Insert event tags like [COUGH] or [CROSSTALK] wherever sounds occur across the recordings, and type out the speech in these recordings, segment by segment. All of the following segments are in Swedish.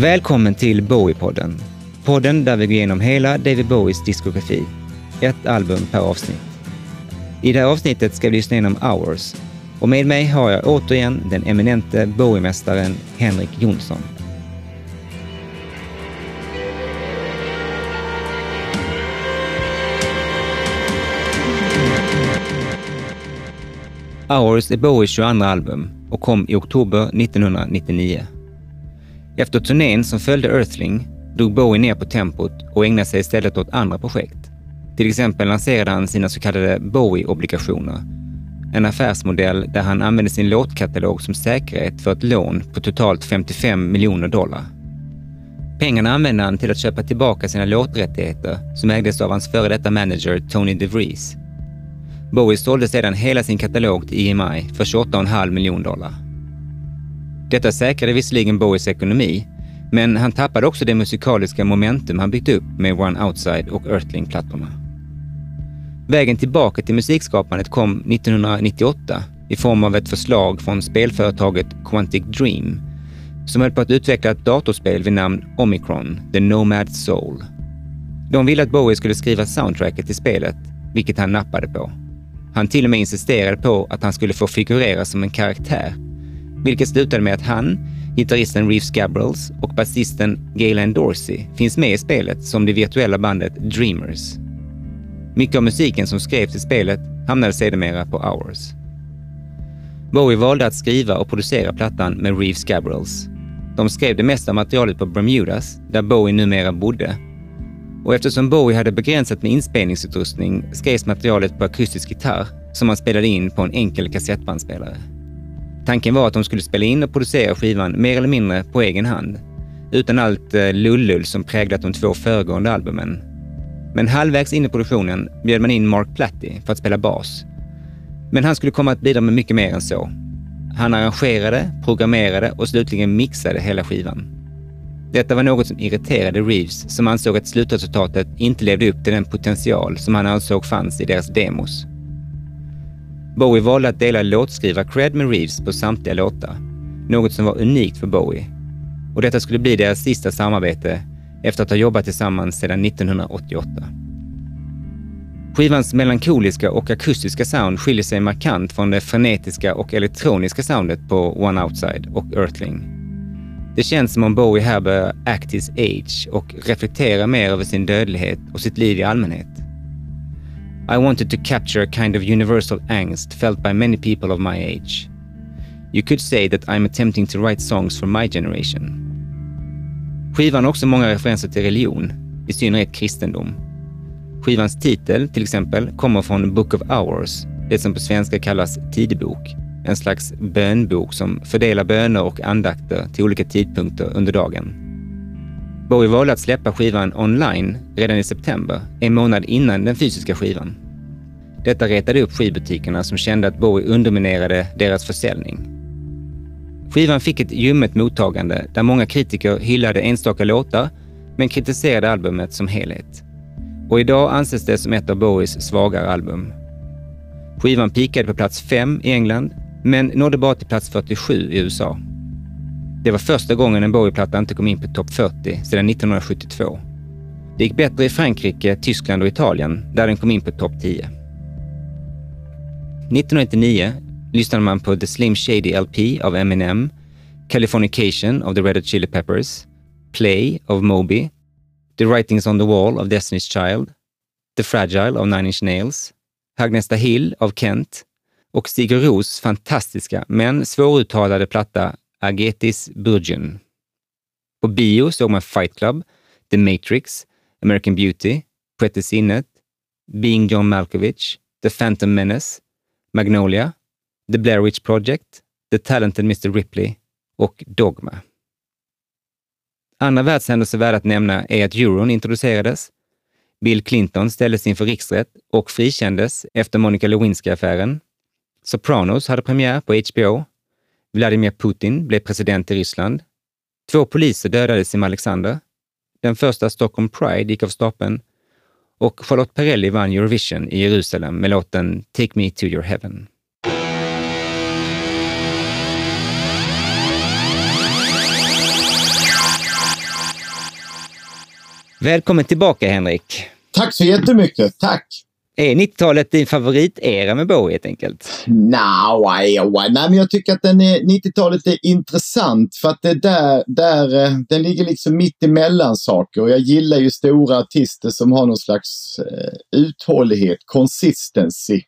Välkommen till Bowie-podden. Podden där vi går igenom hela David Bowies diskografi. Ett album per avsnitt. I det här avsnittet ska vi lyssna igenom Hours. Och med mig har jag återigen den eminente Bowie-mästaren Henrik Jonsson. Hours är Bowies 22 album och kom i oktober 1999. Efter turnén som följde Earthling drog Bowie ner på tempot och ägnade sig istället åt andra projekt. Till exempel lanserade han sina så kallade Bowie-obligationer. En affärsmodell där han använde sin låtkatalog som säkerhet för ett lån på totalt 55 miljoner dollar. Pengarna använde han till att köpa tillbaka sina låträttigheter som ägdes av hans före detta manager Tony DeVries. Bowie sålde sedan hela sin katalog till EMI för 28,5 miljoner dollar. Detta säkrade visserligen Bowies ekonomi, men han tappade också det musikaliska momentum han byggt upp med One Outside och Earthling-plattorna. Vägen tillbaka till musikskapandet kom 1998 i form av ett förslag från spelföretaget Quantic Dream som höll på att utveckla ett datorspel vid namn Omicron, The Nomad Soul. De ville att Bowie skulle skriva soundtracket till spelet, vilket han nappade på. Han till och med insisterade på att han skulle få figurera som en karaktär, vilket slutade med att han, gitarristen Reeves Gabrels och basisten Galen Dorsey finns med i spelet som det virtuella bandet Dreamers. Mycket av musiken som skrevs i spelet hamnade sedermera på Hours. Bowie valde att skriva och producera plattan med Reeves Gabrels. De skrev det mesta av materialet på Bermudas, där Bowie numera bodde. Och eftersom Bowie hade begränsat med inspelningsutrustning skrevs materialet på akustisk gitarr som han spelade in på en enkel kassettbandspelare. Tanken var att de skulle spela in och producera skivan mer eller mindre på egen hand, utan allt eh, lullull som präglat de två föregående albumen. Men halvvägs in i produktionen bjöd man in Mark Platty för att spela bas. Men han skulle komma att bidra med mycket mer än så. Han arrangerade, programmerade och slutligen mixade hela skivan. Detta var något som irriterade Reeves som ansåg att slutresultatet inte levde upp till den potential som han ansåg fanns i deras demos. Bowie valde att dela låtskrivar-cred med Reeves på samtliga låtar, något som var unikt för Bowie. Och detta skulle bli deras sista samarbete efter att ha jobbat tillsammans sedan 1988. Skivans melankoliska och akustiska sound skiljer sig markant från det frenetiska och elektroniska soundet på One Outside och Earthling. Det känns som om Bowie här börjar act his age och reflektera mer över sin dödlighet och sitt liv i allmänhet. I wanted to capture a kind of universal angst felt by many people of my age. You could say that I'm attempting to write songs for my generation. Skivan har också många referenser till religion, i synnerhet kristendom. Skivans titel, till exempel, kommer från Book of Hours, det som på svenska kallas tidbok. En slags bönbok som fördelar böner och andakter till olika tidpunkter under dagen. Bowie valde att släppa skivan online redan i september, en månad innan den fysiska skivan. Detta retade upp skivbutikerna som kände att Bowie underminerade deras försäljning. Skivan fick ett ljummet mottagande där många kritiker hyllade enstaka låtar men kritiserade albumet som helhet. Och idag anses det som ett av Bowies svagare album. Skivan pikade på plats 5 i England men nådde bara till plats 47 i USA. Det var första gången en Bowie-platta inte kom in på topp 40 sedan 1972. Det gick bättre i Frankrike, Tyskland och Italien där den kom in på topp 10. 1999 lyssnade man på The Slim Shady LP av Eminem, Californication av the Red Hot Chili Peppers, Play av Moby, The Writings on the Wall av Destiny's Child, The Fragile av Nine Inch Nails, Hagnesta Hill av Kent och Sigur Ros fantastiska men svåruttalade platta Agetis Burgen. På bio såg man Fight Club, The Matrix, American Beauty, Sjätte sinnet, Being John Malkovich, The Phantom Menace, Magnolia, The Blair Witch Project, The Talented Mr Ripley och Dogma. Andra världshändelser värda att nämna är att euron introducerades, Bill Clinton ställdes inför riksrätt och frikändes efter Monica Lewinsky-affären. Sopranos hade premiär på HBO. Vladimir Putin blev president i Ryssland. Två poliser dödades i Alexander. Den första Stockholm Pride gick av stapeln och Charlotte Perrelli vann Eurovision i Jerusalem med låten Take Me To Your Heaven. Välkommen tillbaka Henrik. Tack så jättemycket. Tack. Är 90-talet din favoritera med Bowie helt enkelt? No, oh, Nej, men jag tycker att 90-talet är intressant för att det där, där, eh, den ligger liksom mitt emellan saker och jag gillar ju stora artister som har någon slags eh, uthållighet, consistency.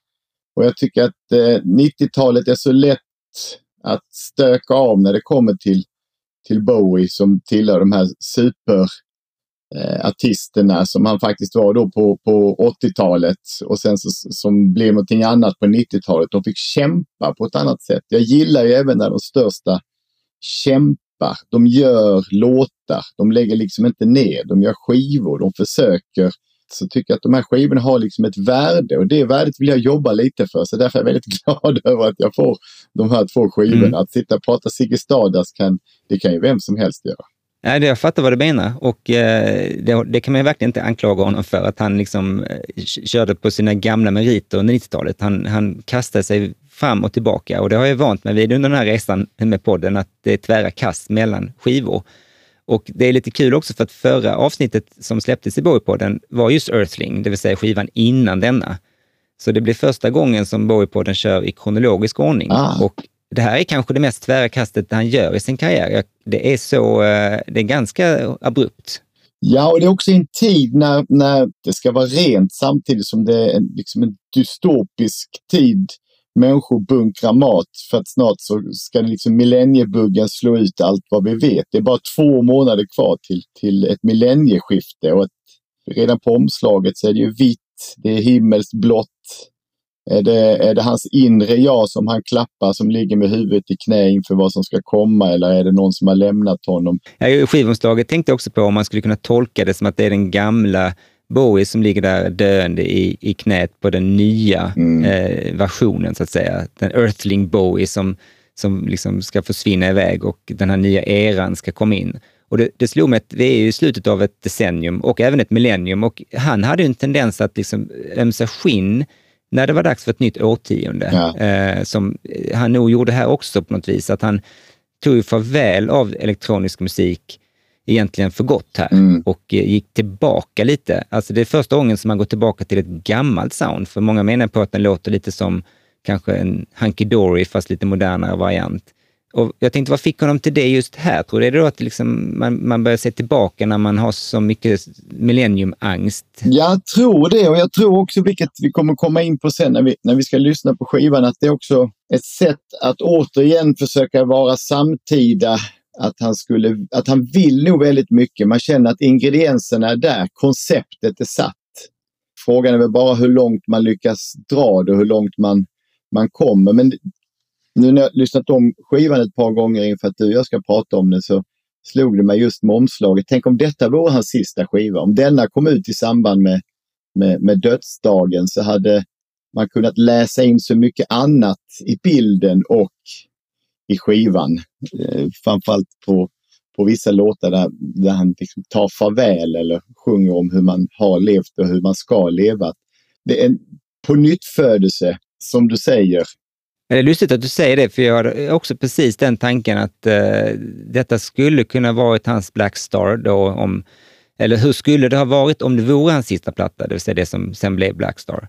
Och jag tycker att eh, 90-talet är så lätt att stöka av när det kommer till, till Bowie som tillhör de här super eh, artisterna som han faktiskt var då på, på 80-talet och sen så, som blev någonting annat på 90-talet. De fick kämpa på ett annat sätt. Jag gillar ju även när de största kämpar. De gör låtar. De lägger liksom inte ner. De gör skivor. De försöker. Så tycker jag att de här skivorna har liksom ett värde och det värdet vill jag jobba lite för. Så därför är jag väldigt [LAUGHS] glad över att jag får de här två skivorna. Mm. Att sitta och prata Ziggy Stardust kan, det kan ju vem som helst göra. Nej, jag fattar vad du menar och eh, det, det, kan man verkligen inte anklaga honom för att han liksom eh, körde på sina gamla meriter under 90-talet. Han, han kastade sig fram och tillbaka och det har jag vant mig vid under den här resan med podden, att det är tvära kast mellan skivor. Och det är lite kul också för att förra avsnittet som släpptes i Bowie-podden var just Earthling, det vill säga skivan innan denna. Så det blir första gången som Bowie-podden kör i kronologisk ordning. Ah. Och det här är kanske det mest tvära kastet han gör i sin karriär. Det är, så, eh, det är ganska abrupt. Ja, och det är också en tid när, när det ska vara rent samtidigt som det är en, liksom en dystopisk tid. Människor bunkrar mat för att snart så ska liksom millenniebuggen slå ut allt vad vi vet. Det är bara två månader kvar till, till ett millennieskifte och ett, redan på omslaget så är det ju vitt, det är himmelsblått, är det, är det hans inre jag som han klappar som ligger med huvudet i knä inför vad som ska komma eller är det någon som har lämnat honom? Ja, skivomslaget tänkte också på om man skulle kunna tolka det som att det är den gamla Bowie som ligger där döende i, i knät på den nya mm. eh, versionen, så att säga. Den Earthling Bowie som, som liksom ska försvinna iväg och den här nya eran ska komma in. Och det, det slog mig att det är ju slutet av ett decennium och även ett millennium och han hade ju en tendens att liksom ömsa skinn när det var dags för ett nytt årtionde, ja. eh, som han nog gjorde här också på något vis, att han tog ju farväl av elektronisk musik egentligen för gott här mm. och eh, gick tillbaka lite. Alltså det är första gången som man går tillbaka till ett gammalt sound, för många menar på att den låter lite som kanske en Hunky Dory fast lite modernare variant. Och jag tänkte, vad fick honom till det just här? Tror du är det då att liksom man, man börjar se tillbaka när man har så mycket millenniumangst? Jag tror det och jag tror också, vilket vi kommer komma in på sen när vi, när vi ska lyssna på skivan, att det är också ett sätt att återigen försöka vara samtida. Att han, skulle, att han vill nog väldigt mycket. Man känner att ingredienserna är där, konceptet är satt. Frågan är väl bara hur långt man lyckas dra det och hur långt man, man kommer. Men nu när jag lyssnat om skivan ett par gånger inför att du och jag ska prata om den så slog det mig just med omslaget. Tänk om detta vore hans sista skiva. Om denna kom ut i samband med, med, med dödsdagen så hade man kunnat läsa in så mycket annat i bilden och i skivan. Eh, framförallt på, på vissa låtar där, där han liksom tar farväl eller sjunger om hur man har levt och hur man ska leva. Det är en på nytt födelse som du säger, det är lustigt att du säger det, för jag har också precis den tanken att eh, detta skulle kunna varit hans Black Star då, om, eller hur skulle det ha varit om det vore hans sista platta, det vill säga det som sen blev Black Star.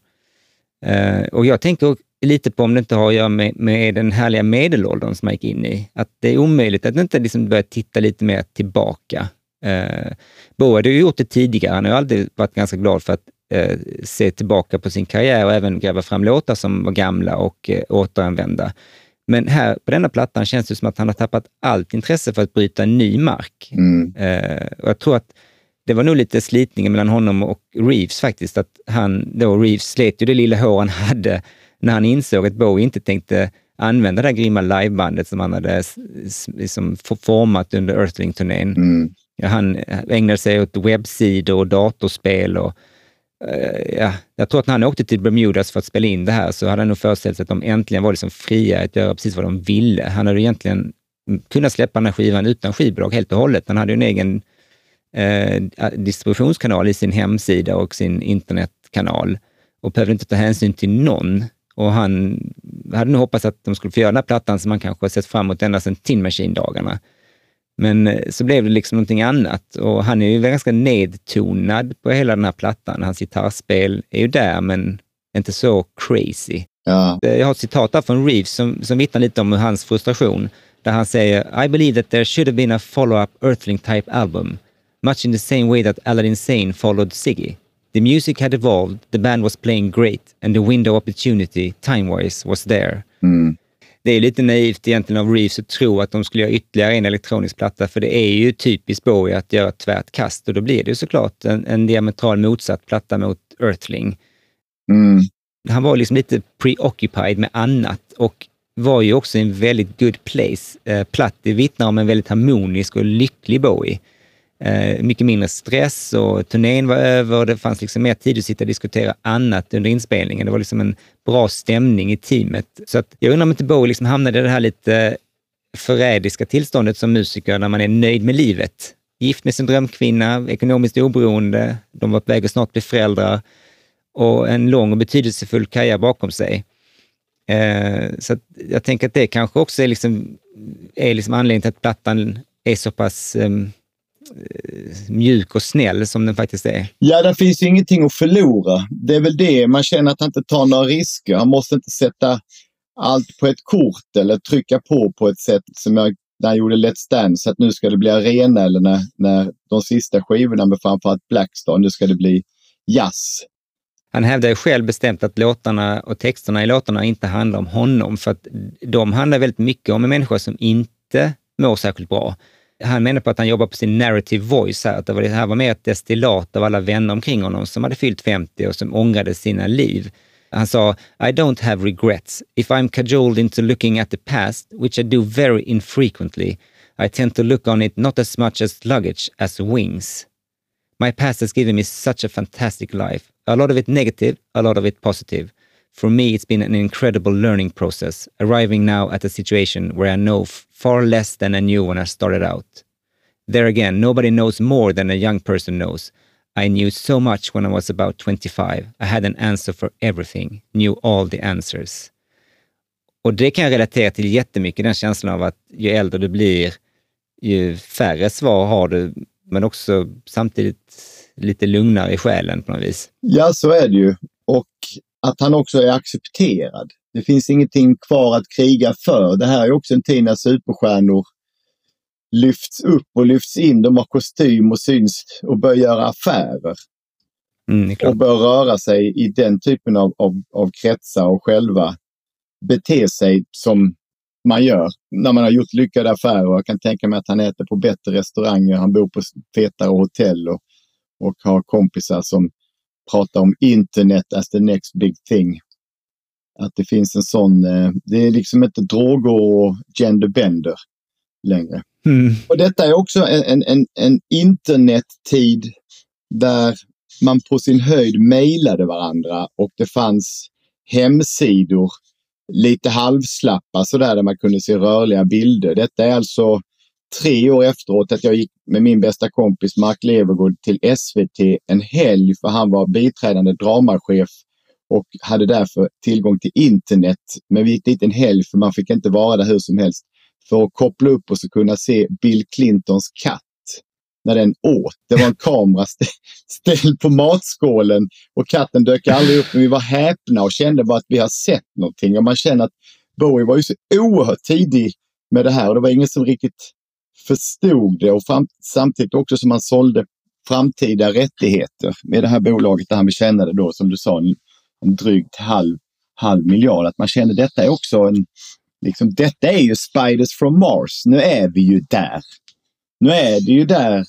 Eh, och jag tänker lite på om det inte har att göra med, med den härliga medelåldern som man gick in i. Att det är omöjligt att inte liksom börja titta lite mer tillbaka. Eh, Bo hade ju gjort det tidigare, han har alltid varit ganska glad för att eh, se tillbaka på sin karriär och även gräva fram låtar som var gamla och eh, återanvända. Men här på denna plattan känns det som att han har tappat allt intresse för att bryta ny mark. Mm. Eh, och jag tror att det var nog lite slitningen mellan honom och Reeves faktiskt. Att han då, Reeves slet ju det lilla hår han hade när han insåg att Bowie inte tänkte använda det här grymma livebandet som han hade liksom format under Earthling-turnén. Mm. Han ägnade sig åt webbsidor och datorspel och Eh, ja, jag tror att när han åkte till Bermudas för att spela in det här så hade han nog föreställt sig att de äntligen var liksom fria att göra precis vad de ville. Han hade egentligen kunnat släppa den här skivan utan skivbolag helt och hållet. Han hade ju en egen eh, distributionskanal i sin hemsida och sin internetkanal och behövde inte ta hänsyn till någon. Och han hade nog hoppats att de skulle få göra den här plattan som han kanske har sett fram emot ända sedan Tin Machine-dagarna. Men eh, så blev det liksom någonting annat och han är ju ganska nedtonad på hela den här plattan. Hans gitarrspel är ju där, men inte så crazy. Ja. Eh, Jag har ett citat där från Reeves som, som vittnar lite om hans frustration, där han säger I believe that there should have been a follow-up Earthling type album, much in the same way that Aladdin Sane followed Ziggy. The music had evolved, the band was playing great, and the window opportunity, time-wise, was there. Mm. Det är lite naivt egentligen av Reeves att tro att de skulle göra ytterligare en elektronisk platta, för det är ju typiskt Bowie att göra ett tvärt kast och då blir det ju såklart en, en diametral motsatt platta mot Earthling. Mm. Han var liksom lite preoccupied med annat och var ju också i en väldigt good place. Eh, Platti vittnar om en väldigt harmonisk och lycklig Bowie. Eh, mycket mindre stress och turnén var över och det fanns liksom mer tid att sitta och diskutera annat under inspelningen. Det var liksom en bra stämning i teamet. Så att jag undrar om inte Bowie liksom hamnade i det här lite förrädiska tillståndet som musiker när man är nöjd med livet. Gift med sin drömkvinna, ekonomiskt oberoende, de var på väg att snart bli föräldrar och en lång och betydelsefull karriär bakom sig. Eh, så att jag tänker att det kanske också är, liksom, är liksom anledningen till att plattan är så pass eh, mjuk och snäll som den faktiskt är. Ja, det finns ju ingenting att förlora. Det är väl det. Man känner att han inte tar några risker. Han måste inte sätta allt på ett kort eller trycka på på ett sätt som jag när han gjorde Let's Dance, att nu ska det bli arena eller när, när de sista skivorna med framförallt Blackstar, nu ska det bli jazz. Han hävdar ju själv bestämt att låtarna och texterna i låtarna inte handlar om honom, för att de handlar väldigt mycket om en människa som inte mår särskilt bra. Han menar på att han jobbar på sin narrative voice här, att det, var, det här var mer ett destillat av alla vänner omkring honom som hade fyllt 50 och som ångrade sina liv. Han sa, I don't have regrets. If I'm cajoled into looking at the past, which I do very infrequently, I tend to look on it not as much as luggage as wings. My past has given me such a fantastic life. A lot of it negative, a lot of it positive. For me, it's been an incredible learning process, arriving now at a situation where I know f- far less than I knew when I started out. There again, nobody knows more than a young person knows. I knew so much when I was about 25. I had an answer for everything, knew all the answers. Och det kan jag relatera till jättemycket, den känslan av att ju äldre du blir, ju färre svar har du, men också samtidigt lite lugnare i själen på något vis. Ja, så är det ju. Och att han också är accepterad. Det finns ingenting kvar att kriga för. Det här är också en tid när superstjärnor lyfts upp och lyfts in. De har kostym och syns och börjar göra affärer. Mm, och bör röra sig i den typen av, av, av kretsar och själva bete sig som man gör när man har gjort lyckade affärer. Jag kan tänka mig att han äter på bättre restauranger, han bor på fetare hotell och, och har kompisar som pratar om internet as the next big thing. Att det finns en sån, eh, det är liksom inte droger och genderbender längre. Mm. Och detta är också en, en, en internettid där man på sin höjd mejlade varandra och det fanns hemsidor, lite halvslappa sådär, där man kunde se rörliga bilder. Detta är alltså tre år efteråt att jag gick med min bästa kompis Mark Levergood till SVT en helg för han var biträdande dramachef och hade därför tillgång till internet. Men vi gick dit en helg för man fick inte vara där hur som helst för att koppla upp och så kunna se Bill Clintons katt när den åt. Det var en kamera st- ställd på matskålen och katten dök aldrig upp. Men vi var häpna och kände bara att vi har sett någonting. Och man känner att Bowie var ju så oerhört tidig med det här och det var ingen som riktigt förstod det. Och fram- samtidigt också som han sålde framtida rättigheter med det här bolaget där han tjänade då, som du sa, en, en drygt halv, halv miljard. Att man kände detta är också en, liksom, detta är ju Spiders from Mars. Nu är vi ju där. Nu är det ju där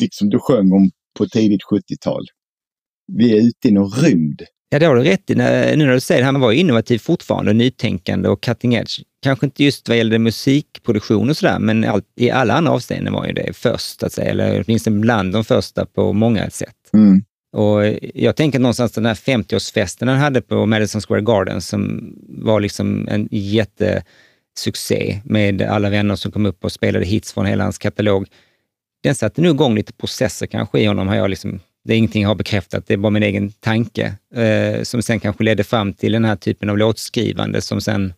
liksom du sjöng om på tidigt 70-tal. Vi är ute i någon rymd. Ja, det har du rätt i. Nu när du säger det, han var ju innovativ fortfarande, nytänkande och cutting edge. Kanske inte just vad gällde musikproduktion och sådär, men allt, i alla andra avseenden var ju det först, att säga, eller åtminstone bland de första på många sätt. Mm. Och jag tänker någonstans den här 50-årsfesten han hade på Madison Square Garden som var liksom en jättesuccé med alla vänner som kom upp och spelade hits från hela hans katalog. Den satte nu igång lite processer kanske i honom. Har jag liksom, det är ingenting jag har bekräftat, det är bara min egen tanke eh, som sen kanske ledde fram till den här typen av låtskrivande som sen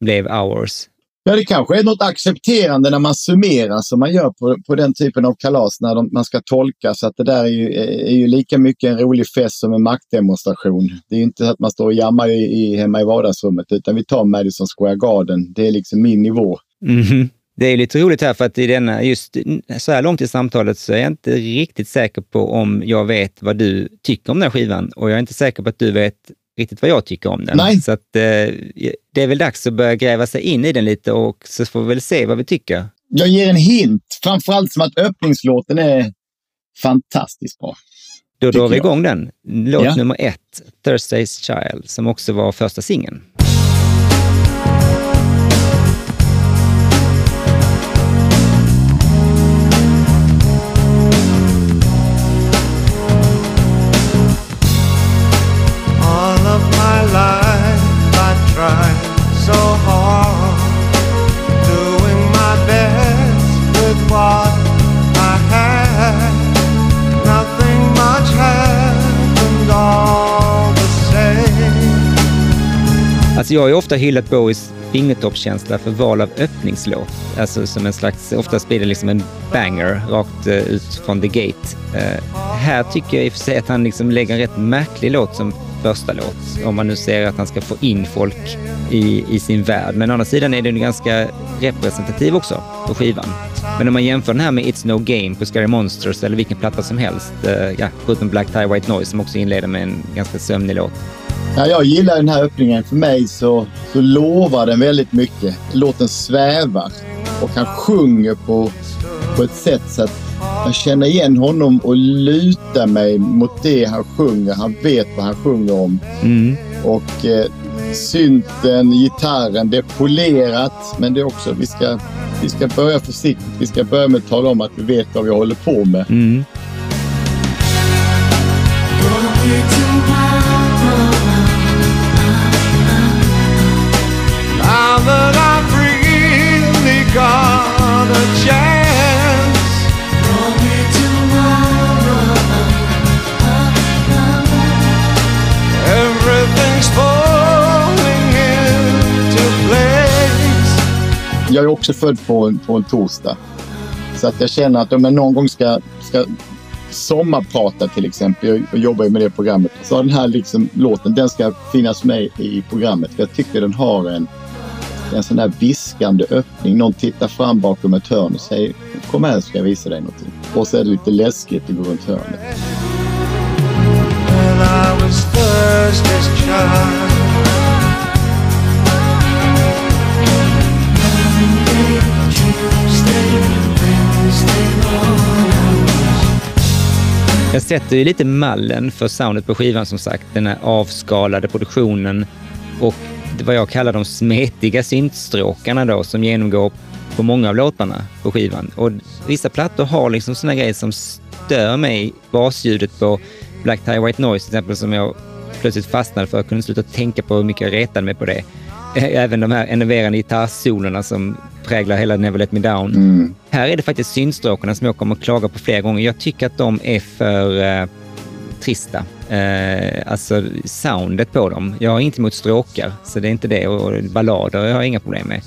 blev Hours. Ja, det kanske är något accepterande när man summerar som man gör på, på den typen av kalas när de, man ska tolka. Så att det där är ju, är ju lika mycket en rolig fest som en maktdemonstration. Det är ju inte så att man står och jammar i, i, hemma i vardagsrummet utan vi tar Madison Square Garden. Det är liksom min nivå. Mm. Det är lite roligt här för att i denna, just så här långt i samtalet så är jag inte riktigt säker på om jag vet vad du tycker om den här skivan och jag är inte säker på att du vet riktigt vad jag tycker om den. Nej. Så att, eh, det är väl dags att börja gräva sig in i den lite och så får vi väl se vad vi tycker. Jag ger en hint, framförallt som att öppningslåten är fantastiskt bra. Då drar vi igång den. Låt Ja. nummer ett, Thursday's Child, som också var första singeln. Alltså jag har ju ofta hyllat Bowies fingertoppskänsla för val av öppningslåt. Alltså som en slags, oftast blir det liksom en banger rakt eh, ut från the gate. Uh, här tycker jag i och för sig att han liksom lägger en rätt märklig låt som första låt. Om man nu ser att han ska få in folk i, i sin värld. Men å andra sidan är den ganska representativ också på skivan. Men om man jämför den här med It's No Game på Scary Monsters eller vilken platta som helst, uh, ja, förutom Black Tie White Noise som också inleder med en ganska sömnig låt. Ja, jag gillar den här öppningen. För mig så, så lovar den väldigt mycket. Låten svävar och han sjunger på, på ett sätt så att jag känner igen honom och lutar mig mot det han sjunger. Han vet vad han sjunger om. Mm. Och eh, synten, gitarren, det är polerat. Men det är också, vi ska, vi ska börja försiktigt. Vi ska börja med att tala om att vi vet vad vi håller på med. Mm. Jag är också född på en, på en torsdag. Så att jag känner att om jag någon gång ska, ska sommarprata till exempel, jag, jobbar ju med det programmet, så har den här liksom, låten, den ska finnas med i programmet. För jag tycker den har en, en sån där viskande öppning. Någon tittar fram bakom ett hörn och säger kom här ska jag visa dig någonting. Och så är det lite läskigt att gå runt hörnet. Jag sätter ju lite mallen för soundet på skivan som sagt. Den här avskalade produktionen och vad jag kallar de smetiga syntstråkarna då som genomgår på många av låtarna på skivan. Och vissa plattor har liksom såna grejer som stör mig. Basljudet på Black Tie White Noise till exempel som jag plötsligt fastnade för. Jag kunde sluta tänka på hur mycket jag retade mig på det. [LAUGHS] Även de här enerverande gitarrsolerna som präglar hela Never Let Me Down. Mm. Här är det faktiskt syntstråkarna som jag kommer att klaga på flera gånger. Jag tycker att de är för eh, trista. Eh, alltså soundet på dem. Jag har inte emot stråkar, så det är inte det. Och ballader jag har inga problem med.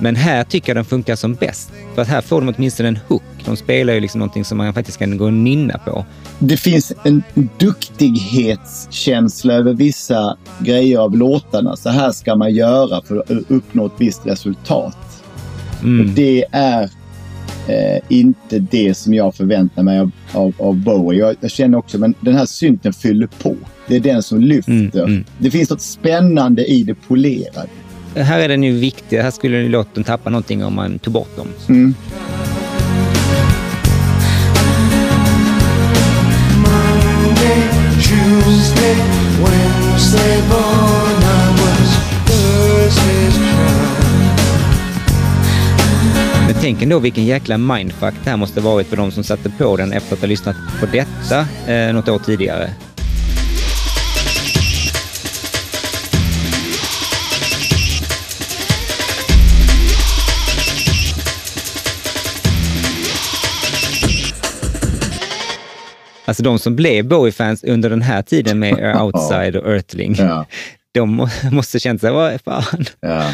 Men här tycker jag den funkar som bäst. För att här får de åtminstone en hook. De spelar ju liksom någonting som man faktiskt kan gå och nynna på. Det finns en duktighetskänsla över vissa grejer av låtarna. Så här ska man göra för att uppnå ett visst resultat. Och Mm. det är eh, inte det som jag förväntar mig av, av, av Bowie. Jag, jag känner också att den här synten fyller på. Det är den som lyfter. Mm, mm. Det finns något spännande i det polerade. Här är den ju viktig. Här skulle ju låten tappa någonting om man tog bort dem. Mm. Monday, Tuesday, Wednesday, tänk ändå vilken jäkla mindfuck det här måste varit för de som satte på den efter att ha lyssnat på detta eh, något år tidigare. Alltså de som blev Bowie-fans under den här tiden med [LAUGHS] Outside och Earthling, Ja, de må- måste känt sig, vad fan. ja.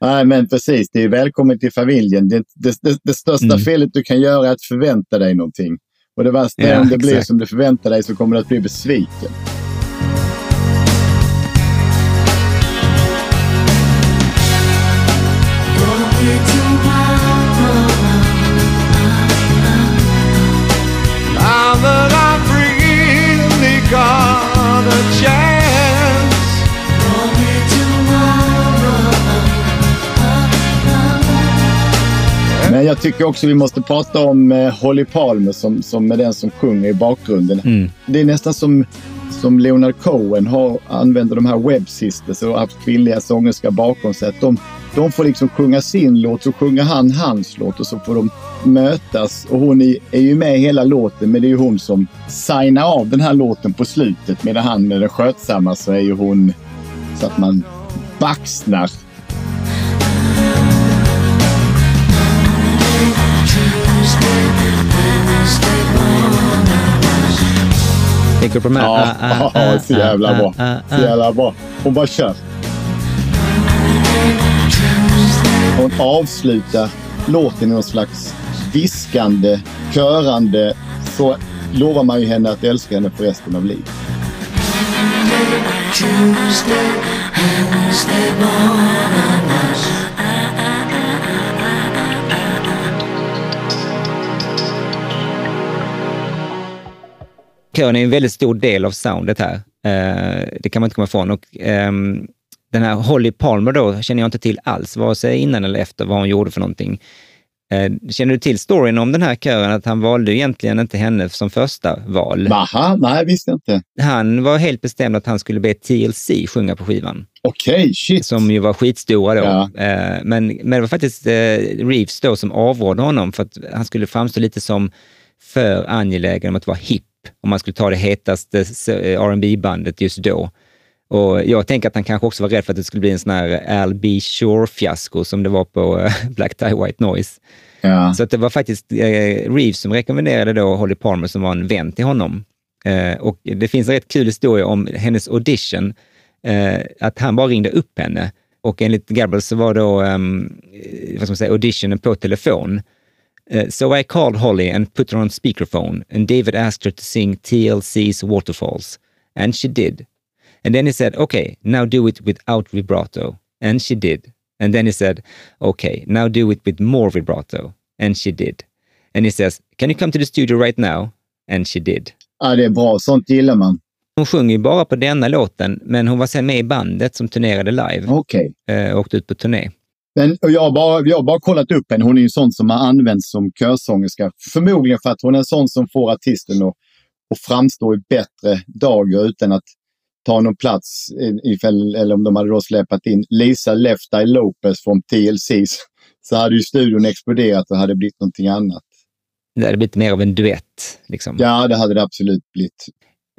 Nej, men precis. Det är välkommen till familjen. Det, det, det, det största Mm. felet du kan göra är att förvänta dig någonting. Och det värsta är Ja, om det blir exakt. som du förväntar dig så kommer du att bli besviken. Now that I've really got a chance. Men jag tycker också vi måste prata om eh, Holly Palmer som, som är den som sjunger i bakgrunden. Mm. Det är nästan som, som Leonard Cohen har, använder de här Web Sisters och haft kvinnliga sångerskor bakom sig. Att de, de får liksom sjunga sin låt, så sjunger han hans låt och så får de mötas. Och hon är, är ju med i hela låten, men det är ju hon som signar av den här låten på slutet. Medan han är den skötsamma så är ju hon så att man baxnar. Tänker du på här? Ja, ah, ah, ja, så jävla ah, bra. ah, ah, Så jävla bra. Hon bara kör. Hon avslutar låten i någon slags viskande, körande. Så lovar man ju henne att älska henne för resten av livet. Kören är en väldigt stor del av soundet här. Eh, det kan man inte komma ifrån. Och, ehm, den här Holly Palmer då känner jag inte till alls, vare sig innan eller efter vad hon gjorde för någonting. Eh, känner du till storyn om den här kören, att han valde egentligen inte henne som första val? Aha, nej, visste inte. Han var helt bestämd att han skulle be TLC sjunga på skivan, Okej, shit. som ju var skitstora då. Ja. Eh, men, men det var faktiskt Reeves då som avrådde honom för att han skulle framstå lite som för angelägen om att vara hipp, om man skulle ta det hetaste eh, rb bandet just då. Och jag tänker att han kanske också var rädd för att det skulle bli en sån här Al B. Shore-fiasko som det var på eh, [LAUGHS] Black Tie White Noise. Ja. Så att det var faktiskt eh, Reeves som rekommenderade då Holly Palmer som var en vän till honom. Eh, och det finns en rätt kul historia om hennes audition, eh, att han bara ringde upp henne. Och enligt Gabriel så var då um, vad ska man säga, auditionen på telefon. Eh, so I called Holly and put her on speakerphone and David asked her to sing TLC's Waterfalls. And she did. And then he said, okay, now do it without vibrato. And she did. And then he said, okay, now do it with more vibrato. And she did. And he says, can you come to the studio right now? And she did. ja, det är bra. Sånt gillar man. Hon sjunger ju bara på denna låten, men hon var sen med i bandet som turnerade live Okej. eh, och åkte ut på turné. Men och jag, har bara, jag har bara kollat upp henne. Hon är en sån som har använts som körsångerska. Förmodligen för att hon är en sån som får artisten att, att framstå i bättre dagar utan att ta någon plats. Ifall, eller om de hade då släpat in Lisa Left Eye Lopez från TLC så hade ju studion exploderat och hade blivit någonting annat. Det hade blivit mer av en duett. Liksom. Ja, det hade det absolut blivit.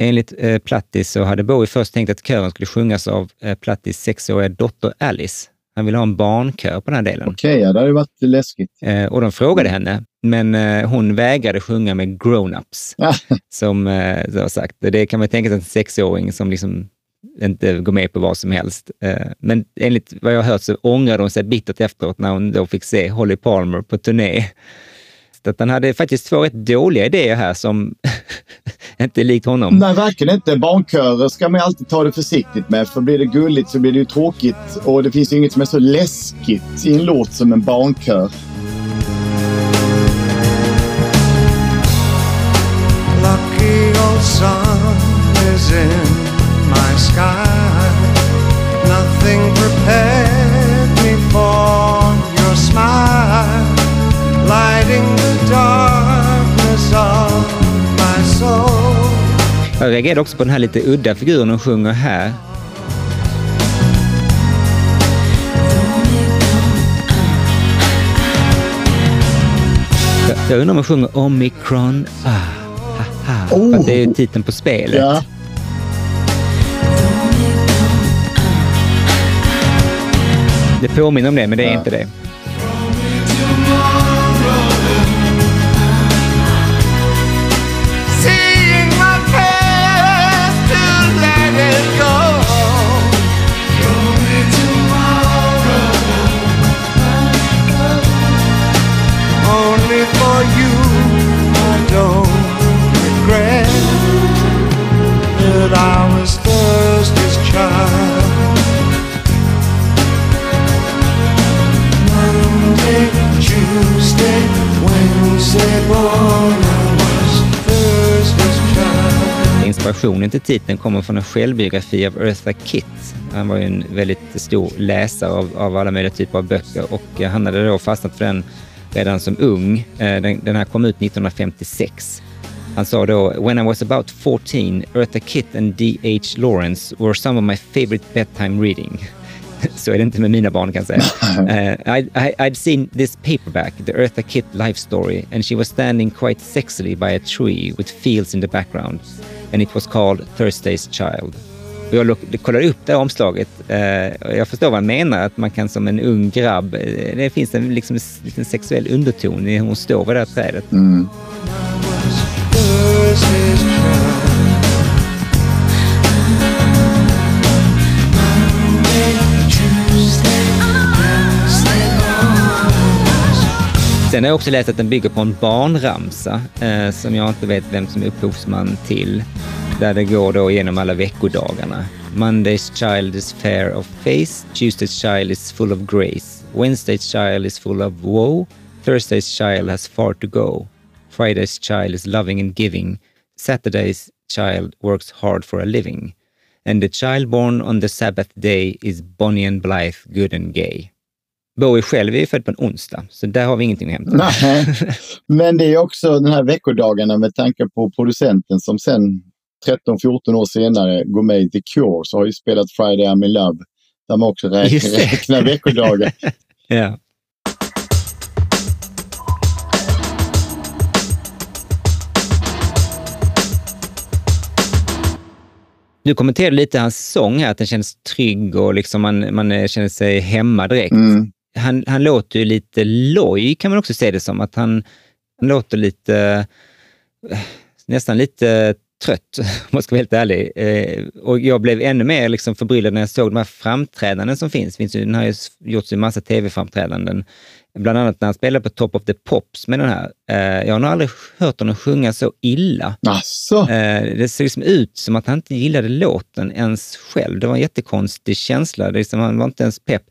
Enligt eh, Plattis så hade Bowie först tänkt att kören skulle sjungas av eh, Plattis sexåriga dotter Alice. Han ville ha en barnkör på den här delen. Okej, ja, det hade varit läskigt. Eh, och de frågade henne, men eh, hon vägrade sjunga med grown-ups. [LAUGHS] Som eh, sagt. Det kan man tänka sig en sexåring som liksom inte går med på vad som helst. Eh, men enligt vad jag har hört så ångrade hon sig bittert efteråt när hon då fick se Holly Palmer på turné. Att han hade faktiskt två rätt dåliga idéer här som [LAUGHS] inte är likt honom. Nej, verkligen inte. Barnkörer ska man alltid ta det försiktigt med. För blir det gulligt så blir det ju tråkigt. Och det finns ju inget som är så läskigt i en låt som en barnkör. Lucky old sun is in my sky. Nothing Jag reagerade också på den här lite udda figuren hon sjunger här. Jag- undrar om hon sjunger Omicron. Ah, ha, ha. För att det är ju titeln på spelet. Ja. Det påminner om det, men det är Ja. inte det. Inspirationen till titeln kommer från en självbiografi av Eartha Kitt. Han var ju en väldigt stor läsare av, av alla möjliga typer av böcker och han hade då fastnat för den redan som ung. Eh, den, den här kom ut 1956. Han sa då, “When I was about 14, Eartha Kitt and D.H. Lawrence were some of my favorite bedtime reading”. [LAUGHS] Så är det inte med mina barn kan jag säga. Uh, I, I, I'd seen this paperback, the Eartha Kitt life story, and she was standing quite sexily by a tree with fields in the background. And it was called Thursday's Child. Och jag kollade upp det här omslaget. Uh, jag förstår vad han menar, att man kan som en ung grabb, uh, det finns en liksom, sexuell underton hur hon står vid det här trädet. Mm. Sen har jag också läst att den bygger på en barnramsa eh, som jag inte vet vem som är upphovsman till. Där det går då igenom alla veckodagarna. Monday's child is fair of face, Tuesday's child is full of grace, Wednesday's child is full of woe, Thursday's child has far to go, Friday's child is loving and giving, Saturday's child works hard for a living, and the child born on the Sabbath day is bonny and blithe, good and gay. Bowie själv är ju född på en onsdag, så där har vi ingenting att hämta. Nej, men det är också den här veckodagarna med tanke på producenten som sen 13-14 år senare går med i The Cure, så har ju spelat Friday I'm in Love, där man också räknar, räknar veckodagar. [LAUGHS] Ja. Du kommenterade lite hans sång här, att den känns trygg och liksom man, man eh, känner sig hemma direkt. Mm. Han, han låter ju lite loj, kan man också se det som. Att han, han låter lite, eh, nästan lite trött, [LAUGHS] om jag ska vara helt ärlig. Eh, och jag blev ännu mer liksom förbryllad när jag såg de här framträdanden som finns. finns ju, den har ju gjorts en massa tv-framträdanden. Bland annat när han spelade på Top of the Pops med den här. Eh, jag har nog aldrig hört honom sjunga så illa. Asså? Eh, det ser liksom ut som att han inte gillade låten ens själv. Det var en jättekonstig känsla. Det liksom, han var inte ens pepp.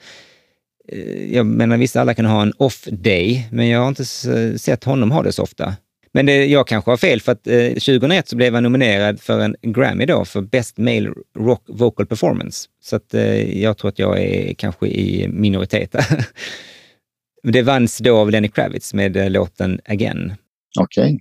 Eh, Jag menar, visst alla kan ha en off day, men jag har inte sett honom ha det så ofta. Men det, jag kanske har fel, för att eh, 2001 så blev han nominerad för en Grammy då, för Best Male Rock Vocal Performance. Så att, eh, jag tror att jag är kanske i minoritet. där. [LAUGHS] Men det vanns då av Lenny Kravitz med eh, låten Again. Okej.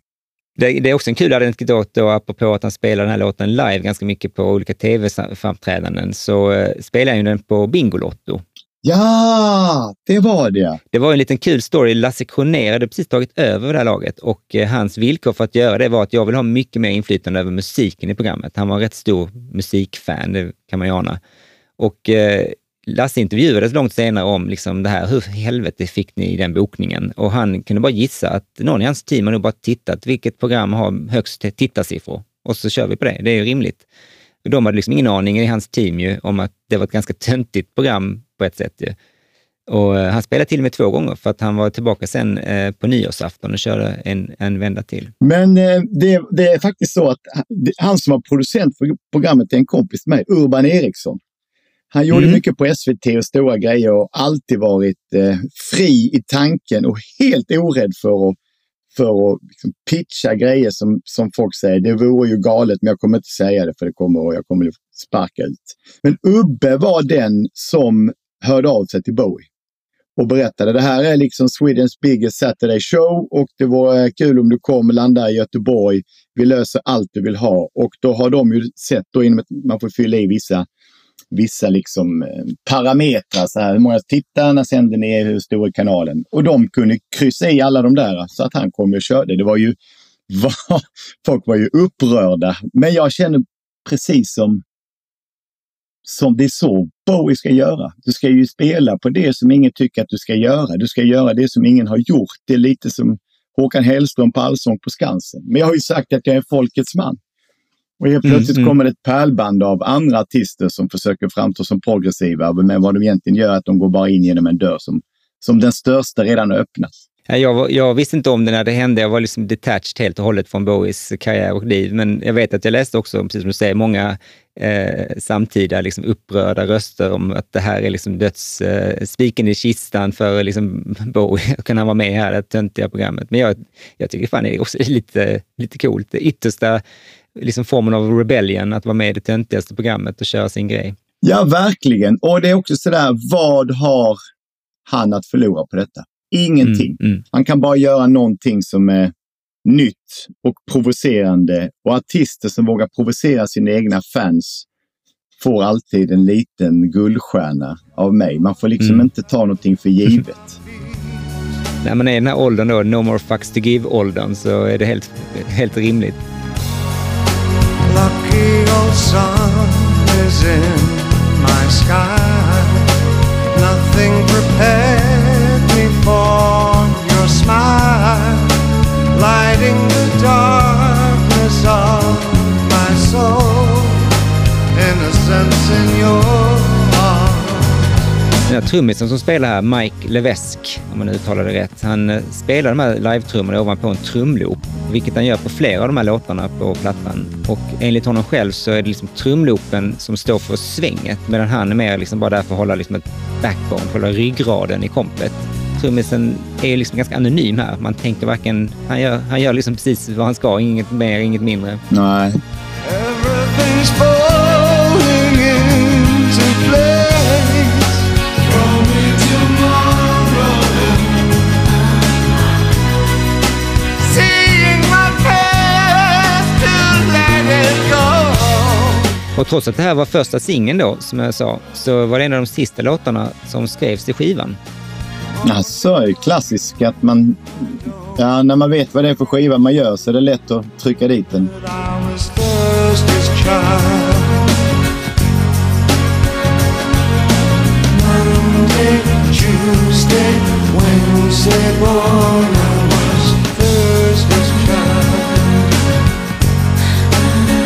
Det, det är också en kul anekdot då, apropå att han spelar den här låten live ganska mycket på olika tv-framträdanden, så eh, spelar han ju den på Bingolotto. Ja, det var det. Det var en liten kul story. Lasse Kronér hade precis tagit över det här laget och eh, hans villkor för att göra det var att jag vill ha mycket mer inflytande över musiken i programmet. Han var en rätt stor musikfan, det kan man ju ana. Och eh, Lasse intervjuades långt senare om liksom det här, hur i helvete fick ni den bokningen? Och han kunde bara gissa att någon i hans team har nog bara tittat, vilket program har högst tittarsiffror? Och så kör vi på det, det är ju rimligt. De hade liksom ingen aning i hans team ju om att det var ett ganska töntigt program på ett sätt. Ju. Och eh, han spelade till och med två gånger för att han var tillbaka sen eh, på nyårsafton och körde en, en vända till. Men eh, det, det är faktiskt så att han- som var producent för programmet är en kompis med mig, Urban Eriksson. Han gjorde Mm. mycket på SVT och stora grejer och alltid varit eh, fri i tanken och helt orädd för att, för att liksom pitcha grejer som, som folk säger. Det vore ju galet, men jag kommer inte säga det för det kommer och jag kommer att sparka ut. Men Ubbe var den som hörde av sig till Bowie och berättade det här är liksom Swedens biggest Saturday show och det vore eh, kul om du kom och i Göteborg. Vi löser allt du vill ha och då har de ju sett då inom ett, man får fylla i vissa vissa liksom eh, parametrar. Så här, hur många tittare, när sänder ni, hur stor är kanalen? Och de kunde kryssa i alla de där så att han kom och körde. Det var ju, var, [LAUGHS] folk var ju upprörda. Men jag känner precis som, som det är så Bowie ska göra. Du ska ju spela på det som ingen tycker att du ska göra. Du ska göra det som ingen har gjort. Det är lite som Håkan Hellström på Allsång på Skansen. Men jag har ju sagt att jag är folkets man. Och helt Mm, plötsligt mm. kommer ett pärlband av andra artister som försöker framstå som progressiva. Men vad de egentligen gör är att de går bara in genom en dörr som, som den största redan har öppnat. Jag, jag visste inte om det när det hände. Jag var liksom detached helt och hållet från Bowies karriär och liv. Men jag vet att jag läste också, precis som du säger, många eh, samtida liksom upprörda röster om att det här är liksom dödsspiken eh, i kistan för liksom Bowie [LAUGHS] att kunna vara med i det här töntiga programmet. Men jag, jag tycker fan det är också [LAUGHS] lite, lite coolt. Det yttersta liksom formen av rebellion, att vara med i det töntigaste programmet och köra sin grej. Ja, verkligen. Och det är också sådär, vad har han att förlora på detta? Ingenting. Mm, mm. Han kan bara göra någonting som är nytt och provocerande. Och artister som vågar provocera sina egna fans får alltid en liten guldstjärna av mig. Man får liksom Mm. inte ta någonting för givet. När man är i den här åldern då, no more fucks to give-åldern, så är det helt, helt rimligt. Lucky old sun is in my sky. Nothing prepared smile, lighting the darkness of my soul. Innocence in your. Den här trummisen som spelar här, Mike Levesque, om man uttalar det rätt, han eh, spelar de här live-trummorna ovanpå en trumloop, vilket han gör på flera av de här låtarna på plattan. Och enligt honom själv så är det liksom trumloopen som står för svänget, medan han är mer liksom bara där för att hålla liksom ett backbone, hålla ryggraden i kompet. Trummisen är liksom ganska anonym här. Man tänker varken... Han gör, han gör liksom precis vad han ska, inget mer, inget mindre. Nej. Everything's falling into place. From me tomorrow. Seeing my past to let it go. Och trots att det här var första singeln då, som jag sa, så var det en av de sista låtarna som skrevs till skivan. Alltså, klassiskt att man... Ja, när man vet vad det är för skiva man gör så är det lätt att trycka dit den.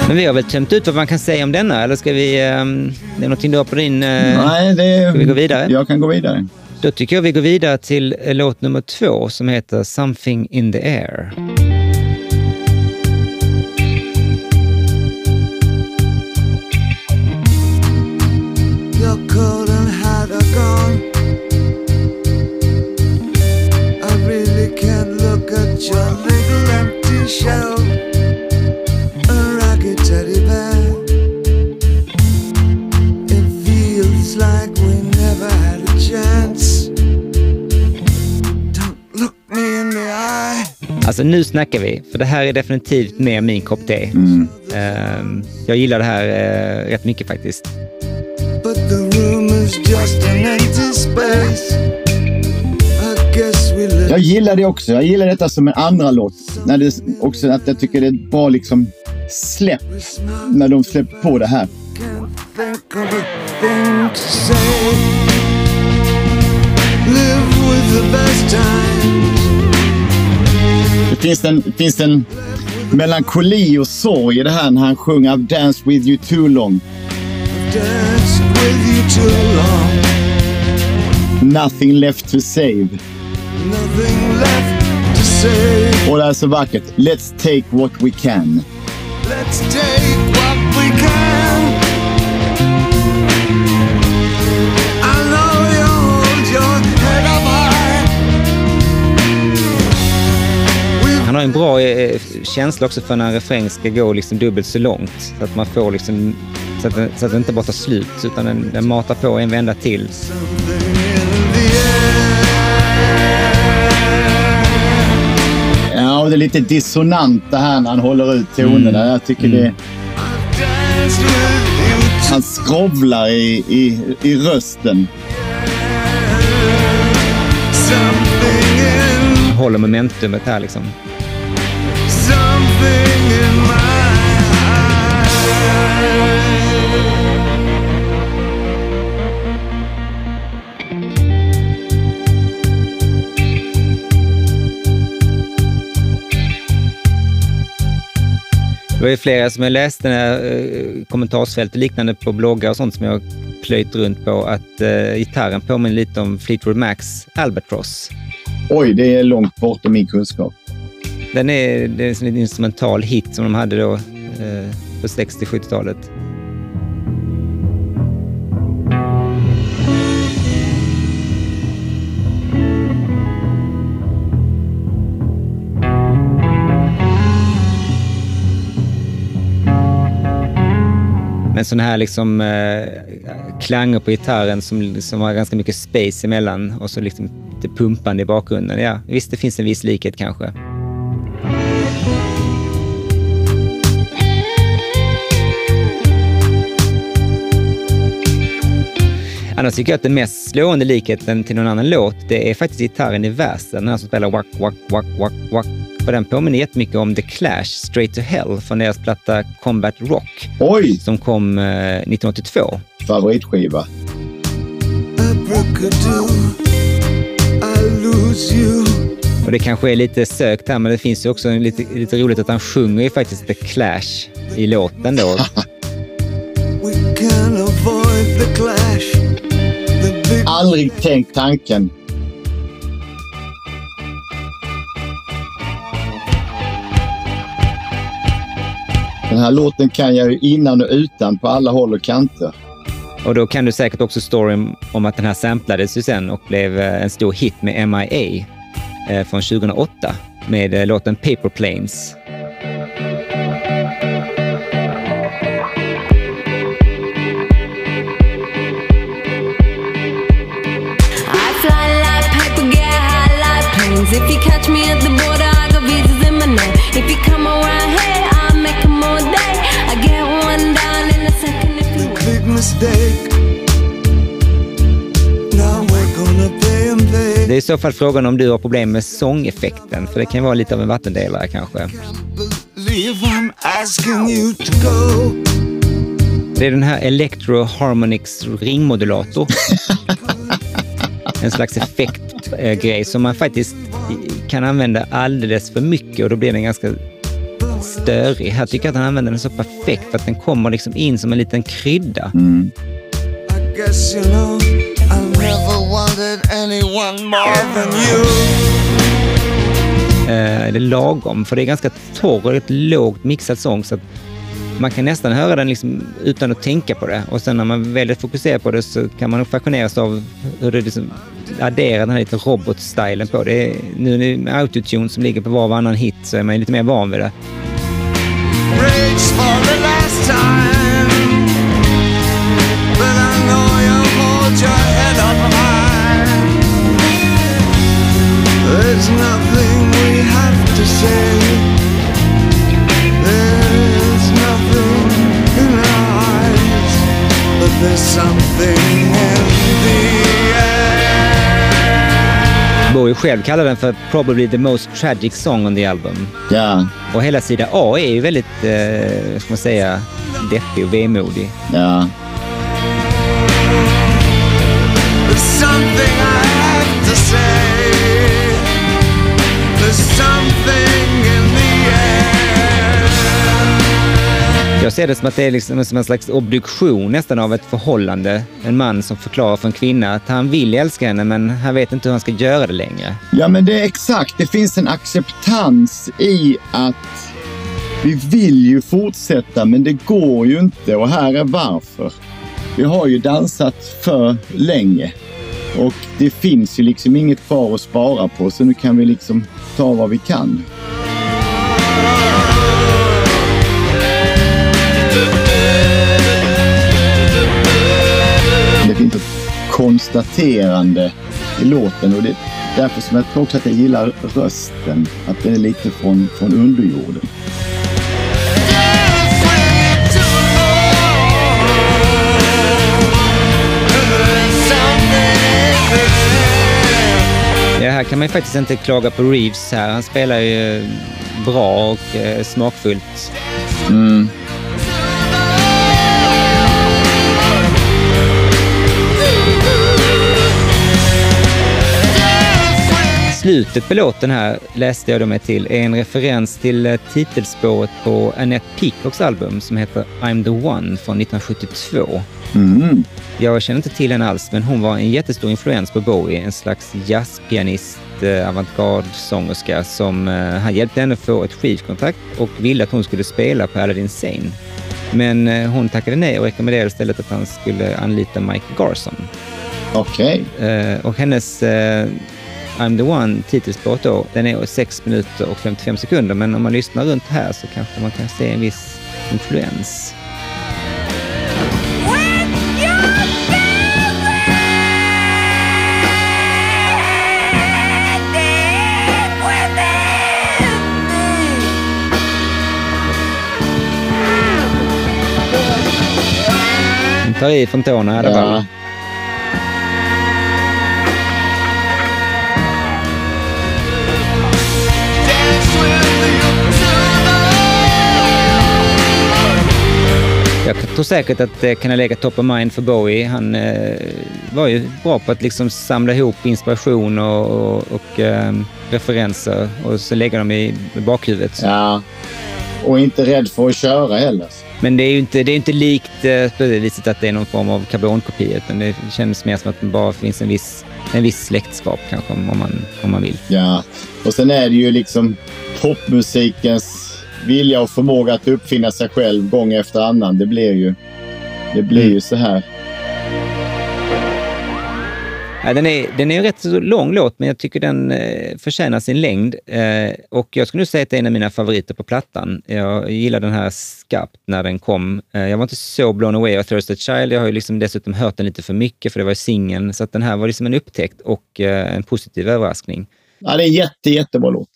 Men vi har väl tömt ut vad man kan säga om denna, eller ska vi... Um, det är någonting du har på din... eh, Nej, det... Ska vi gå vidare? Jag kan gå vidare. Då tycker jag vi går vidare till eh, låt nummer två som heter Something in the air. Your little empty shell. Alltså nu snackar vi, för det här är definitivt mer min kopp te. Ehm, jag gillar det här eh, rätt mycket faktiskt. But the room is just an empty space. I guess we live. Jag gillar det också. Jag gillar detta som en andra låt. När det också att jag tycker det är bra liksom släpp när de släpper på det här. Live with the best times. Det finns det en melankoli och sorg i det här när han sjunger I've danced with you too long. With you too long. Nothing left to save. Nothing left to save. Och det är så vackert. Let's take what we can. Let's take what we can. En bra eh, känsla också för när en refräng ska gå liksom dubbelt så långt. Så att man får liksom... Så att, den, så att den inte bara tar slut, utan den, den matar på en vända till. Ja, och det är lite dissonant det här när han håller ut tonerna. Jag tycker det... With you Han skrovlar i, i, i rösten. Håller momentumet här liksom. Det var ju flera som jag läste när, eh, kommentarsfält och liknande på bloggar och sånt som jag plöjt runt på att eh, gitarren påminner lite om Fleetwood Macs Albatross. Oj, det är långt bortom min kunskap. Den är, det är en instrumental hit som de hade då eh, på 60-70-talet. men sådana här liksom eh, klanger på gitarren som, som har ganska mycket space emellan och så liksom lite pumpande i bakgrunden. Ja, visst, det finns en viss likhet kanske. Annars tycker jag att den mest slående likheten till någon annan låt, det är faktiskt gitarren i versen. Den här som spelar wack, wack, wack, wack, wack. För den påminner jättemycket om The Clash, Straight to Hell, från deras platta Combat Rock, Oj, som kom eh, 1982. favoritskiva. Och det kanske är lite sökt här, men det finns ju också en lite, lite roligt att han sjunger ju faktiskt The Clash i låten då. [LAUGHS] We can avoid the clash. Aldrig tänkt tanken. Den här låten kan jag ju innan och utan på alla håll och kanter. Och då kan du säkert också storyn om att den här samplades ju sen och blev eh, en stor hit med MIA eh, från 2008 med eh, låten Paper Planes. If you catch me at the border, I got visas in my name. If you come around here, I'll make 'em all day. I get one down in a second if you want. big mistake. Det är i så fall frågan om du har problem med sångeffekten, för det kan vara lite av en vattendelare kanske. Det är den här Electro Harmonix ringmodulator. [LAUGHS] en slags Eh, grej som man faktiskt kan använda alldeles för mycket och då blir den ganska störig. Här tycker jag att han använder den så perfekt för att den kommer liksom in som en liten krydda. I you know Eh, det är lagom, för det är ganska torr och rätt lågt mixad sång så att man kan nästan höra den liksom utan att tänka på det. Och sen när man väl är fokuserad på det så kan man fascineras av hur det liksom adderar den här lite robotstilen på det. Är, nu är det autotune som ligger på var och varannan hit så är man lite mer van vid det. There's nothing we have to say. Bowie själv kallar den för “probably the most tragic song on the album”. Ja, Och hela sida A är ju väldigt, eh, ska man säga, deppig och vemodig. ja. There's something I have to say. There's something Jag ser det som att det är liksom som en slags obduktion nästan av ett förhållande. En man som förklarar för en kvinna att han vill älska henne men han vet inte hur han ska göra det längre. Ja, men det är exakt. Det finns en acceptans i att vi vill ju fortsätta, men det går ju inte. Och här är varför. Vi har ju dansat för länge och det finns ju liksom inget kvar att spara på, så nu kan vi liksom ta vad vi kan. Konstaterande i låten och det är därför som jag tror också att jag gillar rösten. Att den är lite från, från underjorden. Ja, här kan man ju faktiskt inte klaga på Reeves här. Han spelar ju bra och eh, smakfullt. Mm. Slutet på låten här läste jag då mig till är en referens till eh, titelspåret på Annette Peacocks album som heter I'm the one från 1972. Mm. Jag känner inte till henne alls, men hon var en jättestor influens på Bowie. En slags jazzpianist, eh, avantgarde-sångerska som eh, han hjälpte henne få ett skivkontrakt och ville att hon skulle spela på Aladdin Sane. Men hon tackade nej och rekommenderade istället att han skulle anlita Mike Garson. Okej. Eh, och hennes I'm the one titelspåret då, den är 6 minuter och 55 sekunder men om man lyssnar runt här så kanske man kan se en viss influens. tar i från tårna i alla fall. Tror säkert att det kan ha legat top of mind för Bowie. Han eh, var ju bra på att liksom samla ihop inspiration och, och, och eh, referenser och så lägga dem i bakhuvudet. ja. Och inte rädd för att köra heller. Men det är ju inte, det är inte likt eh, på det viset att det är någon form av karbonkopia, utan det känns mer som att det bara finns en viss, en viss släktskap kanske, om man, om man vill. Ja. Och sen är det ju liksom popmusikens vilja och förmåga att uppfinna sig själv gång efter annan. Det blir ju, det blir ju så här. Ja, den, är, den är en rätt så lång låt, men jag tycker den eh, förtjänar sin längd. Eh, och jag skulle nog säga att det är en av mina favoriter på plattan. Jag gillar den här skarpt när den kom. Eh, jag var inte så blown away av Thursday Child. Jag har ju liksom dessutom hört den lite för mycket, för det var ju singeln. Så att den här var liksom en upptäckt och eh, en positiv överraskning. Ja, det är en jätte, jättebra låt.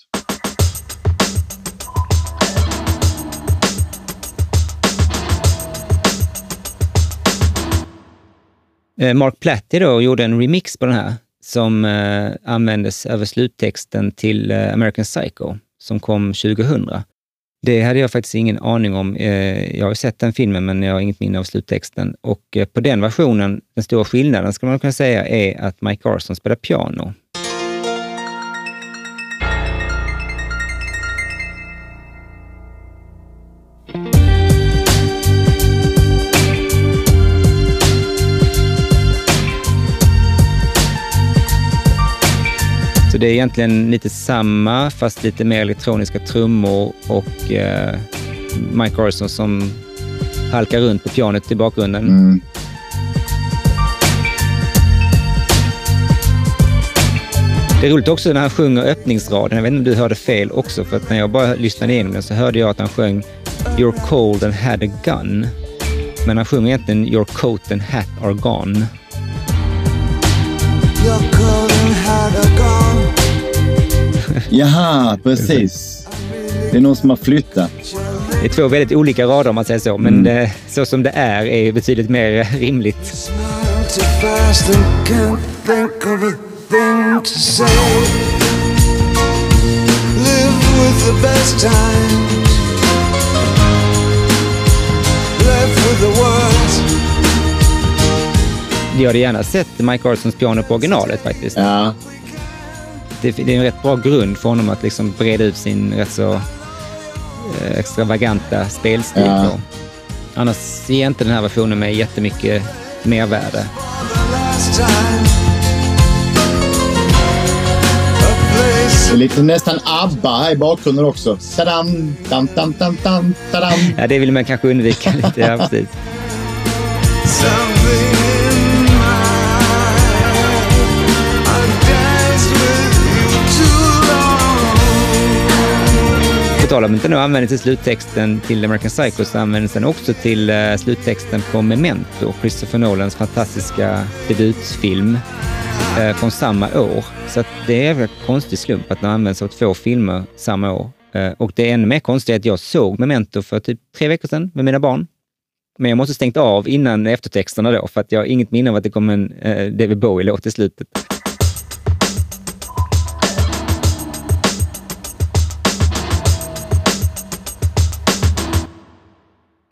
Eh, Mark Platty då gjorde en remix på den här som eh, användes över sluttexten till eh, American Psycho som kom 2000. Det hade jag faktiskt ingen aning om. Eh, jag har sett den filmen men jag har inget minne av sluttexten. Och eh, på den versionen, den stora skillnaden skulle man kunna säga är att Mike Arson spelar piano. Så det är egentligen lite samma, fast lite mer elektroniska trummor och eh, Mike Garson som halkar runt på pianot i bakgrunden. Mm. Det är roligt också när han sjunger öppningsraden. Jag vet inte om du hörde fel också, för att när jag bara lyssnade igenom den så hörde jag att han sjöng “You're cold and had a gun”. Men han sjunger egentligen “Your coat and hat are gone”. Jaha, precis. Det är någon som har flyttat. Det är två väldigt olika rader om man säger så, men Mm. eh, så som det är är betydligt mer [LAUGHS] rimligt. Jag hade gärna sett Mike Garsons piano på originalet faktiskt. Ja, Det, det är en rätt bra grund för honom att liksom breda ut sin rätt så eh, extravaganta spelstil Ja. på. Annars ger inte den här versionen mig jättemycket mervärde. Lite nästan ABBA här i bakgrunden också. Tadam, dam, dam, dam, dam, tadam. Ja, det vill man kanske undvika lite. Ja, precis. Long. På tal om inte nu användes till sluttexten till American Psycho så användes den också till eh, sluttexten på Memento, Christopher Nolans fantastiska debutfilm eh, från samma år. Så att det är en konstig slump att den används av två filmer samma år. Eh, och det är ännu mer konstigt att jag såg Memento för typ tre veckor sedan med mina barn. Men jag måste stängt av innan eftertexterna då, för att jag har inget minne av att det kom en David Bowie-låt i slutet.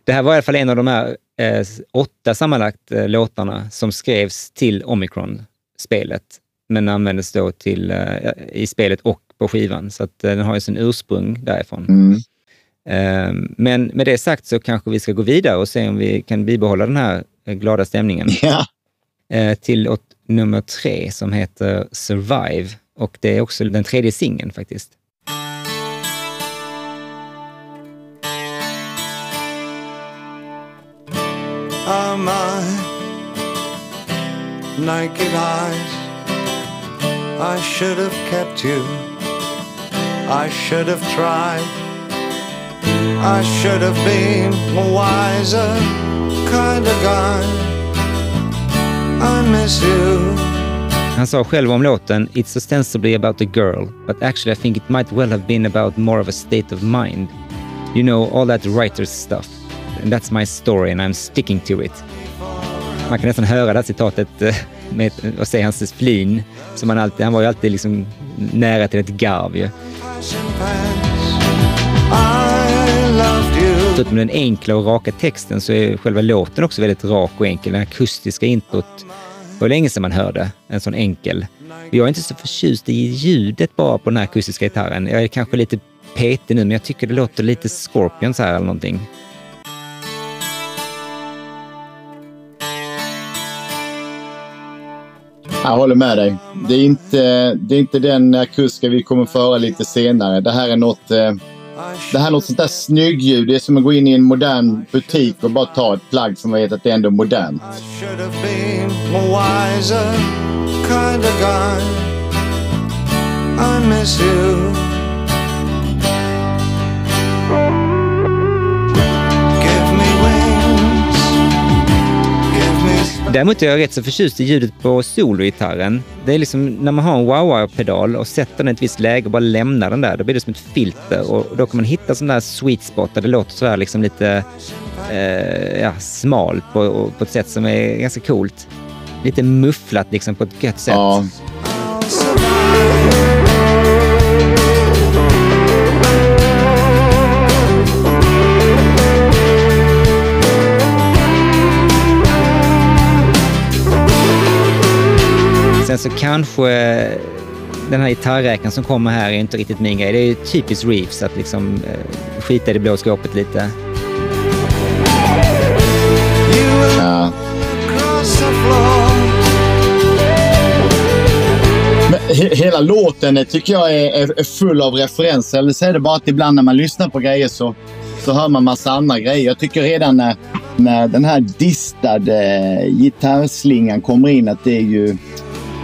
Det här var i alla fall en av de här eh, åtta sammanlagt eh, låtarna som skrevs till Omicron-spelet, men användes då till, eh, i spelet och på skivan. Så att, eh, den har ju sin ursprung därifrån. Mm. Eh, men med det sagt så kanske vi ska gå vidare och se om vi kan bibehålla den här eh, glada stämningen [LAUGHS] eh, till låt nummer tre som heter Survive. Och det är också den tredje singeln faktiskt. Are my naked eyes? I should have kept you. I should have tried. I should have been a wiser kind of guy. I miss you. Han sa själv om låten “It's ostensibly about a girl, but actually I think it might well have been about more of a state of mind. You know, all that writer's stuff. And that's my story and I'm sticking to it.” Man kan nästan höra det här citatet eh, med, och se hans flin. Som han, alltid, han var ju alltid liksom nära till ett garv. Ju. Förutom den enkla och raka texten så är själva låten också väldigt rak och enkel. Den akustiska introt det var länge sedan man hörde en sån enkel. Jag är inte så förtjust i ljudet bara på den här akustiska gitarren. Jag är kanske lite petig nu, men jag tycker det låter lite Scorpions här eller någonting. Jag håller med dig. Det är inte, det är inte den akustiska vi kommer föra lite senare. Det här är något, eh, det här är något sånt där snyggljud. Det är som att gå in i en modern butik och bara ta ett plagg som man vet att det är ändå modernt. I Däremot är jag rätt så förtjust i ljudet på sologitarren. Det är liksom när man har en wah-wah-pedal och sätter den i ett visst läge och bara lämnar den där, då blir det som ett filter och då kan man hitta sån där sweet spot där det låter sådär liksom lite eh, ja, smalt på, på ett sätt som är ganska coolt. Lite mufflat liksom på ett gött sätt. Ja, Sen så kanske den här gitarrräkaren som kommer här är inte riktigt min grej. Det är ju typiskt Reeves att liksom eh, skita i det blå skåpet lite. Ja. hela låten tycker jag är, är, är full av referenser. Eller så är det bara att ibland när man lyssnar på grejer så, så hör man massa andra grejer. Jag tycker redan när, när den här distade eh, gitarrslingan kommer in att det är ju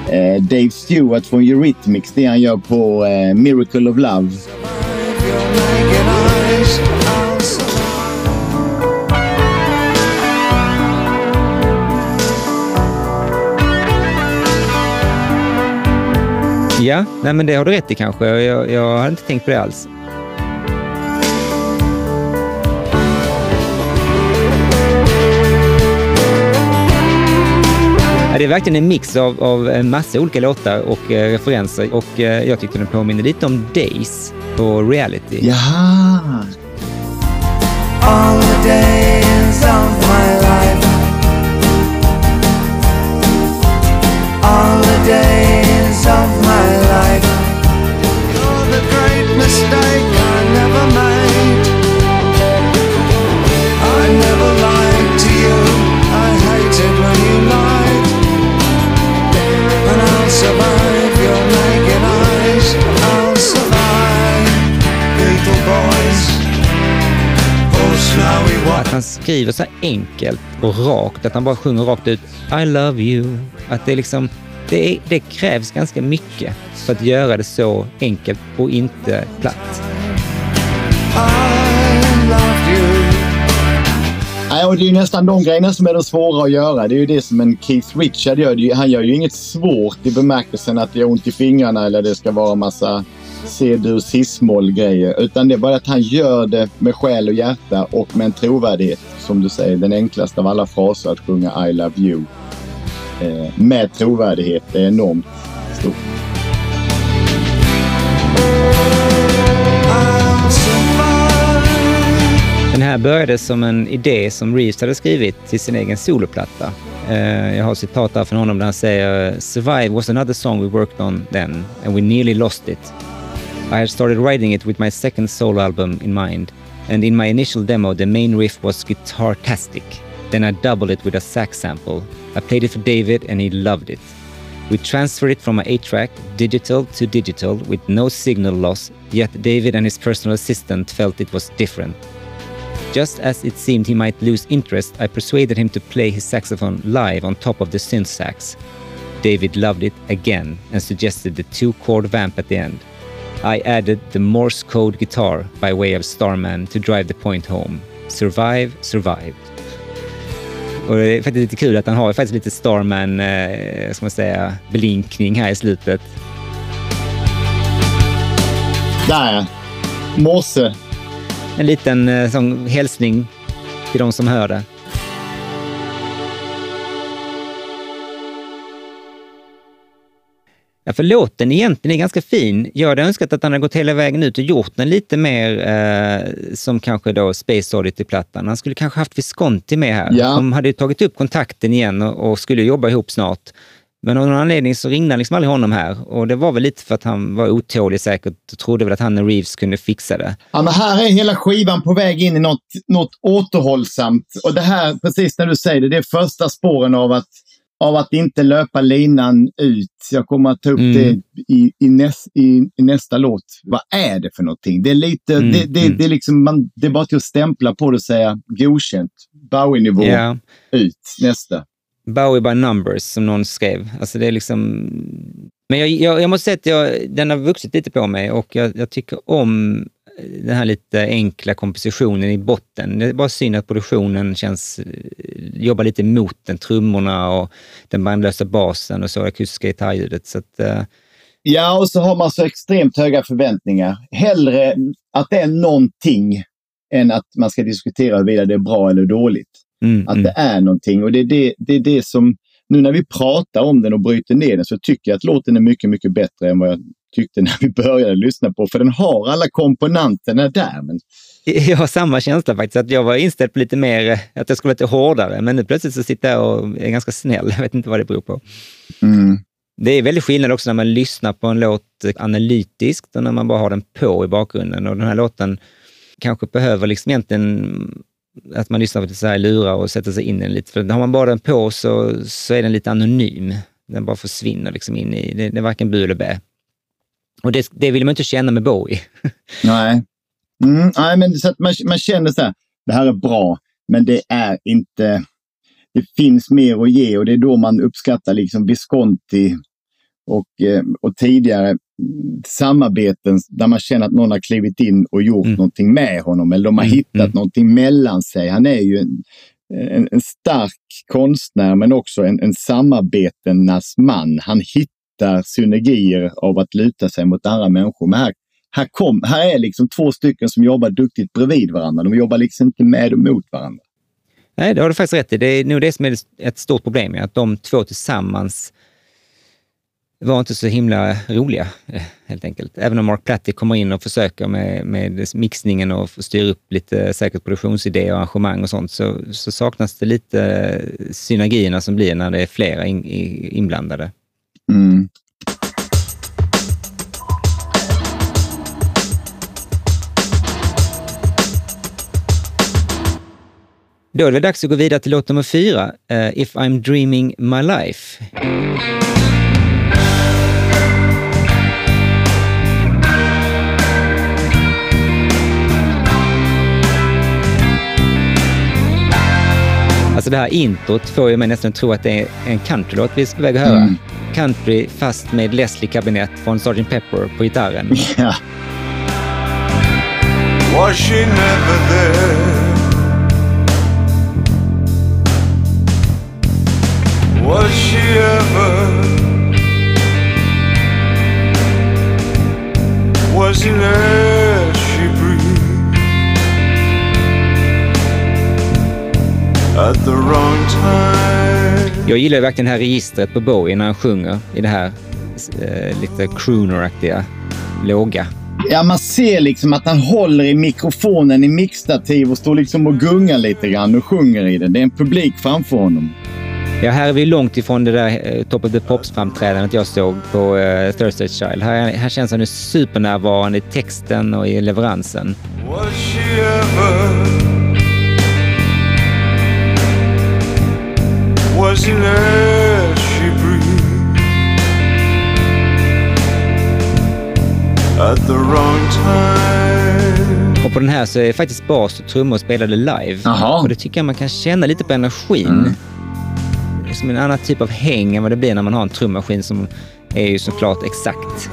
eh, Dave Stewart från Eurythmics, det han gör på eh, Miracle of Love. Ja, nej men det har du rätt i kanske. Jag, jag har inte tänkt på det alls. Ja, det är verkligen en mix av, av en massa olika låtar och eh, referenser och eh, jag tyckte den påminner lite om Days på Reality. Jaha! All the days of my life. All the days han skriver så här enkelt och rakt, att han bara sjunger rakt ut I love you. Att det, liksom, det, är, det krävs ganska mycket för att göra det så enkelt och inte platt. Nej, och det är ju nästan de grejerna som är de svåra att göra. Det är ju det som en Keith Richard gör. Han gör ju inget svårt i bemärkelsen att det gör ont i fingrarna eller det ska vara massa C-dur, cis-moll grejer. Utan det är bara att han gör det med själ och hjärta och med en trovärdighet. Som du säger, den enklaste av alla fraser att sjunga I love you. Eh, med trovärdighet. Det är enormt stort. Den här började som en idé som Reeves hade skrivit till sin egen soloplatta. Eh, jag har citat där från honom där han säger “Survive was another song we worked on then and we nearly lost it. I had started writing it with my second solo album in mind and in my initial demo the main riff was guitar-tastic. Then I doubled it with a sax sample. I played it for David and he loved it. We transferred it from my 8-track, digital to digital, with no signal loss, yet David and his personal assistant felt it was different. Just as it seemed he might lose interest, I persuaded him to play his saxophone live on top of the synth sax. David loved it again and suggested the two chord vamp at the end. I added the Morse code guitar by way of Starman to drive the point home. Survive, survived. Och det är faktiskt lite kul att han har faktiskt lite Starman, eh, ska man säga, blinkning här i slutet. Där ja. Morse. En liten eh, sån hälsning till de som hör det. Ja, för låten egentligen är ganska fin. Jag hade önskat att han hade gått hela vägen ut och gjort den lite mer eh, som kanske då Space Oddity-plattan. Han skulle kanske haft Visconti med här. Ja. De hade ju tagit upp kontakten igen och, och skulle jobba ihop snart. Men av någon anledning så ringde han liksom aldrig honom här. Och det var väl lite för att han var otålig säkert och trodde väl att han och Reeves kunde fixa det. Ja, men här är hela skivan på väg in i något, något återhållsamt. Och det här, precis när du säger det, det är första spåren av att, av att inte löpa linan ut. Jag kommer att ta upp Mm. det i, i, näs, i, i nästa låt. Vad är det för någonting? Det är lite, Mm, det, det, mm. det, är liksom, man, det är bara till att stämpla på det och säga godkänt. Bowie-nivå Ja. ut. Nästa. Bowie by numbers, som någon skrev. Alltså det är liksom... Men jag, jag, jag måste säga att jag, den har vuxit lite på mig och jag, jag tycker om den här lite enkla kompositionen i botten. Det är bara synd att produktionen känns... jobbar lite emot den, trummorna och den bandlösa basen och så akustiska gitarrljudet. Så att, eh, Ja, och så har man så extremt höga förväntningar. Hellre att det är någonting än att man ska diskutera huruvida det är bra eller dåligt. mm, Att mm. det är någonting. Och det är det, det är det som, nu när vi pratar om den och bryter ner den så tycker jag att låten är mycket, mycket bättre än vad jag tyckte när vi började lyssna på. För den har alla komponenterna där. Men [LAUGHS] Jag har samma känsla faktiskt, att jag var inställd på lite mer, att jag skulle vara lite hårdare, men nu plötsligt så sitter jag och är ganska snäll. [LAUGHS] Jag vet inte vad det beror på. mm, Det är väldigt skillnad också när man lyssnar på en låt analytiskt och när man bara har den på i bakgrunden. Och den här låten kanske behöver liksom egentligen att man lyssnar på det så här i lurar och sätter sig in i den lite. För har man bara den på så, så är den lite anonym. Den bara försvinner liksom in i, det, det är varken bu eller bä. Och det, det vill man inte känna med Bowie. [LAUGHS] nej. Mm, nej, men så att man, man känner så här, det här är bra, men det är inte... Det finns mer att ge och det är då man uppskattar liksom Visconti och, eh, och tidigare samarbeten där man känner att någon har klivit in och gjort Mm. någonting med honom eller de har Mm, hittat mm. någonting mellan sig. Han är ju en, en, en stark konstnär men också en, en samarbetenas man. Han hittar synergier av att luta sig mot andra människor. Men här, här, kom, här är liksom två stycken som jobbar duktigt bredvid varandra. De jobbar liksom inte med och mot varandra. Nej, det har du faktiskt rätt i. Det är nog det som är ett stort problem, att de två tillsammans var inte så himla roliga, eh, helt enkelt. Även om Mark Platty kommer in och försöker med, med mixningen och styr upp lite säkert produktionsidéer och arrangemang och sånt, så, så saknas det lite synergierna som blir när det är flera in, inblandade. Mm. Då är det dags att gå vidare till låt nummer fyra, uh, If I'm Dreaming My Life. Alltså det här introt får ju mig nästan tro att det är en countrylåt vi är på väg att höra. Mm. Country fast med Leslie Kabinett från Sgt. Pepper på gitarren. [LAUGHS] Ja. Was she never there? Was she ever? Was it air Jag gillar ju verkligen det här registret på Bowie när han sjunger i det här eh, lite crooner-aktiga, låga. Ja, man ser liksom att han håller i mikrofonen i mixtativ och står liksom och gungar lite grann och sjunger i den. Det är en publik framför honom. Ja, här är vi långt ifrån det där eh, Top of the Pops-framträdandet jag såg på eh, Thursday Child. Här, här känns han ju supernärvarande i texten och i leveransen. At the wrong time? Och på den här så är faktiskt bas och trummor spelade live. Jaha. Och det tycker jag man kan känna lite på energin. Mm. Det är som en annan typ av häng än vad det blir när man har en trummaskin som är ju såklart exakt.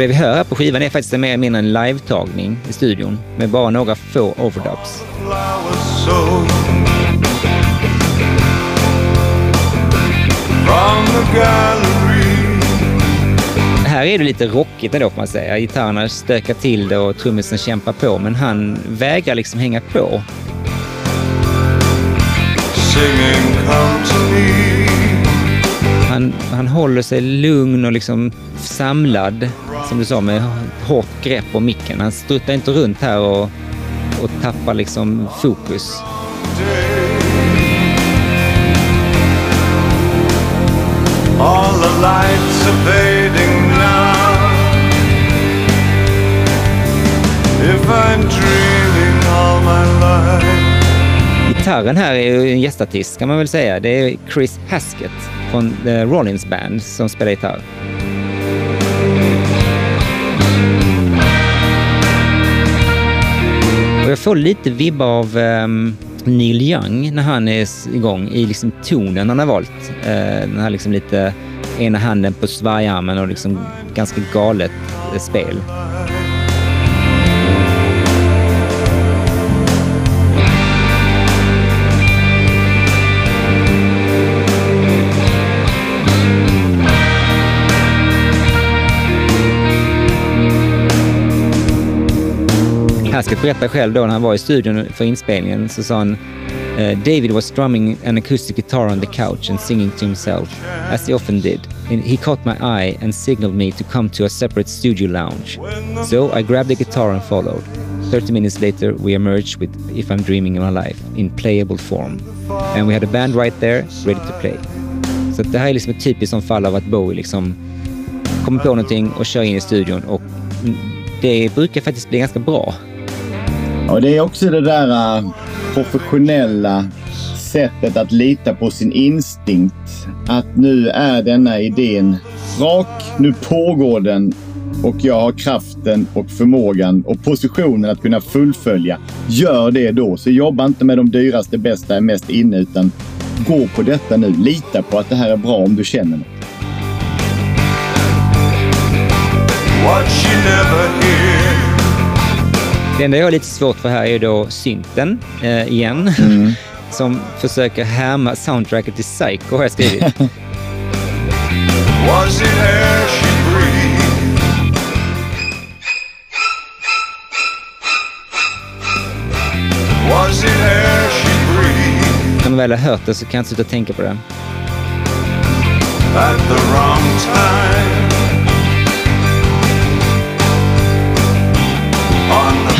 Det vi hör här på skivan är faktiskt mer eller mindre en live-tagning i studion med bara några få overdubs. Här är det lite rockigt ändå får man säga. Gitarrerna stökar till det och trummisen kämpar på, men han vägrar liksom hänga på. Han, han håller sig lugn och liksom samlad, som du sa, med hårt grepp om micken. Han struttar inte runt här och, och tappar liksom fokus. All the lights are fading now. If I'm dreaming all my life. Gitarren här är ju en gästartist kan man väl säga. Det är Chris Haskett från The Rollins Band som spelar gitarr. Och jag får lite vibbar av um, Neil Young när han är igång i liksom tonen han har valt. Uh, den här liksom lite ena handen på svajarmen och liksom ganska galet eh, spel. Haskett berättade själv då när han var i studion för inspelningen så sa han eh, David was strumming an acoustic guitar on the couch and singing to himself, as he often did. And he caught my eye and signaled me to come to a separate studio lounge. So I grabbed the guitar and followed. 30 minutes later, we emerged with If I'm Dreaming of My Life in playable form. And we had a band right there, ready to play. Så det här är liksom ett typiskt som fall av att Bowie liksom kommer på någonting och kör in i studion och det brukar faktiskt bli ganska bra. Och det är också det där äh, professionella sättet att lita på sin instinkt. Att nu är denna idén rak, nu pågår den och jag har kraften och förmågan och positionen att kunna fullfölja. Gör det då, så jobba inte med de dyraste, bästa, är mest inne, utan gå på detta nu. Lita på att det här är bra om du känner något. Det enda jag har lite svårt för här är då synten eh, igen. [LAUGHS] Som försöker härma soundtracket till Psycho har jag skrivit. [LAUGHS] När man väl har hört det så kan jag inte sluta tänka på det. at the wrong time?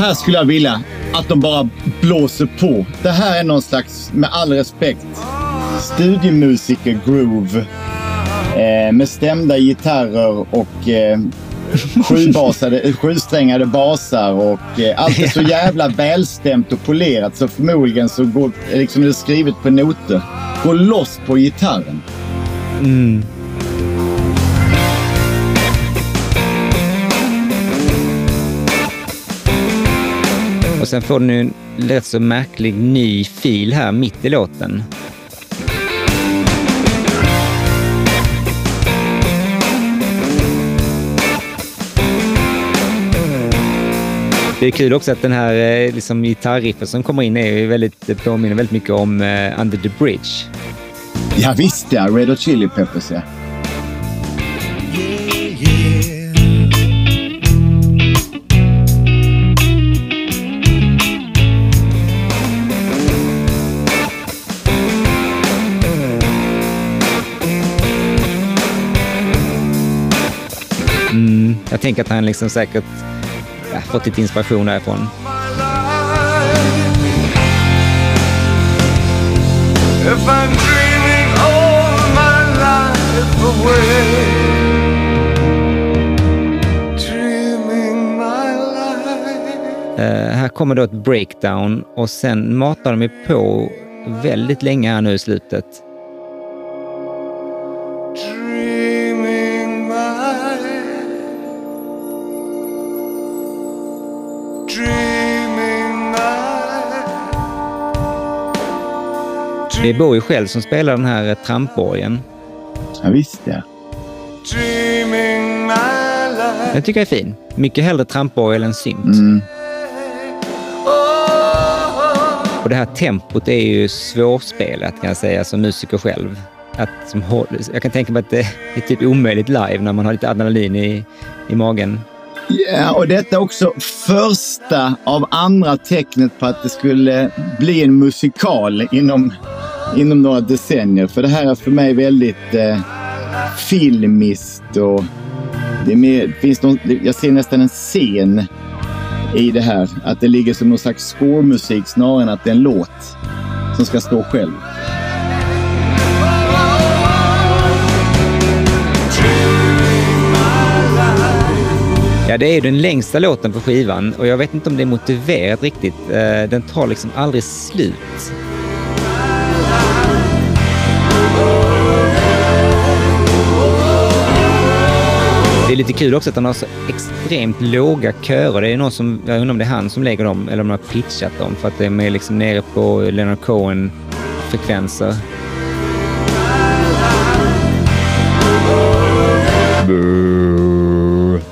Här skulle jag vilja att de bara blåser på. Det här är någon slags, med all respekt, studiemusiker-groove. Eh, med stämda gitarrer och eh, sjubasade, [LAUGHS] sjusträngade basar och eh, allt är så jävla välstämt och polerat så förmodligen så går, liksom det är skrivet på noter. Gå loss på gitarren. Och sen får den en rätt så märklig ny fil här mitt i låten. Det är kul också att den här eh, liksom, gitarriffen som kommer in är väldigt, eh, påminner väldigt mycket om eh, Under the Bridge. Ja visst ja, Red Hot Chili Peppers ja. Jag tänker att han liksom säkert ja, fått lite inspiration därifrån. If I'm dreaming all my life away, dreaming my life. Eh, här kommer då ett breakdown och sen matar de ju på väldigt länge här nu i slutet. Det är Bowie själv som spelar den här eh, tramporgeln. Ja visst ja. Den tycker jag är fin. Mycket hellre tramporgel än synt. Mm. Och det här tempot är ju svårspelat kan jag säga som musiker själv. att som, jag kan tänka mig att det är typ omöjligt live när man har lite adrenalin i, i magen. Ja, och detta är också första av andra tecknet på att det skulle bli en musikal inom, inom några decennier. För det här är för mig väldigt eh, filmiskt och det är mer, finns någon, jag ser nästan en scen i det här. Att det ligger som någon slags scoremusik snarare än att det är en låt som ska stå själv. Ja, det är ju den längsta låten på skivan och jag vet inte om det är motiverat riktigt. Eh, den tar liksom aldrig slut. Det är lite kul också att han har så extremt låga körer. Det är någon som, jag undrar om det är han som lägger dem eller om de har pitchat dem för att de är liksom nere på Leonard Cohen-frekvenser.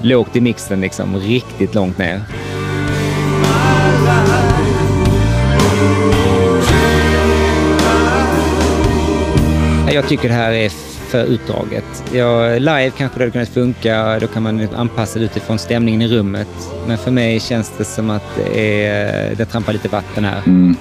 Lågt i mixen liksom, riktigt långt ner. Jag tycker det här är för utdraget. Ja, live kanske det hade kunnat funka, då kan man anpassa det utifrån stämningen i rummet. Men för mig känns det som att det, är, det trampar lite vatten här. Mm.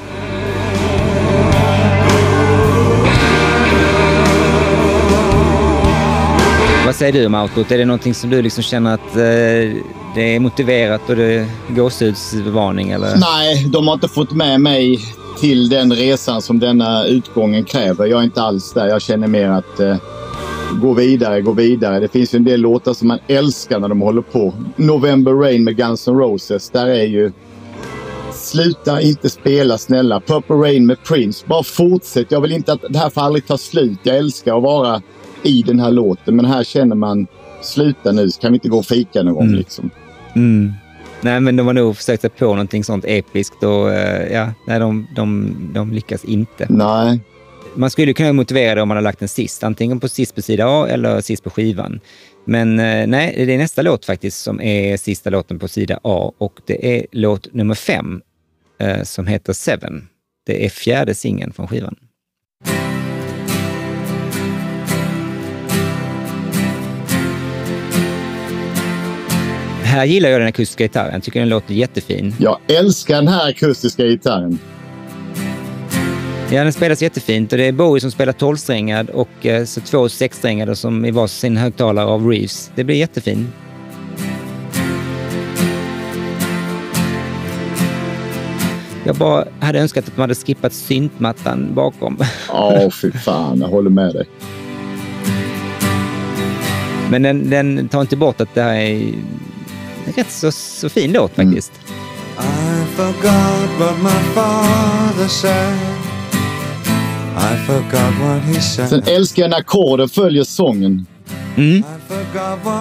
Vad säger du om outrot? Är det någonting som du liksom känner att eh, det är motiverat och det gåshudsvarning eller? Nej, de har inte fått med mig till den resan som denna utgången kräver. Jag är inte alls där. Jag känner mer att eh, gå vidare, gå vidare. Det finns ju en del låtar som man älskar när de håller på. November Rain med Guns N' Roses. Där är ju... Sluta inte spela snälla. Purple Rain med Prince. Bara fortsätt. Jag vill inte att det här får aldrig ta slut. Jag älskar att vara i den här låten. Men här känner man, sluta nu. Kan vi inte gå och fika någon gång liksom? Mm. Nej, men de har nog försökt sig på någonting sånt episkt och eh, ja, nej, de, de, de lyckas inte. Nej. Man skulle kunna motivera det om man har lagt en sist, antingen på sist på sida A eller sist på skivan. Men eh, nej, det är nästa låt faktiskt som är sista låten på sida A och det är låt nummer fem eh, som heter Seven. Det är fjärde singeln från skivan. Här gillar jag den akustiska gitarren. Tycker den låter jättefin. Jag älskar den här akustiska gitarren. Ja, den spelas jättefint och det är Bowie som spelar 12-strängad och eh, så två sexsträngade som i varsin högtalare av Reeves. Det blir jättefint. Jag bara hade önskat att man hade skippat syntmattan bakom. [LAUGHS] Ja, fy fan. Jag håller med dig. Men den, den tar inte bort att det här är [LAUGHS] rätt så, så fin låt faktiskt. I forgot what my father said. I forgot what he said. Sen älskar jag när ackorden följer sången. Mm.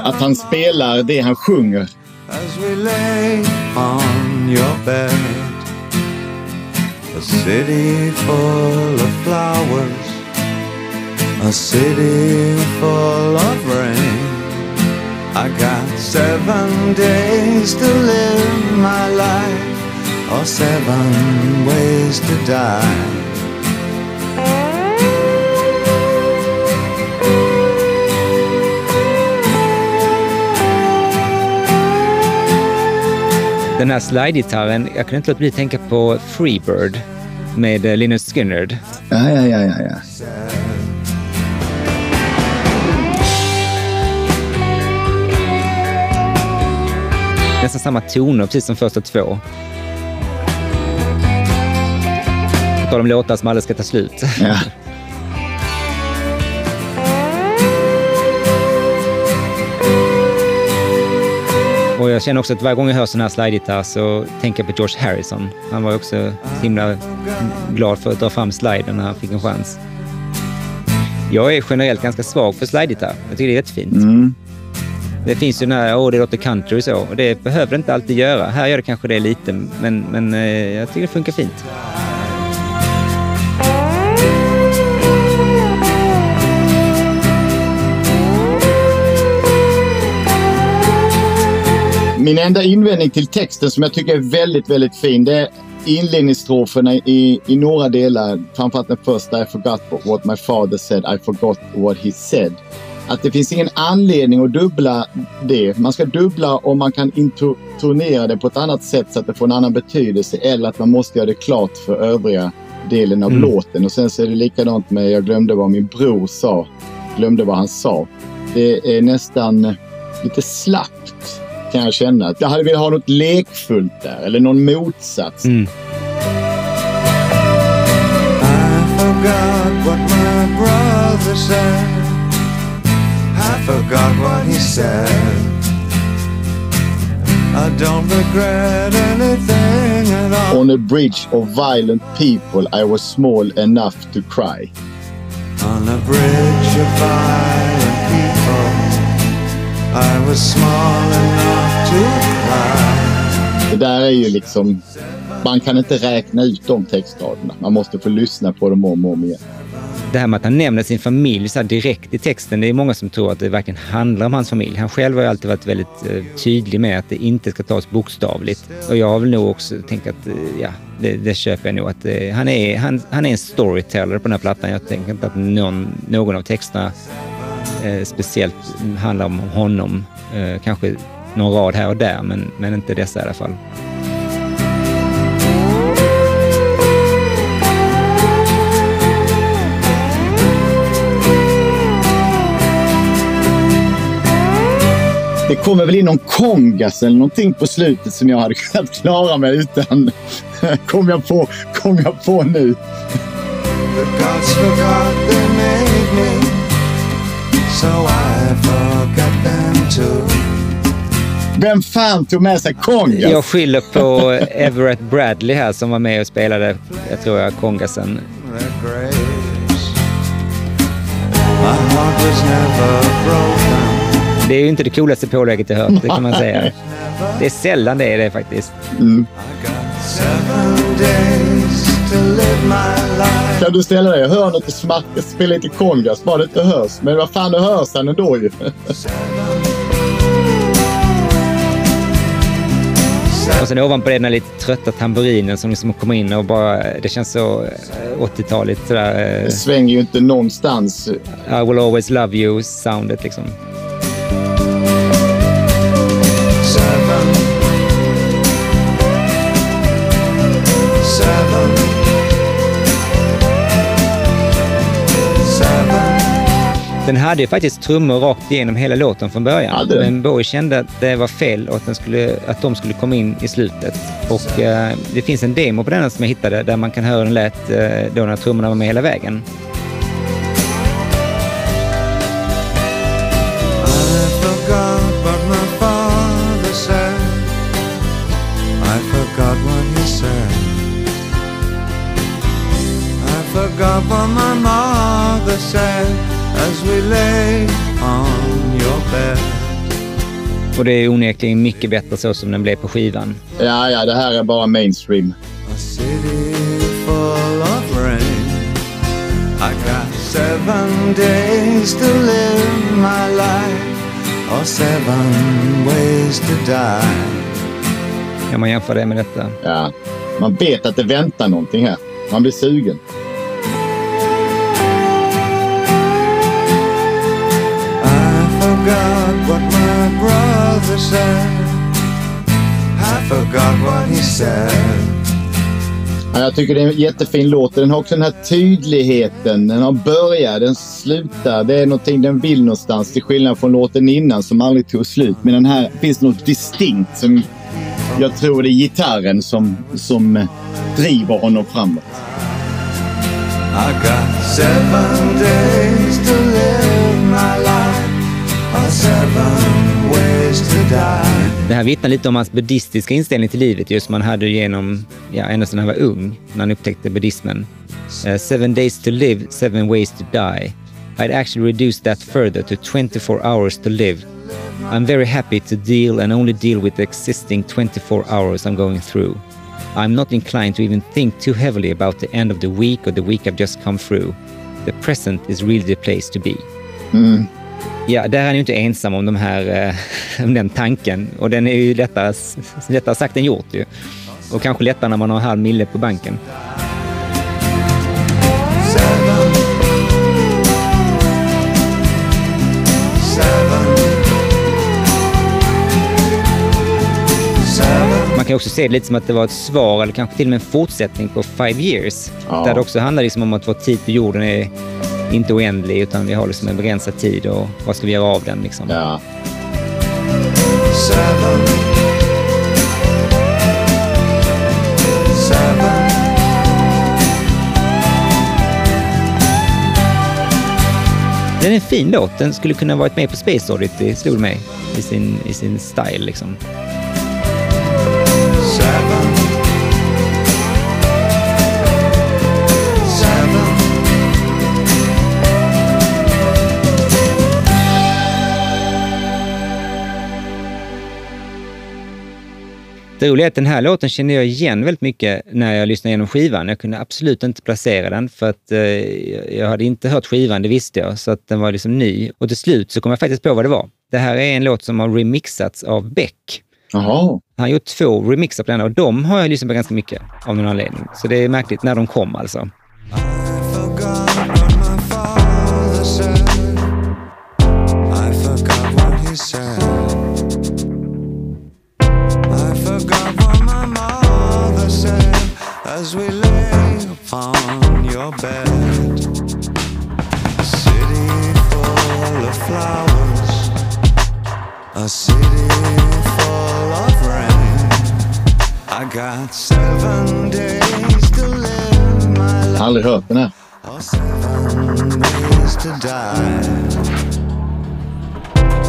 Att han spelar det han sjunger. as we lay on your bed. A city full of flowers, a city full of rain. I got seven days to live my life, or seven ways to die. Den här slide-gitarren, jag kunde inte låta bli att tänka på Freebird med eh, Linus Skynyrd. Ja, ja, ja, ja, ja. Nästan samma toner, precis som första två. På tal om låtar som aldrig ska ta slut. ja. [LAUGHS] Och jag känner också att varje gång jag hör sån här slide-gitarr så tänker jag på George Harrison. Han var också himla glad för att dra fram sliden när han fick en chans. Jag är generellt ganska svag för slide-gitarr. Jag tycker det är jättefint. Mm. Det finns ju den här, åh det låter country och så. Och det behöver det inte alltid göra. Här gör det kanske det lite, men, men eh, jag tycker det funkar fint. Min enda invändning till texten som jag tycker är väldigt, väldigt fin, det är inledningsstroferna i, i några delar, framförallt den första, I forgot what my father said, I forgot what he said. Att det finns ingen anledning att dubbla det. Man ska dubbla om man kan intonera det på ett annat sätt så att det får en annan betydelse eller att man måste göra det klart för övriga delen av Mm. låten. Och sen så är det likadant med Jag glömde vad min bror sa. Glömde vad han sa. Det är nästan lite slappt kan jag känna. Jag hade velat ha något lekfullt där eller någon motsats. Mm. I forgot what my brother said. Forgot what he said. I don't regret anything at all. On a bridge of violent people I was small enough to cry. On a bridge of violent people, I was small enough to cry. Det där är ju liksom... Man kan inte räkna ut de textraderna. Man måste få lyssna på dem om och om igen. Det här med att han nämner sin familj så här direkt i texten, det är många som tror att det verkligen handlar om hans familj. Han själv har ju alltid varit väldigt eh, tydlig med att det inte ska tas bokstavligt. Och jag har väl nog också tänkt att, eh, ja, det, det köper jag nog. Att, eh, han, är, han, han är en storyteller på den här plattan. Jag tänker inte att någon, någon av texterna eh, speciellt handlar om honom. Eh, kanske någon rad här och där, men, men inte dessa i alla fall. Det kommer väl in någon kongas eller någonting på slutet som jag hade kunnat klara mig utan. [LAUGHS] kom, jag på, kom jag på nu. The gods forgot they made me, so I forgot them too. Vem fan tog med sig kongas? Jag skyller på Everett Bradley här som var med och spelade, jag tror jag, kongasen. My heart was never broken. Det är ju inte det coolaste pålägget jag hört, det kan man säga. Det är sällan det är det faktiskt. Life. Kan du ställa dig i hörnet och smacka, spela lite kongas bara det inte hörs? Men vad fan, det hörs han ändå ju. [LAUGHS] Och sen ovanpå det den här lite trötta tamburinen som liksom kommer in och bara, det känns så eh, 80-taligt sådär. Det svänger ju inte någonstans. eh, I will always love you soundet liksom. Den hade ju faktiskt trummor rakt igenom hela låten från början. Den? Men Bowie kände att det var fel och att, den skulle, att de skulle komma in i slutet. Och eh, det finns en demo på den som jag hittade där man kan höra den lät eh, då när trummorna var med hela vägen. I forgot what my mother said as we lay on your bed. Och det är onekligen mycket bättre så som den blev på skivan. Ja, ja, det här är bara mainstream. A city full of rain. I got seven days to live my life, or seven ways to die. Kan man jämföra det med detta? Ja. Man vet att det väntar någonting här. Man blir sugen. Forgot what my brother said. I forgot what he said. Ja, jag tycker det är en jättefin låt. Den har också den här tydligheten. Den har börjat, den slutar. Det är någonting den vill någonstans. Till skillnad från låten innan som aldrig tog slut. Men den här finns något distinkt som jag tror det är gitarren som, som eh, driver honom framåt. I got seven days to live my life, det här vittnar lite om hans buddhistiska inställning till livet just som han hade genom, ja, ända sedan han var ung, när han upptäckte buddhismen. Uh, seven days to live, seven ways to die. I'd actually reduced that further to 24 hours to live. I'm very happy to deal and only deal with the existing 24 hours I'm going through. I'm not inclined to even think too heavily about the end of the week or the week I've just come through. The present is really the place to be. Hmm. Ja, där är han ju inte ensam om, de här, eh, [LAUGHS] om den tanken. Och den är ju lättare, lättare sagt än gjort ju. Och kanske lättare när man har en halv mille på banken. Man kan också se det lite som att det var ett svar eller kanske till och med en fortsättning på Five Years. Ja. Där det också handlar liksom om att vår tid på jorden är inte oändlig utan vi har liksom en begränsad tid och vad ska vi göra av den liksom. Ja. seven, seven, Den är en fin låt. Den skulle kunna varit med på Space Oddity, slog mig. I sin, i sin style liksom. seven, Det roliga är att den här låten kände jag igen väldigt mycket när jag lyssnade igenom skivan. Jag kunde absolut inte placera den för att eh, jag hade inte hört skivan, det visste jag. Så att den var liksom ny. Och till slut så kom jag faktiskt på vad det var. Det här är en låt som har remixats av Beck. Jaha. Han har gjort två remixar på den och de har jag lyssnat på ganska mycket av någon anledning. Så det är märkligt när de kom alltså. As we lay upon your bed. A city full of flowers, a city full of rain. I got seven days to live my life. Aldrig hört den här. Or seven days to die.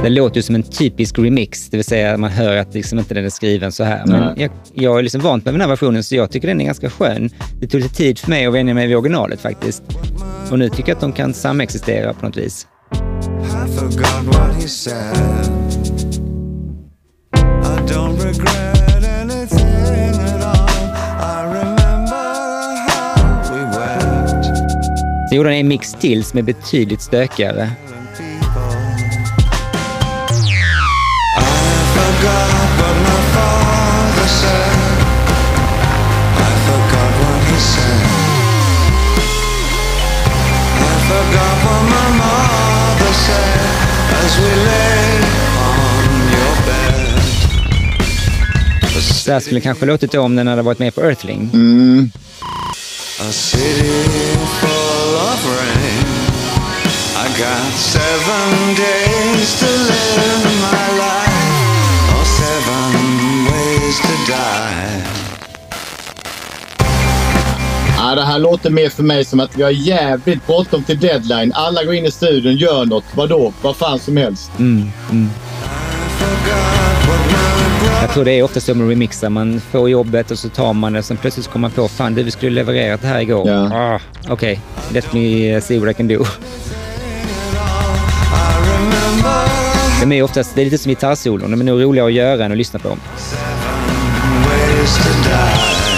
Det låter ju som en typisk remix, det vill säga man hör att liksom inte den är skriven så här. Men jag, jag är liksom vant med den här versionen så jag tycker den är ganska skön. Det tog lite tid för mig att vänja mig vid originalet faktiskt. Och nu tycker jag att de kan samexistera på något vis. Så gjorde han en mix till som är betydligt stökigare. Forgot what my father said. I forgot what he said. I forgot what my mother said as we lay on your bed. Så här skulle kanske låtit om den hade varit med på Earthling. Mm. A city full of rain. I got seven days to live my life, det här låter mer för mig som att vi har jävligt bråttom till deadline. Alla går in i studion, gör något. Vadå? Vad fan som helst. Mm, mm. Jag tror det är ofta så med remixar. Man får jobbet och så tar man det. Sen plötsligt kommer man på, fan du, vi skulle levererat det här igår. Ja. Ah, Okej, let me see what I can do. De är oftast, det är lite som gitarrsolon. De är nog roligare att göra än att lyssna på. ways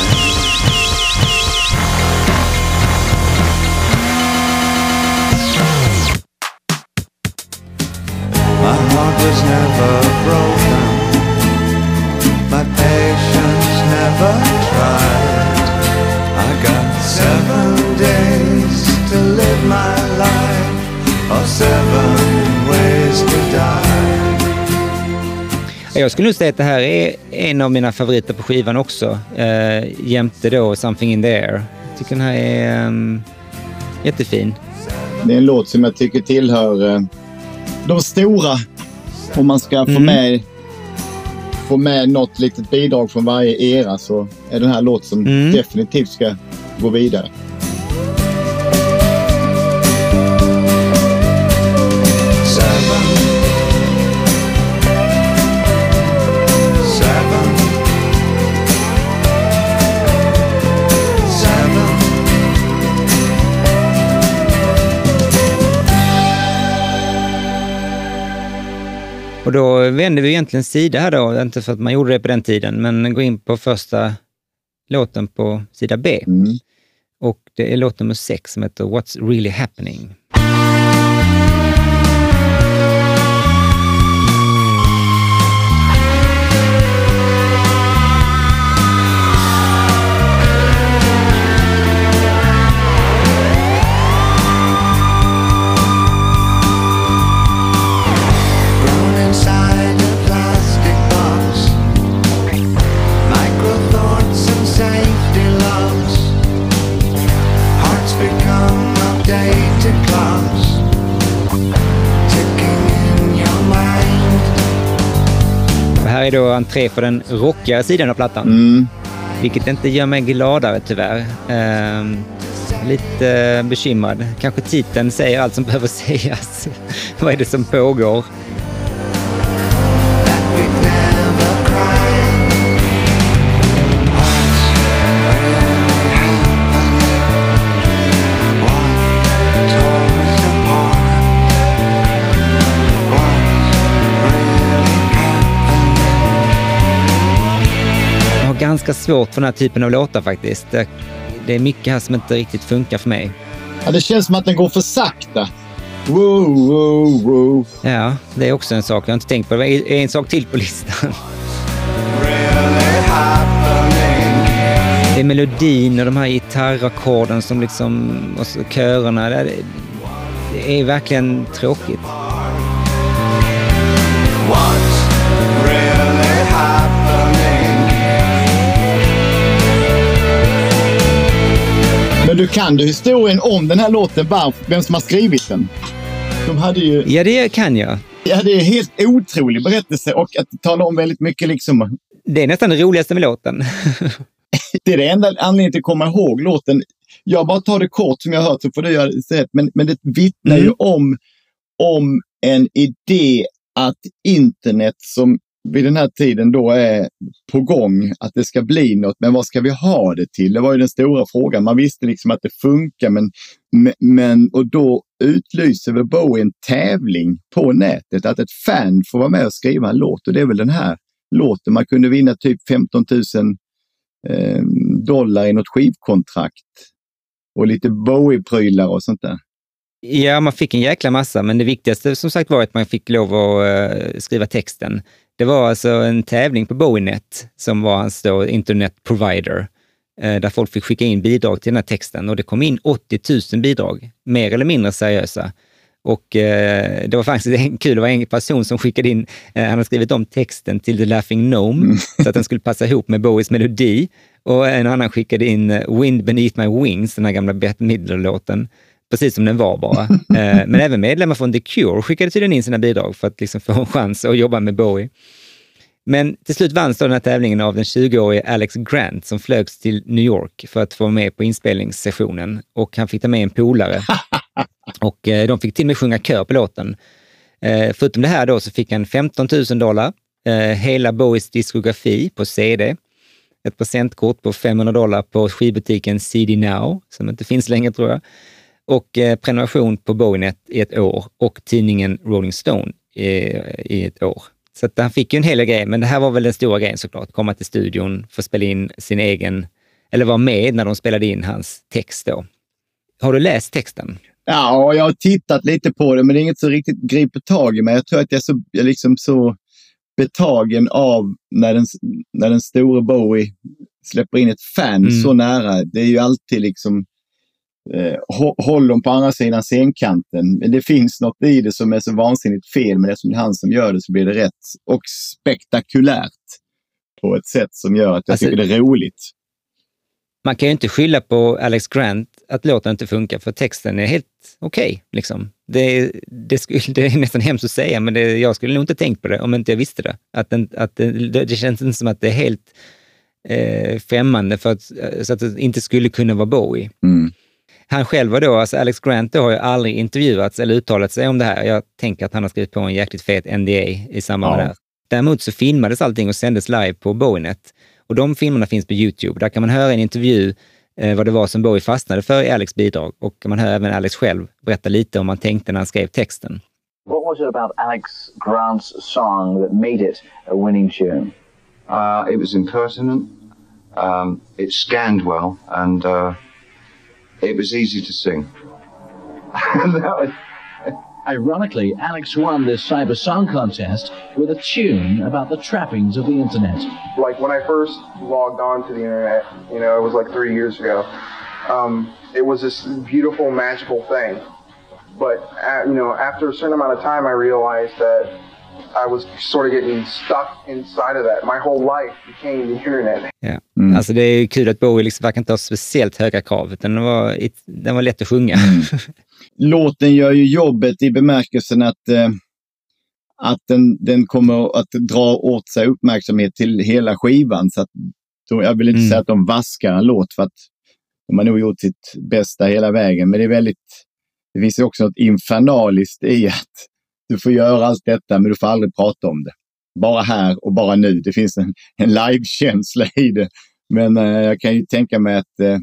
Jag skulle nog säga att det här är en av mina favoriter på skivan också. Eh, jämte då Something in the air. Jag tycker den här är um, jättefin. Det är en låt som jag tycker tillhör eh, de stora. Om man ska få Mm. med få med något litet bidrag från varje era så är den här låt som Mm. definitivt ska gå vidare. Och då vänder vi egentligen sida här då, inte för att man gjorde det på den tiden, men går in på första låten på sida B. Mm. Och det är låt nummer sex som heter What's really happening. Det här är då entré för den rockigare sidan av plattan. Mm. Vilket inte gör mig gladare tyvärr. Uh, lite bekymrad. Kanske titeln säger allt som behöver [LAUGHS] sägas. Vad är det som pågår? Ganska svårt för den här typen av låtar faktiskt. Det, är mycket här som inte riktigt funkar för mig. Ja, det känns som att den går för sakta. Wow, wow, wow. Ja, det är också en sak jag inte tänkt på. Det är en sak till på listan. Det är melodin och de här gitarrackorden som liksom, och körerna. Det är verkligen tråkigt. Du kan du historien om den här låten, varför, vem som har skrivit den? De hade ju... Ja, det kan jag. Ja, det är en helt otrolig berättelse och att tala om väldigt mycket liksom. Det är nästan det roligaste med låten. [LAUGHS] Det är det enda anledningen till att komma ihåg låten. Jag bara tar det kort som jag har hört så får du göra det. Men, men det vittnar Mm. ju om, om en idé att internet som vid den här tiden då är på gång, att det ska bli något. Men vad ska vi ha det till? Det var ju den stora frågan. Man visste liksom att det funkar, men, men och då utlyser väl Bowie en tävling på nätet att ett fan får vara med och skriva en låt. Och det är väl den här låten. Man kunde vinna typ 15 000 eh, dollar i något skivkontrakt. Och lite Bowie-prylar och sånt där. Ja, man fick en jäkla massa, men det viktigaste som sagt var att man fick lov att uh, skriva texten. Det var alltså en tävling på Bowienet som var hans då internet provider, eh, där folk fick skicka in bidrag till den här texten och det kom in 80 000 bidrag, mer eller mindre seriösa. Och eh, det var faktiskt en kul, det var en person som skickade in, eh, han hade skrivit om texten till The Laughing Gnome så att den skulle passa ihop med Bowies melodi. Och en annan skickade in eh, Wind Beneath My Wings, den här gamla Bette Midler-låten, precis som den var bara. [LAUGHS] Eh, men även medlemmar från The Cure skickade tydligen in sina bidrag för att liksom få en chans att jobba med Bowie. Men till slut vanns då den här tävlingen av den 20-årige Alex Grant som flögs till New York för att få vara med på inspelningssessionen. Och han fick ta med en polare. [LAUGHS] Och eh, de fick till och med sjunga kör på låten. Eh, förutom det här då så fick han 15 000 dollar, eh, hela Bowies diskografi på CD, ett presentkort på 500 dollar på skivbutiken CD Now, som inte finns längre tror jag, och eh, prenumeration på Bowienet i ett år och tidningen Rolling Stone i, i ett år. Så att han fick ju en hel del grejer, men det här var väl den stora grejen såklart. Komma till studion, få spela in sin egen, eller vara med när de spelade in hans text då. Har du läst texten? Ja, jag har tittat lite på det, men det är inget så riktigt griper tag i mig. Jag tror att jag är så, jag liksom så betagen av när den, när den store Bowie släpper in ett fan Mm. så nära. Det är ju alltid liksom eh, håll dem på andra sidan scenkanten. Men det finns något i det som är så vansinnigt fel, men eftersom det är han som gör det så blir det rätt och spektakulärt på ett sätt som gör att jag Alltså- tycker det är roligt. Man kan ju inte skylla på Alex Grant att låten inte funkar, för texten är helt okej. liksom. det, det, skulle- det är nästan hemskt att säga, men det, jag skulle nog inte tänkt på det om inte jag visste det. Att, den, att det, det, det känns inte som att det är helt eh, främmande för att, så att det inte skulle kunna vara Bowie. Mm. Han själv var då, alltså Alex Grant då har ju aldrig intervjuats eller uttalat sig om det här. Jag tänker att han har skrivit på en jäkligt fet NDA i samband med Ja. det här. Däremot så filmades allting och sändes live på Bowienet. Och de filmerna finns på Youtube. Där kan man höra en intervju eh, vad det var som Bowie fastnade för i Alex bidrag. Och man hör även Alex själv berätta lite om vad han tänkte när han skrev texten. What was it about Alex Grant's song that made it a winning tune? Uh, it was impertinent. Um, it scanned well, and uh, it was easy to sing. [LAUGHS] Was- Ironically, Alex won this cyber song contest with a tune about the trappings of the internet. like when I first logged on to the internet, you know, it was like three years ago. Um, it was this beautiful, magical thing. But uh, you know, after a certain amount of time, I realized that I was sort of getting stuck inside of that. My whole life became the internet. Ja. Alltså det är ju kul att Bowie liksom verkar inte ha speciellt höga krav, utan den var, den var lätt att sjunga. [LAUGHS] låten gör ju jobbet i bemärkelsen att eh, att den, den kommer att dra åt sig uppmärksamhet till hela skivan. Så att, då, jag vill inte Mm. säga att de vaskar en låt för att de har nog gjort sitt bästa hela vägen. Men det är väldigt, det finns ju också något infernaliskt i att du får göra allt detta men du får aldrig prata om det. Bara här och bara nu. Det finns en, en live-känsla i det. Men eh, jag kan ju tänka mig att eh,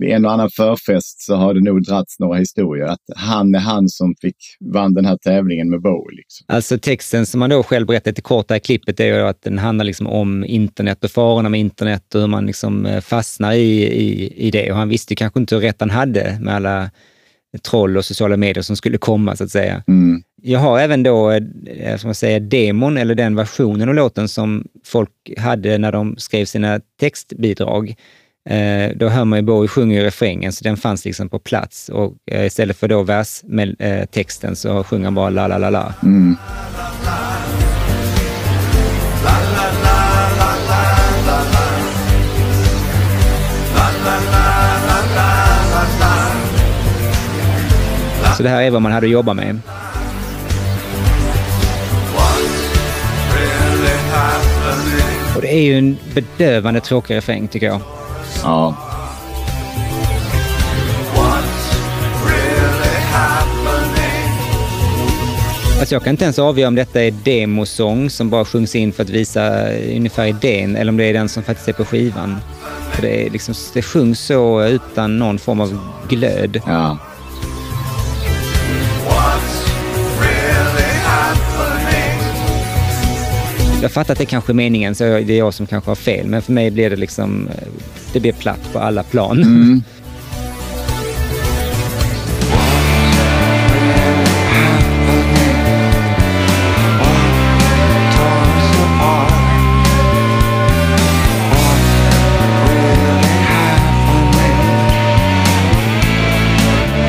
vid en och annan förfest så har det nog dragits några historier. Att han är han som fick vann den här tävlingen med Bowie. Liksom. Alltså texten som man då själv berättar i klippet är ju att den handlar liksom om internet och farorna med internet och hur man liksom eh, fastnar i, i, i det. Och han visste kanske inte hur rätt han hade med alla troll och sociala medier som skulle komma så att säga. Mm. Jag har även då, eh, som man säger, demon eller den versionen av låten som folk hade när de skrev sina textbidrag. Eh, då hör man ju Bowie sjunga i refrängen, så den fanns liksom på plats. Och eh, istället för då verstexten eh, texten så sjunger han bara la la la la. Mm. Så det här är vad man hade att jobba med. Det är ju en bedövande tråkig refräng tycker jag. Ja. Alltså jag kan inte ens avgöra om detta är demosång som bara sjungs in för att visa ungefär idén eller om det är den som faktiskt är på skivan. För det, är liksom, det sjungs så utan någon form av glöd. ja. Jag fattar att det kanske är meningen, så det är jag som kanske har fel. Men för mig blir det liksom, eh, det blir platt på alla plan. Mm. [LAUGHS]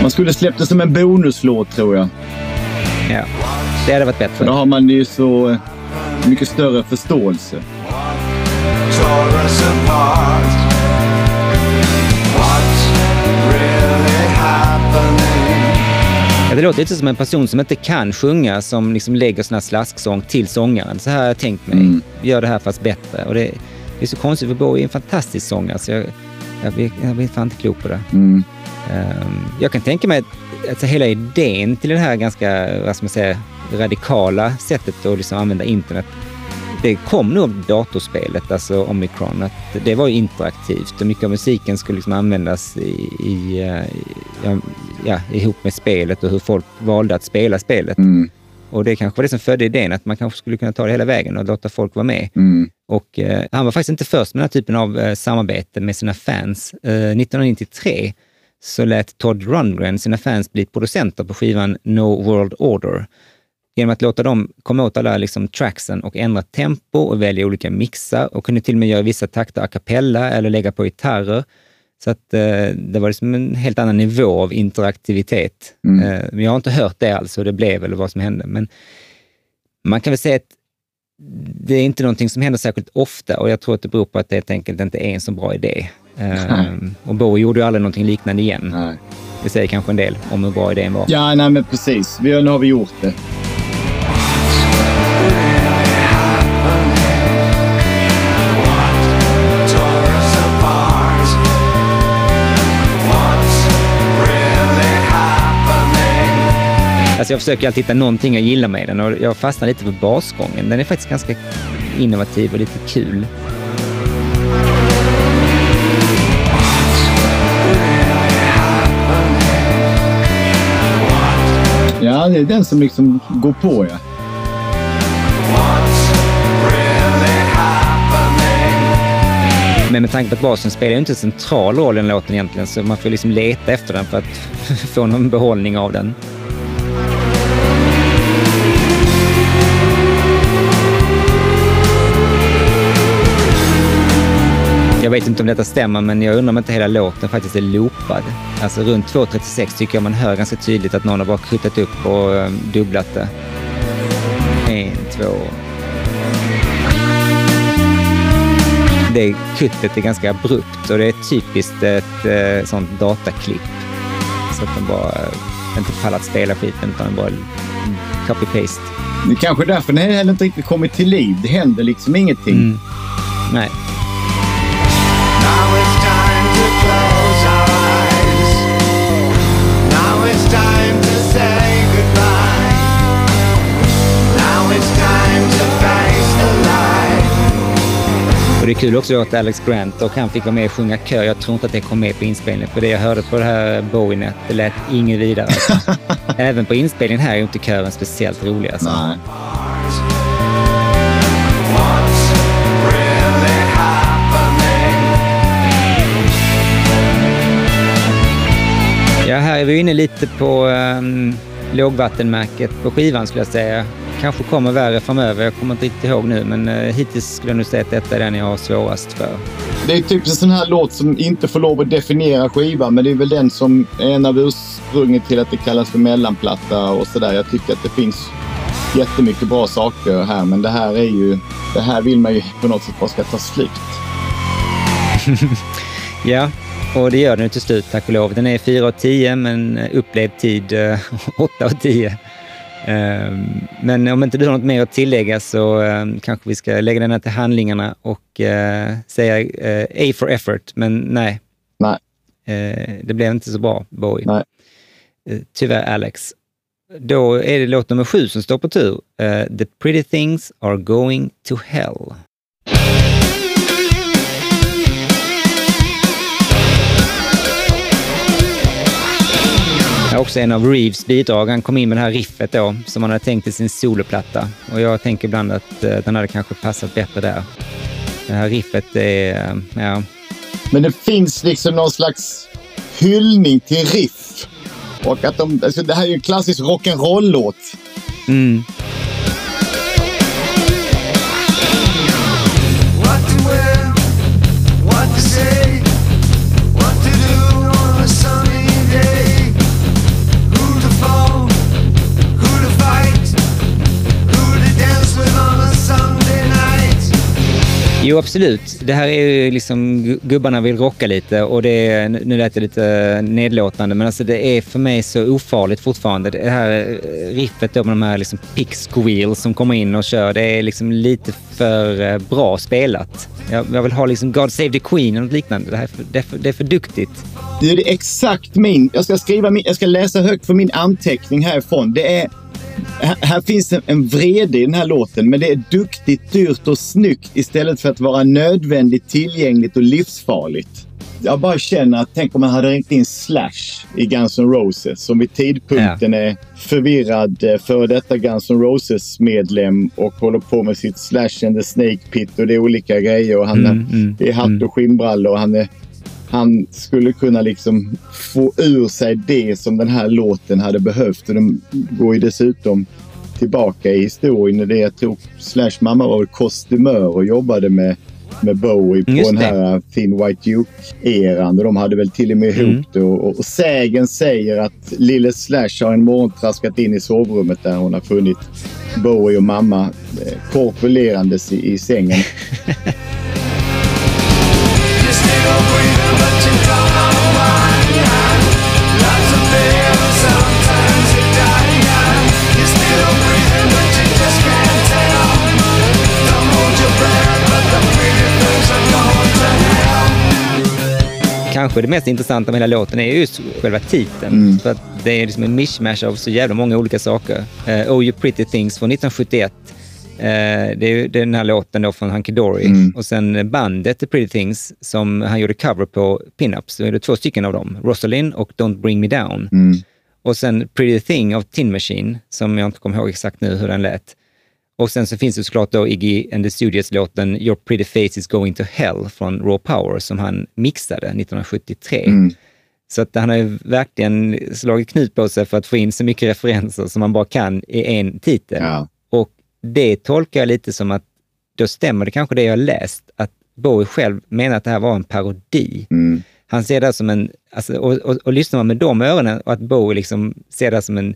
Man skulle släppt det som en bonuslåt tror jag. Ja, det hade varit För bättre. då har man ju så eh, mycket större förståelse. Ja, det låter lite som en person som inte kan sjunga som liksom lägger sån här slasksång till sångaren. Så här har jag tänkt mig. Mm. Gör det här fast bättre. Och det, det är så konstigt för Bowie är en fantastisk sångare. Så jag, jag, blir, jag blir fan inte klok på det. Mm. Ehm, jag kan tänka mig att alltså, hela idén till det här ganska vad ska man säga, radikala sättet att liksom använda internet, det kom nog av datorspelet, alltså Omicron. Att det var interaktivt och mycket av musiken skulle liksom användas i, i, eh, ja, ja, ihop med spelet och hur folk valde att spela spelet. Mm. Och det kanske var det som födde idén, att man kanske skulle kunna ta det hela vägen och låta folk vara med. Mm. Och eh, han var faktiskt inte först med den här typen av eh, samarbete med sina fans. Eh, 1993 så lät Todd Rundgren sina fans bli producenter på skivan No World Order. Genom att låta dem komma åt alla liksom, tracksen och ändra tempo och välja olika mixar och kunde till och med göra vissa takter a cappella eller lägga på gitarrer. Så att eh, det var liksom en helt annan nivå av interaktivitet. Mm. Eh, men jag har inte hört det alls, hur det blev eller vad som hände. Men man kan väl säga att det är inte någonting som händer särskilt ofta och jag tror att det beror på att det helt enkelt inte är en så bra idé. Ehm, och Bowie gjorde ju aldrig någonting liknande igen. Nej. Det säger kanske en del om hur bra idén var. Ja, nej men precis. Vi, nu har vi gjort det. Alltså jag försöker alltid hitta någonting jag gillar med den och jag fastnar lite för basgången. Den är faktiskt ganska innovativ och lite kul. Ja, det är den som liksom går på ja. Men med tanke på att basen spelar ju inte en central roll i den låten egentligen så man får liksom leta efter den för att [LAUGHS] få någon behållning av den. Jag vet inte om detta stämmer, men jag undrar om inte hela låten faktiskt är loopad. Alltså runt 2.36 tycker jag man hör ganska tydligt att någon har bara kuttat upp och eh, dubblat det. En, två... Det kuttet är ganska abrupt och det är typiskt ett eh, sånt dataklipp. Så att de bara eh, inte pallat spela skiten utan bara copy-paste. Det är kanske därför den heller inte riktigt kommit till liv. Det händer liksom ingenting. Mm. Nej. Och det är kul också att Alex Grant och han fick vara med och sjunga kör. Jag tror inte att det kom med på inspelningen. För det jag hörde på det här Bowie-net, det lät inget vidare. Alltså. [LAUGHS] Även på inspelningen här är inte kören speciellt rolig. Alltså. Nej. Ja, här är vi inne lite på um, lågvattenmärket på skivan skulle jag säga. Kanske kommer värre framöver, jag kommer inte riktigt ihåg nu, men uh, hittills skulle jag nog säga att detta är den jag har svårast för. Det är typ en sån här låt som inte får lov att definiera skivan, men det är väl den som är en av ursprunget till att det kallas för mellanplatta och sådär. Jag tycker att det finns jättemycket bra saker här, men det här är ju... Det här vill man ju på något sätt bara ska ta slut. [LAUGHS] Ja, och det gör den ju till slut, tack och lov. Den är 4 av 10, men upplevd tid eh, 8 av 10. Ehm, Men om inte du har något mer att tillägga så eh, kanske vi ska lägga den här till handlingarna och eh, säga eh, A for effort, men nej. Nej. Eh, det blev inte så bra, Bowie. Nej. Tyvärr, Alex. Då är det låt nummer sju som står på tur. The pretty things are going to hell. Också en av Reeves bidrag. Han kom in med det här riffet då, som han hade tänkt i sin soloplatta. Och jag tänker ibland att eh, den hade kanske passat bättre där. Det här riffet är, eh, ja, Men det finns liksom någon slags hyllning till riff. Och att de, alltså det här är ju en klassisk rock'n'roll-låt. mm, Jo, absolut. Det här är ju liksom gubbarna vill rocka lite och det är, nu lät det lite nedlåtande, men alltså det är för mig så ofarligt fortfarande. Det här eh, riffet då med de här liksom pick squeals som kommer in och kör, det är liksom lite för eh, bra spelat. Jag, jag vill ha liksom God Save the Queen eller något liknande. Det, här är för, det, är för, det är för duktigt. Det är exakt min... Jag ska, skriva min, jag ska läsa högt för min anteckning härifrån. Det är... Här, finns en, en vrede i den här låten, men det är duktigt, dyrt och snyggt istället för att vara nödvändigt, tillgängligt och livsfarligt. Jag bara känner att tänk om man hade ringt in Slash i Guns N' Roses som vid tidpunkten är förvirrad eh, före detta Guns N' Roses-medlem och håller på med sitt Slash and the Snake Pit och det är olika grejer och han Mm, är, mm, är hatt och skinnbrallor och han är han skulle kunna liksom få ur sig det som den här låten hade behövt. Och de går ju dessutom tillbaka i historien. Det jag tror Slash mamma var väl kostymör och jobbade med, med Bowie på Just den det. här Thin White Duke-eran. Och de hade väl till och med Mm. ihop det. Och, och, och sägen säger att lille Slash har en morgon traskat in i sovrummet där hon har funnit Bowie och mamma eh, korpulerandes i, i sängen. [LAUGHS] Kanske det mest intressanta med hela låten är just själva titeln. För att det är liksom en mishmash av så jävla många olika saker. Uh, oh You Pretty Things från 1971. Eh, det är det är den här låten då från Hunky Dory. Och sen bandet The Pretty Things som han gjorde cover på Pinups. Då är det två stycken av dem. Rosalind och Don't Bring Me Down. Och sen Pretty Thing av Tin Machine, som jag inte kommer ihåg exakt nu hur den lät. Och sen så finns det såklart då Iggy and the Studios-låten Your Pretty Face is Going to Hell från Raw Power som han mixade 1973. Så att han har ju verkligen slagit knut på sig för att få in så mycket referenser som man bara kan i en titel. Ja. Och det tolkar jag lite som att då stämmer det kanske det jag läst, att Bowie själv menar att det här var en parodi. Mm. Han ser det som en, alltså, och, och, och lyssnar man med de öronen och att Bowie liksom ser det som en,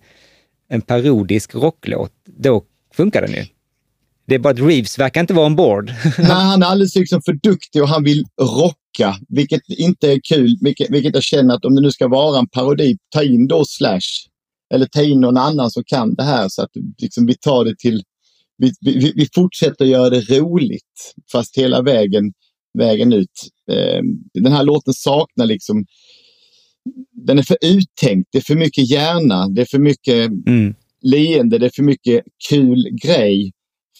en parodisk rocklåt, då funkar den ju. Det är bara att Reeves verkar inte vara ombord. [LAUGHS] Nej, han är alldeles liksom för duktig och han vill rocka, vilket inte är kul. Vilket, vilket jag känner att om det nu ska vara en parodi, ta in då Slash. eller ta in någon annan som kan det här så att liksom, vi tar det till, vi, vi, vi fortsätter göra det roligt fast hela vägen, vägen ut. Eh, den här låten saknar liksom, den är för uttänkt, det är för mycket hjärna, det är för mycket Mm. Leende, det är för mycket kul grej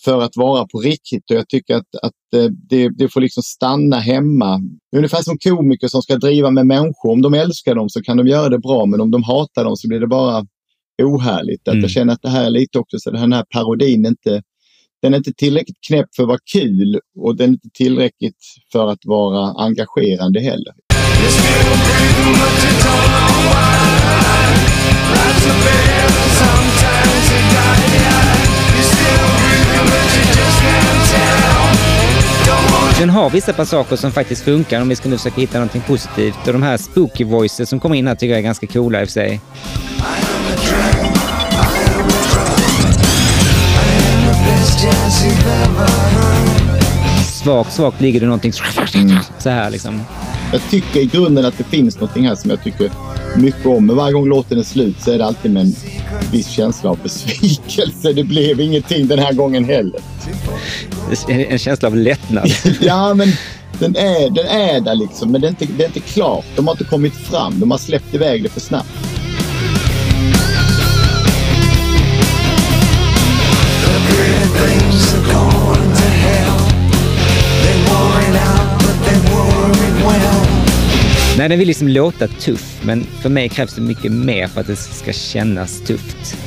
för att vara på riktigt. Och jag tycker att, att eh, det, det får liksom stanna hemma. Ungefär som komiker som ska driva med människor. Om de älskar dem så kan de göra det bra, men om de hatar dem så blir det bara ohärligt. Att Mm. Jag känner att det här är lite också så den här parodin inte, den är inte tillräckligt knäpp för att vara kul och den är inte tillräckligt för att vara engagerande heller. Den har vissa passager som faktiskt funkar om vi ska nu försöka hitta någonting positivt. Och de här spooky voices som kommer in här tycker jag är ganska coola i och för sig. Svagt, svagt ligger det någonting så här liksom. Jag tycker i grunden att det finns någonting här som jag tycker mycket om. Men varje gång låten är slut så är det alltid med en viss känsla av besvikelse. Det blev ingenting den här gången heller. En en känsla av lättnad. [LAUGHS] Ja, men den är, den är där liksom. Men det är, inte, det är inte klart. De har inte kommit fram. De har släppt iväg det för snabbt. Nej, den vill liksom låta tuff, men för mig krävs det mycket mer för att det ska kännas tufft.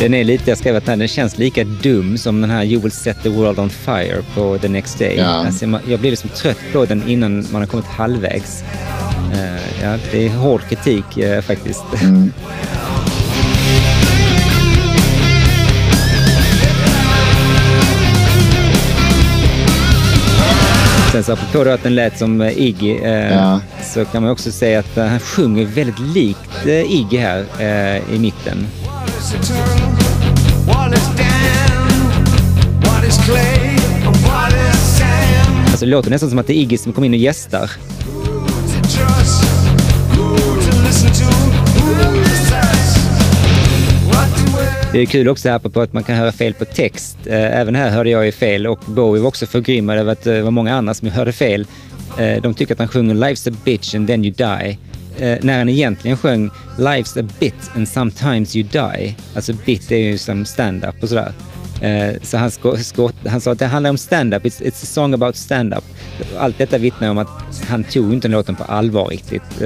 Den är lite, jag skrev att den känns lika dum som den här You will set the world on fire på The Next Day. Ja. Alltså, jag blir liksom trött på den innan man har kommit halvvägs. Eh, ja, det är hård kritik eh, faktiskt. Sen så apropå då att den lät som eh, Iggy eh, Ja. så kan man också säga att eh, han sjunger väldigt likt eh, Iggy här eh, i mitten. Alltså det låter nästan som att det är Iggy som kommer in och gästar. Det är kul också här på att man kan höra fel på text. Eh, även här hörde jag ju fel och Bowie var också förgrymmad över att eh, det var många andra som hörde fel. Eh, de tycker att han sjunger “Life's a bitch and then you die” när han egentligen sjöng “Life's a bit and sometimes you die”. Alltså bit är ju som stand-up och sådär. Så han, skott, han sa att det handlar om stand-up, it's, it's a song about stand-up. Allt detta vittnar om att han tog inte låten på allvar riktigt.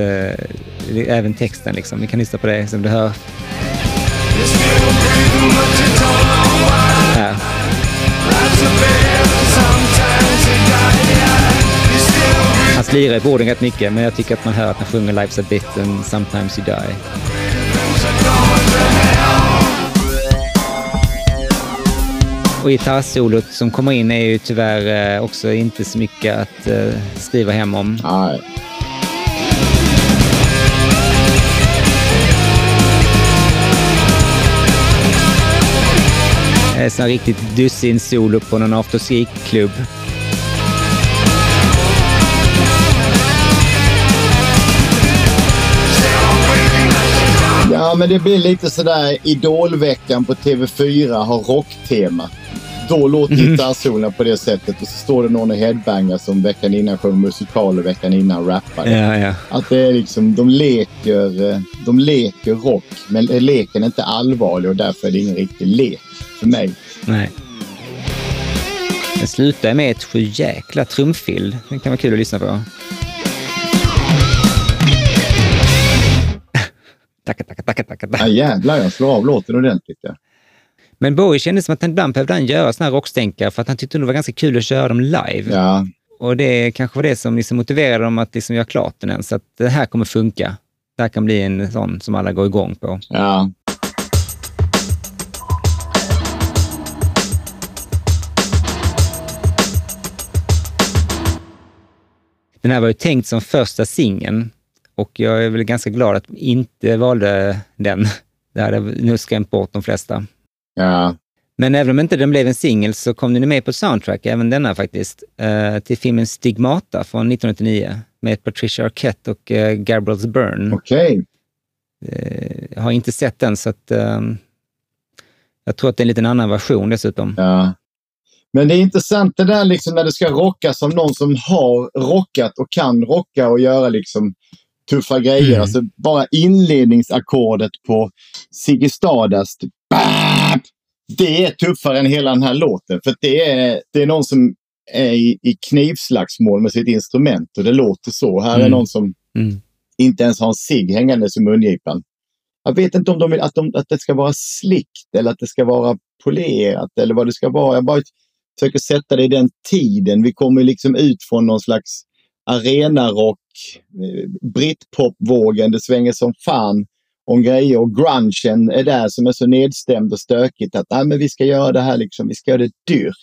Även texten liksom. Vi kan lyssna på det som du hör här. Han slirar i borden rätt mycket, men jag tycker att man hör att han sjunger Life's a bit and sometimes you die. Och gitarrsolot som kommer in är ju tyvärr eh, också inte så mycket att eh, skriva hem om. Nej. Det är riktigt dussin-solo på någon afterski-klubb. Ja, men det blir lite sådär Idolveckan på TV4 har rocktema. Då låter gitarrsolarna på det sättet och så står det någon och headbangar som veckan innan sjöng musikal och veckan innan rappade. Ja, ja. Att det är liksom, de leker, eh, de leker rock, men leken är inte allvarlig och därför är det ingen riktig lek för mig. Nej. Den slutar med ett sju jäkla trumfill. Det kan vara kul att lyssna på. [LAUGHS] Tacka, tacka, tacka, tacka. Ja, jävlar, jag slår av låten ordentligt. Ja. Men Bowie kändes som att han ibland behövde han göra såna här rockstänkare för att han tyckte det var ganska kul att köra dem live. Ja, Och det kanske var det som liksom motiverade dem att liksom göra klart den än. Så att det här kommer funka. Det här kan bli en sån som alla går igång på. ja. Den här var ju tänkt som första singeln och jag är väl ganska glad att inte valde den. Det hade nog skrämt bort de flesta. Ja. Men även om inte den blev en singel så kom den med på soundtrack, även denna faktiskt, eh, till filmen Stigmata från 1989 med Patricia Arquette och eh, Gabriels Byrne. Okej. Eh, jag har inte sett den, så att, eh, jag tror att det är en liten annan version dessutom. Ja. Men det är intressant det där liksom när det ska rockas av någon som har rockat och kan rocka och göra liksom tuffa grejer. Mm. Alltså bara inledningsackordet på Ziggy Stardust. Bap! Det är tuffare än hela den här låten. För det är, det är någon som är i, i knivslagsmål med sitt instrument och det låter så. Här är Mm. någon som Mm. inte ens har en cigg hängandes i mungipan. Jag vet inte om de vill att, de, att det ska vara slickt eller att det ska vara polerat eller vad det ska vara. Jag bara försöker sätta det i den tiden. Vi kommer liksom ut från någon slags arenarock, eh, britpopvågen, det svänger som fan om grejer och grungen är där som är så nedstämd och stökigt att nej, men vi ska göra det här liksom, vi ska göra det dyrt.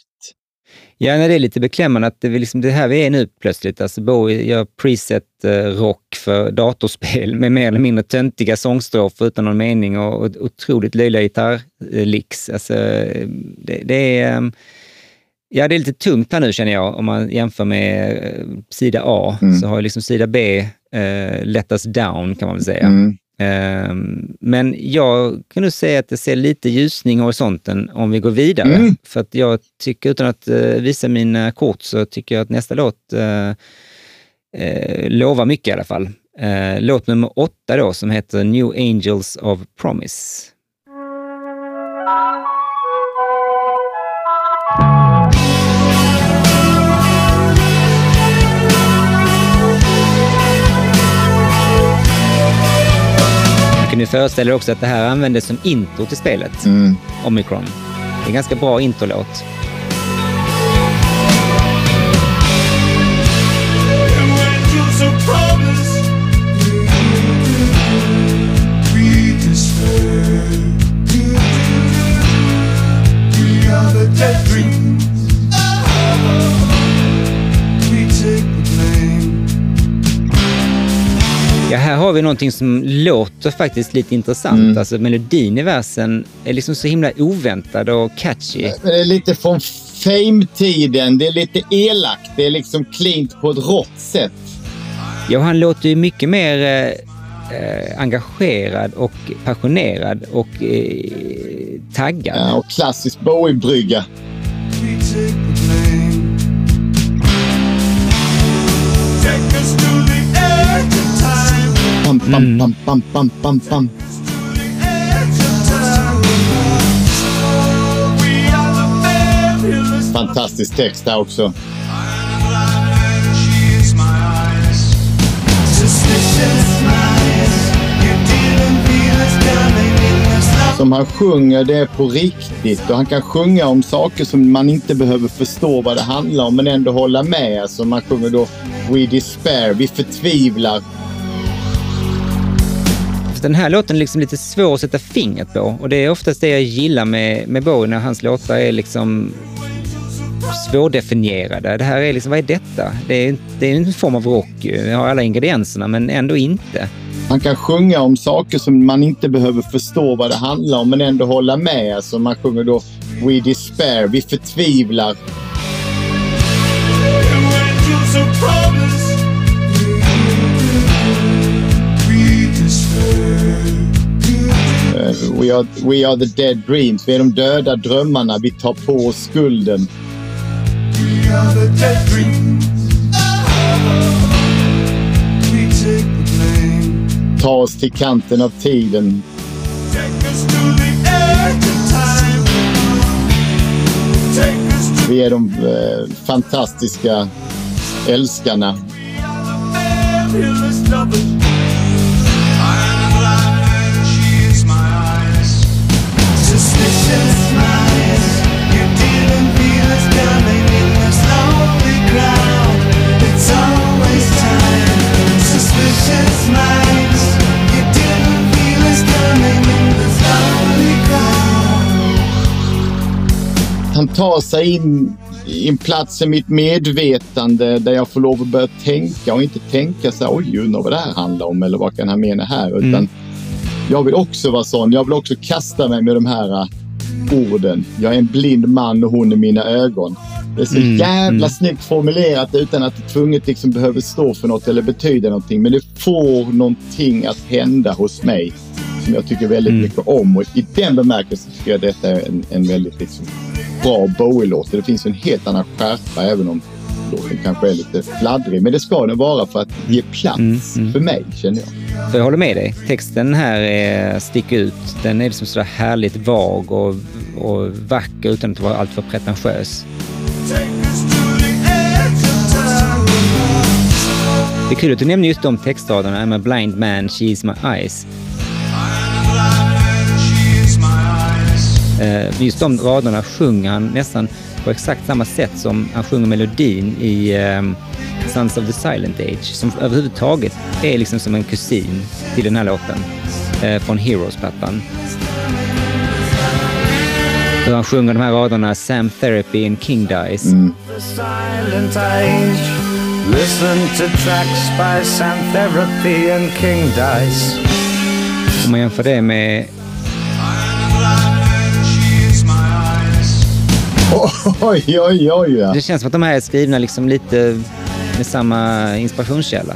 Ja, nej, det är lite beklämmande att det, är liksom det här vi är nu plötsligt. Alltså Bowie gör preset-rock eh, för datorspel med mer eller mindre töntiga sångstrofer utan någon mening och, och otroligt löjliga gitarrlicks. Alltså, eh, det, det är... Ehm, Ja, det är lite tungt här nu känner jag om man jämför med eh, sida A. Mm. Så har ju liksom sida B eh, us down kan man väl säga. Mm. Ehm, Men jag kan nog säga att det ser lite ljusning i horisonten om vi går vidare. Mm. För att jag tycker, utan att eh, visa mina kort, så tycker jag att nästa låt eh, eh, lovar mycket i alla fall. Eh, låt nummer åtta då, som heter New Angels of Promise. Jag kan ju föreställa er också att det här användes som intro till spelet, Mm. Omicron. Det är en ganska bra introlåt. Ja, här har vi någonting som låter faktiskt lite intressant. Mm. Alltså melodin i versen är liksom så himla oväntad och catchy. Men det är lite från Fame-tiden. Det är lite elakt. Det är liksom cleant på ett rått sätt. Ja, han låter ju mycket mer eh, eh, engagerad och passionerad och eh, taggad. Ja, och klassisk Bowie-brygga. Pam, pam, Mm. pam, pam, pam, pam, pam. Fantastisk text där också. Som han sjunger, det är på riktigt. Och han kan sjunga om saker som man inte behöver förstå vad det handlar om, men ändå hålla med. Alltså man sjunger då We despair, vi förtvivlar. Den här låten är liksom lite svår att sätta fingret på och det är oftast det jag gillar med, med Bowie när hans låtar är liksom svårdefinierade. Det här är liksom, vad är detta? Det är, det är en form av rock ju. Det har alla ingredienserna men ändå inte. Han kan sjunga om saker som man inte behöver förstå vad det handlar om, men ändå hålla med. Alltså man sjunger då We despair, vi förtvivlar. Eh, We are, we are the dead dreams. Vi är de döda drömmarna. Vi tar på oss skulden. Ta oss till kanten av tiden. Vi är de eh, fantastiska älskarna. Han tar sig in i en plats i mitt medvetande där jag får lov att börja tänka och inte tänka så här, oj, undrar vad det här handlar om eller vad kan han mena här? Utan Mm. jag vill också vara sån. Jag vill också kasta mig med de här äh, orden. Jag är en blind man och hon är mina ögon. Det är så Mm, jävla mm. snyggt formulerat utan att det tvunget liksom behöver stå för något eller betyda någonting. Men det får någonting att hända hos mig som jag tycker väldigt Mm. mycket om. Och i den bemärkelsen tycker jag detta är en, en väldigt liksom, bra Bowie-låt. Det finns en helt annan skärpa även om låten kanske är lite fladdrig. Men det ska den vara för att ge plats Mm, mm. för mig, känner jag. För jag håller med dig. Texten här är, sticker ut. Den är liksom sådär härligt vag och, och vacker utan att vara alltför pretentiös. Det är kul att du nämner just de textraderna. I'm a blind man, she is my eyes. Eh, Just de raderna sjunger han nästan på exakt samma sätt som han sjunger melodin i ehm, Sons of the Silent Age, som överhuvudtaget är liksom som en kusin till den här låten eh, från Heroes-plattan. Hur han sjunger de här raderna Sam Therapy and King Dies. Dice. Om man jämför det med [LAUGHS] Oj, oj, oj. Ja. Det känns som att de här är skrivna liksom lite med samma inspirationskälla.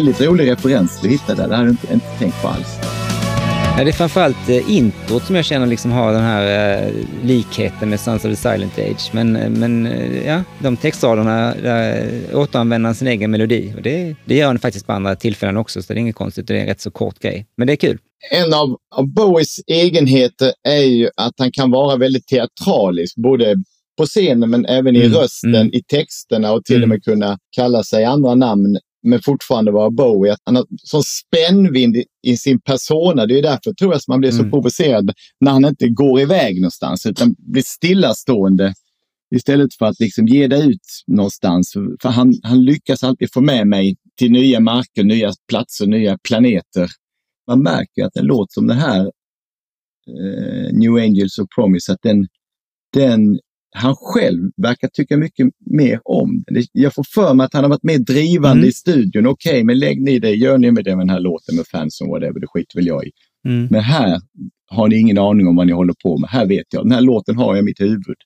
Väldigt rolig referens du hittade där. Det hade jag inte, inte tänkt på alls. Ja, det är framförallt eh, introt som jag känner liksom har den här eh, likheten med Sons of the Silent Age. Men, eh, men ja, de textraderna där återanvänder han sin egen melodi. Och det, det gör han faktiskt på andra tillfällen också, så det är inget konstigt. Det är en rätt så kort grej. Men det är kul. En av, av Bowies egenheter är ju att han kan vara väldigt teatralisk, både på scenen men även i Mm, rösten, mm. i texterna och till Mm. och med kunna kalla sig andra namn men fortfarande vara Bowie. Att han har sån spännvind i, i sin persona. Det är därför tror jag som man blir så Mm. provocerad när han inte går iväg någonstans utan blir stillastående istället för att liksom ge det ut någonstans. För han, han lyckas alltid få med mig till nya marker, nya platser, nya planeter man märker att en låt som den här, eh, New Angels of Promise, att den, den, han själv verkar tycka mycket mer om den. Det- Jag får för mig att han har varit mer drivande Mm. i studion. Okej, men lägg ni det, gör ni med det med den här låten med fansen, whatever, det skiter väl jag i. Mm. Men här har ni ingen aning om vad ni håller på med. Här vet jag, den här låten har jag i mitt huvud.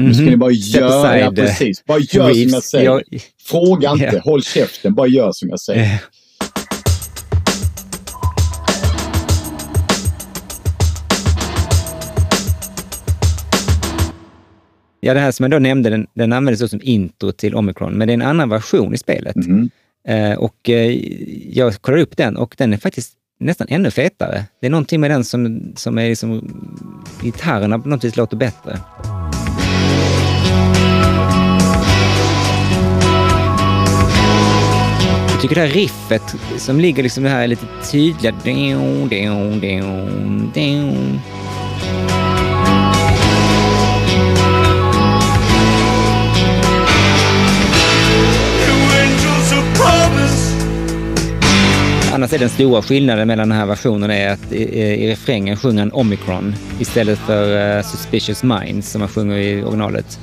Nu ska Mhm. ni bara göra, eh, precis, bara gör som jag säger. Fråga inte, Ja. håll käften, bara gör som jag säger. Ja, det här som jag då nämnde, den, den användes då som intro till Omicron, men det är en annan version i spelet. Mhm. Eh, och eh, jag kollade upp den och den är faktiskt nästan ännu fetare. Det är någonting med den som, som är liksom... Gitarrerna på något vis låter bättre. Jag tycker det här riffet som ligger liksom det här lite tydliga... Annars är den stora skillnaden mellan den här versionen är att i, i refrängen sjunger han Omicron istället för eh, Suspicious Minds som han sjunger i originalet.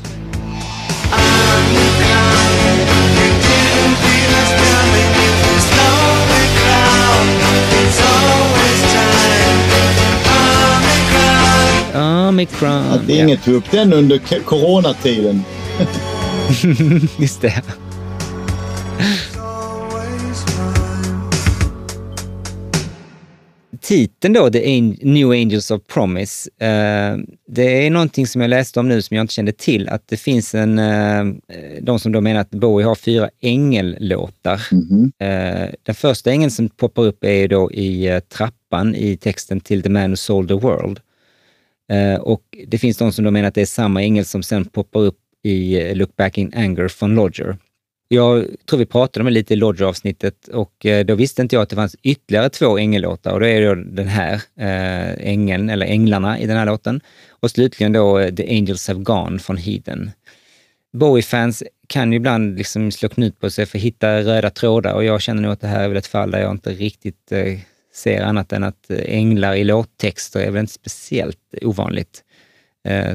Omicron. Att ingen tog upp den under coronatiden. [LAUGHS] Just det. Titeln då, The New Angels of Promise, eh, det är någonting som jag läste om nu som jag inte kände till, att det finns en, eh, de som då menar att Bowie har fyra ängellåtar. Mhm. Eh, den första ängeln som poppar upp är då i trappan i texten till The Man Who Sold the World. Och det finns de som då menar att det är samma ängel som sen poppar upp i Look Back in Anger från Lodger. Jag tror vi pratade om det lite i Lodge-avsnittet och eh, då visste inte jag att det fanns ytterligare två ängellåtar och då är det den här, eh, ängeln, eller änglarna i den här låten. Och slutligen då eh, The Angels Have Gone från Heathen. Bowie-fans kan ju ibland liksom slå knut på sig för att hitta röda trådar och jag känner nog att det här är väl ett fall där jag inte riktigt ser annat än att änglar i låttexter är väl inte speciellt ovanligt.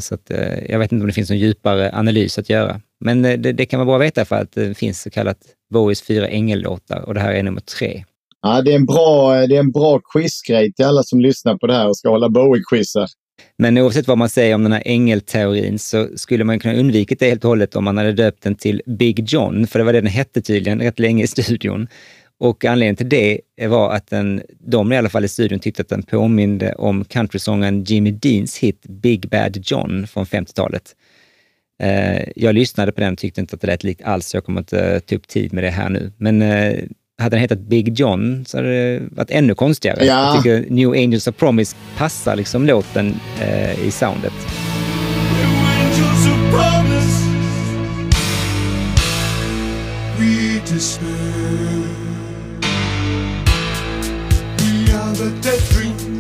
Så att, jag vet inte om det finns någon djupare analys att göra. Men det, det kan vara bra att veta för att det finns så kallat Bowies fyra ängellåtar och det här är nummer tre. Ja, det är en bra, det är en bra quizgrej till alla som lyssnar på det här och ska hålla Bowie-quizar. Men oavsett vad man säger om den här ängelteorin så skulle man kunna undvikit det helt och hållet om man hade döpt den till Big John, för det var det den hette tydligen rätt länge i studion. Och anledningen till det var att den, de i alla fall i studion tyckte att den påminde om countrysången Jimmy Deans hit Big Bad John från 50-talet. Eh, jag lyssnade på den och tyckte inte att det lät likt alls, så jag kommer inte ta upp tid med det här nu. Men eh, hade den hetat Big John så hade det varit ännu konstigare. Ja. Jag tycker New Angels of Promise passar liksom låten eh, i soundet. We take the blame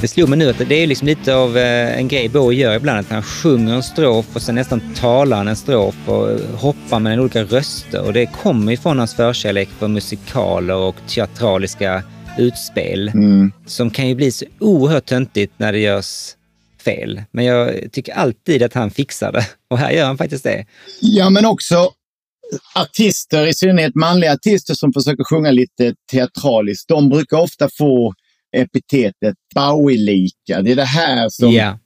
det slog mig nu att det är liksom lite av eh, en grej Bowie gör ibland, att han sjunger en strof och sen nästan talar en strof och hoppar mellan olika röster. Och det kommer ifrån hans förkärlek för musikaler och teatraliska utspel mm. som kan ju bli så oerhört töntigt när det görs fel. Men jag tycker alltid att han fixar det och här gör han faktiskt det. Ja, men också artister, i synnerhet manliga artister som försöker sjunga lite teatraliskt, de brukar ofta få epitetet Bowie-lika. Det är det här som, yeah.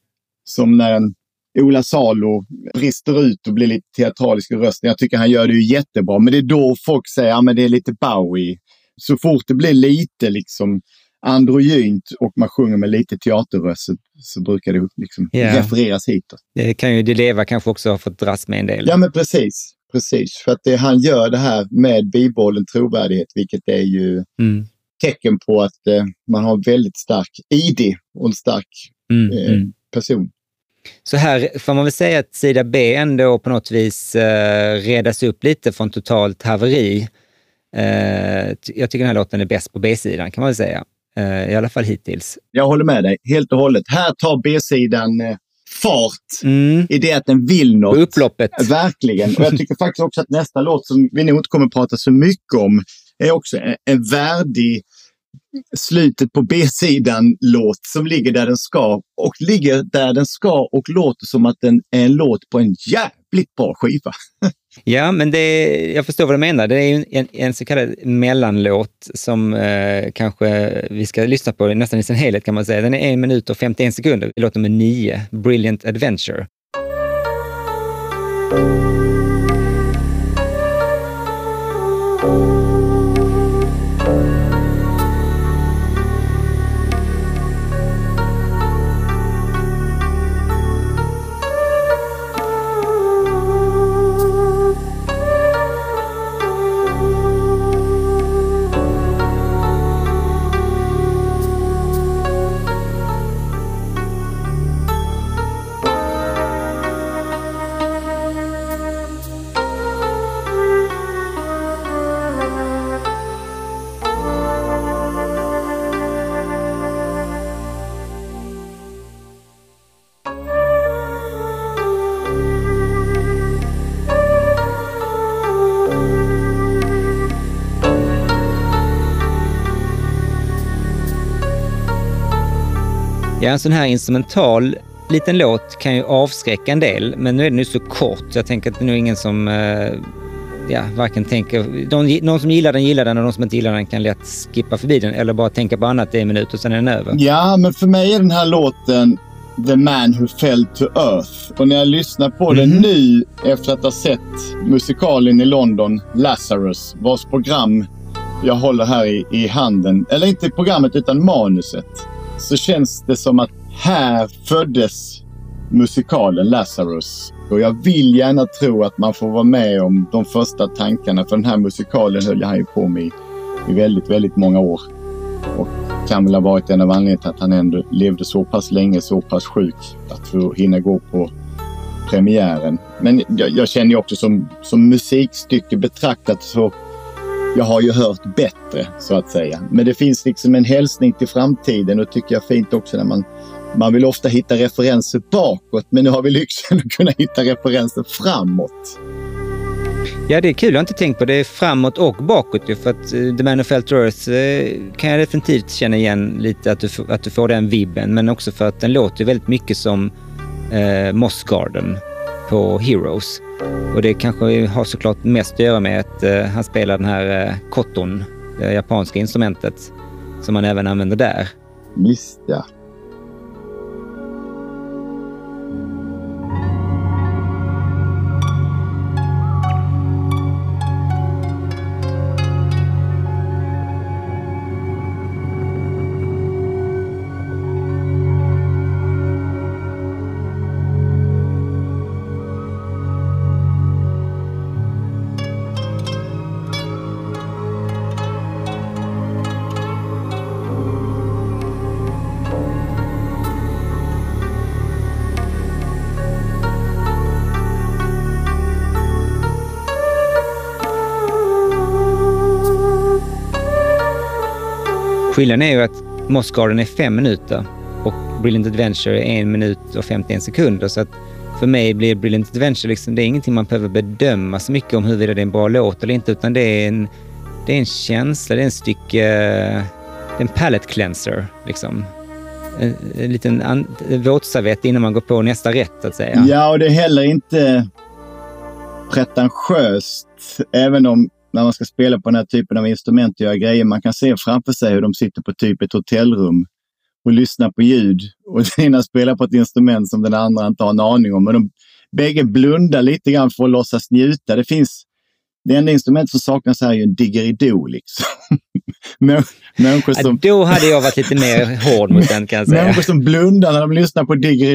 som när en Ola Salo brister ut och blir lite teatralisk i rösten. Jag tycker han gör det ju jättebra, men det är då folk säger att ja, det är lite Bowie. Så fort det blir lite liksom androgynt och man sjunger med lite teaterröst så, så brukar det liksom yeah. refereras hitåt. Det kan ju Di kanske också ha fått dras med en del. Ja, men precis. Precis, för att det, han gör det här med bibehållen trovärdighet, vilket är ju mm tecken på att eh, man har väldigt stark ID och en stark mm, eh, mm. person. Så här får man väl säga att sida B ändå på något vis eh, redas upp lite från totalt haveri. Eh, jag tycker den här låten är bäst på B-sidan kan man väl säga. Eh, I alla fall hittills. Jag håller med dig helt och hållet. Här tar B-sidan eh, fart mm. i det att den vill något. Upploppet. Verkligen. Och jag tycker faktiskt också att nästa låt som vi nog inte kommer att prata så mycket om är också en, en värdig slutet på B-sidan-låt som ligger där den ska och ligger där den ska och låter som att den är en låt på en jävligt bra skiva. [LAUGHS] ja, men det, jag förstår vad du menar. Det är en, en så kallad mellanlåt som eh, kanske vi ska lyssna på nästan i sin helhet kan man säga. Den är en minut och 51 sekunder. Låt nummer nio, Brilliant Adventure. En sån här instrumental liten låt kan ju avskräcka en del, men nu är den ju så kort. Jag tänker att det är nog ingen som eh, ja, varken tänker... De, någon som gillar den gillar den och de som inte gillar den kan lätt skippa förbi den eller bara tänka på annat i en minut och sen är den över. Ja, men för mig är den här låten The Man Who Fell to Earth. Och när jag lyssnar på mm. den mhm. nu efter att ha sett musikalen i London, Lazarus, vars program jag håller här i, i handen, eller inte programmet utan manuset så känns det som att här föddes musikalen Lazarus. Och jag vill gärna tro att man får vara med om de första tankarna. För den här musikalen höll han ju på med i väldigt, väldigt många år. Och kan väl ha varit en av anledningarna till att han ändå levde så pass länge, så pass sjuk. Att få hinna gå på premiären. Men jag, jag känner ju också som, som musikstycke betraktat så jag har ju hört bättre så att säga. Men det finns liksom en hälsning till framtiden och tycker jag fint också när man man vill ofta hitta referenser bakåt, men nu har vi lyxen att kunna hitta referenser framåt. Ja, det är kul. Jag har inte tänkt på det framåt och bakåt ju, för att eh, The Man of Felt Earth eh, kan jag definitivt känna igen lite att du, att du får den vibben, men också för att den låter väldigt mycket som eh, Moss Garden på Heroes. Och det kanske har såklart mest att göra med att eh, han spelar den här eh, koton, det japanska instrumentet, som man även använder där. Visst ja. Skillnaden är ju att Moss Garden är fem minuter och Brilliant Adventure är en minut och 51 sekunder. Så att för mig blir Brilliant Adventure liksom, det är ingenting man behöver bedöma så mycket om huruvida det är en bra låt eller inte, utan det är en, det är en känsla, det är en stycke, det är en palette cleanser liksom. En, en liten an, våtservett innan man går på nästa rätt, så att säga. Ja, och det är heller inte pretentiöst, även om när man ska spela på den här typen av instrument och göra grejer. Man kan se framför sig hur de sitter på typ ett hotellrum och lyssnar på ljud. Och den ena spelar på ett instrument som den andra inte har en aning om. Men de bägge blundar lite grann för att låtsas njuta. Det finns det enda instrument som saknas här är ju en didgeridoo. Liksom. [LAUGHS] Människor som... Ja, då hade jag varit lite mer hård mot den kan jag säga. Människor som blundar när de lyssnar på de,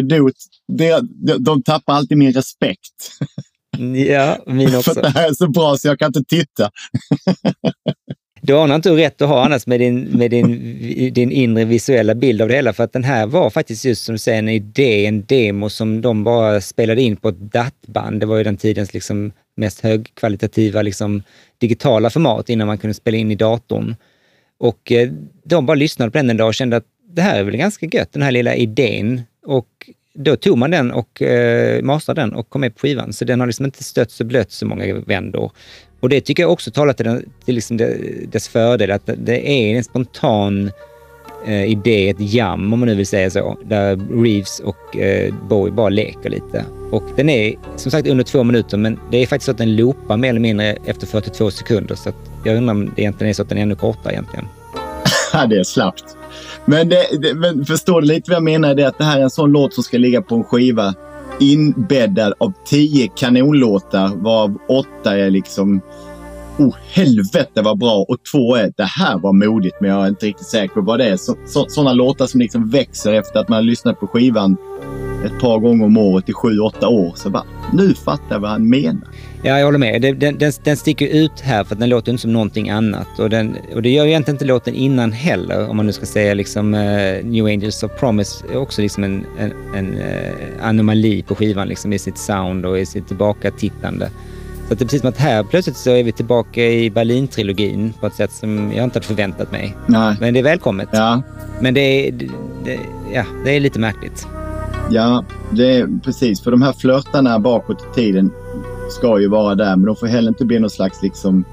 de, de tappar alltid min respekt. Ja, min också. För det här är så bra så jag kan inte titta. Du anar inte hur rätt du har annars med din, med din, din inre visuella bild av det hela. För att den här var faktiskt just som du säger en idé, en demo som de bara spelade in på ett DAT-band. Det var ju den tidens liksom mest högkvalitativa liksom, digitala format innan man kunde spela in i datorn. Och eh, de bara lyssnade på den en dag och kände att det här är väl ganska gött, den här lilla idén. Och då tog man den och eh, mastrade den och kom med på skivan. Så den har liksom inte stötts och blött så många vändor. Och det tycker jag också talar till, den, till liksom dess fördel, att det är en spontan eh, idé, ett jam om man nu vill säga så, där Reeves och eh, Bowie bara leker lite. Och den är som sagt under två minuter, men det är faktiskt så att den loopar mer eller mindre efter 42 sekunder. Så jag undrar om det egentligen är så att den är ännu kortare egentligen. [LAUGHS] Det är slappt. Men, det, det, men förstår du lite vad jag menar? Det är att det här är en sån låt som ska ligga på en skiva inbäddad av tio kanonlåtar varav åtta är liksom Oh helvete vad bra! Och två är det här var modigt men jag är inte riktigt säker på vad det är. Så, sådana låtar som liksom växer efter att man har lyssnat på skivan ett par gånger om året i sju, åtta år. Så bara, nu fattar jag vad han menar. Ja, jag håller med. Den, den, den sticker ut här för att den låter inte som någonting annat. Och, den, och det gör ju egentligen inte låten innan heller, om man nu ska säga liksom uh, New Angels of Promise är också liksom en, en, en uh, anomali på skivan liksom, i sitt sound och i sitt tillbaka-tittande. Så det är precis som att här plötsligt så är vi tillbaka i Berlin-trilogin på ett sätt som jag inte hade förväntat mig. Nej. Men det är välkommet. Ja. Men det är, det, ja, det är lite märkligt. Ja, det är precis. För de här flörtarna bakåt i tiden ska ju vara där, men de får heller inte bli någon slags liksom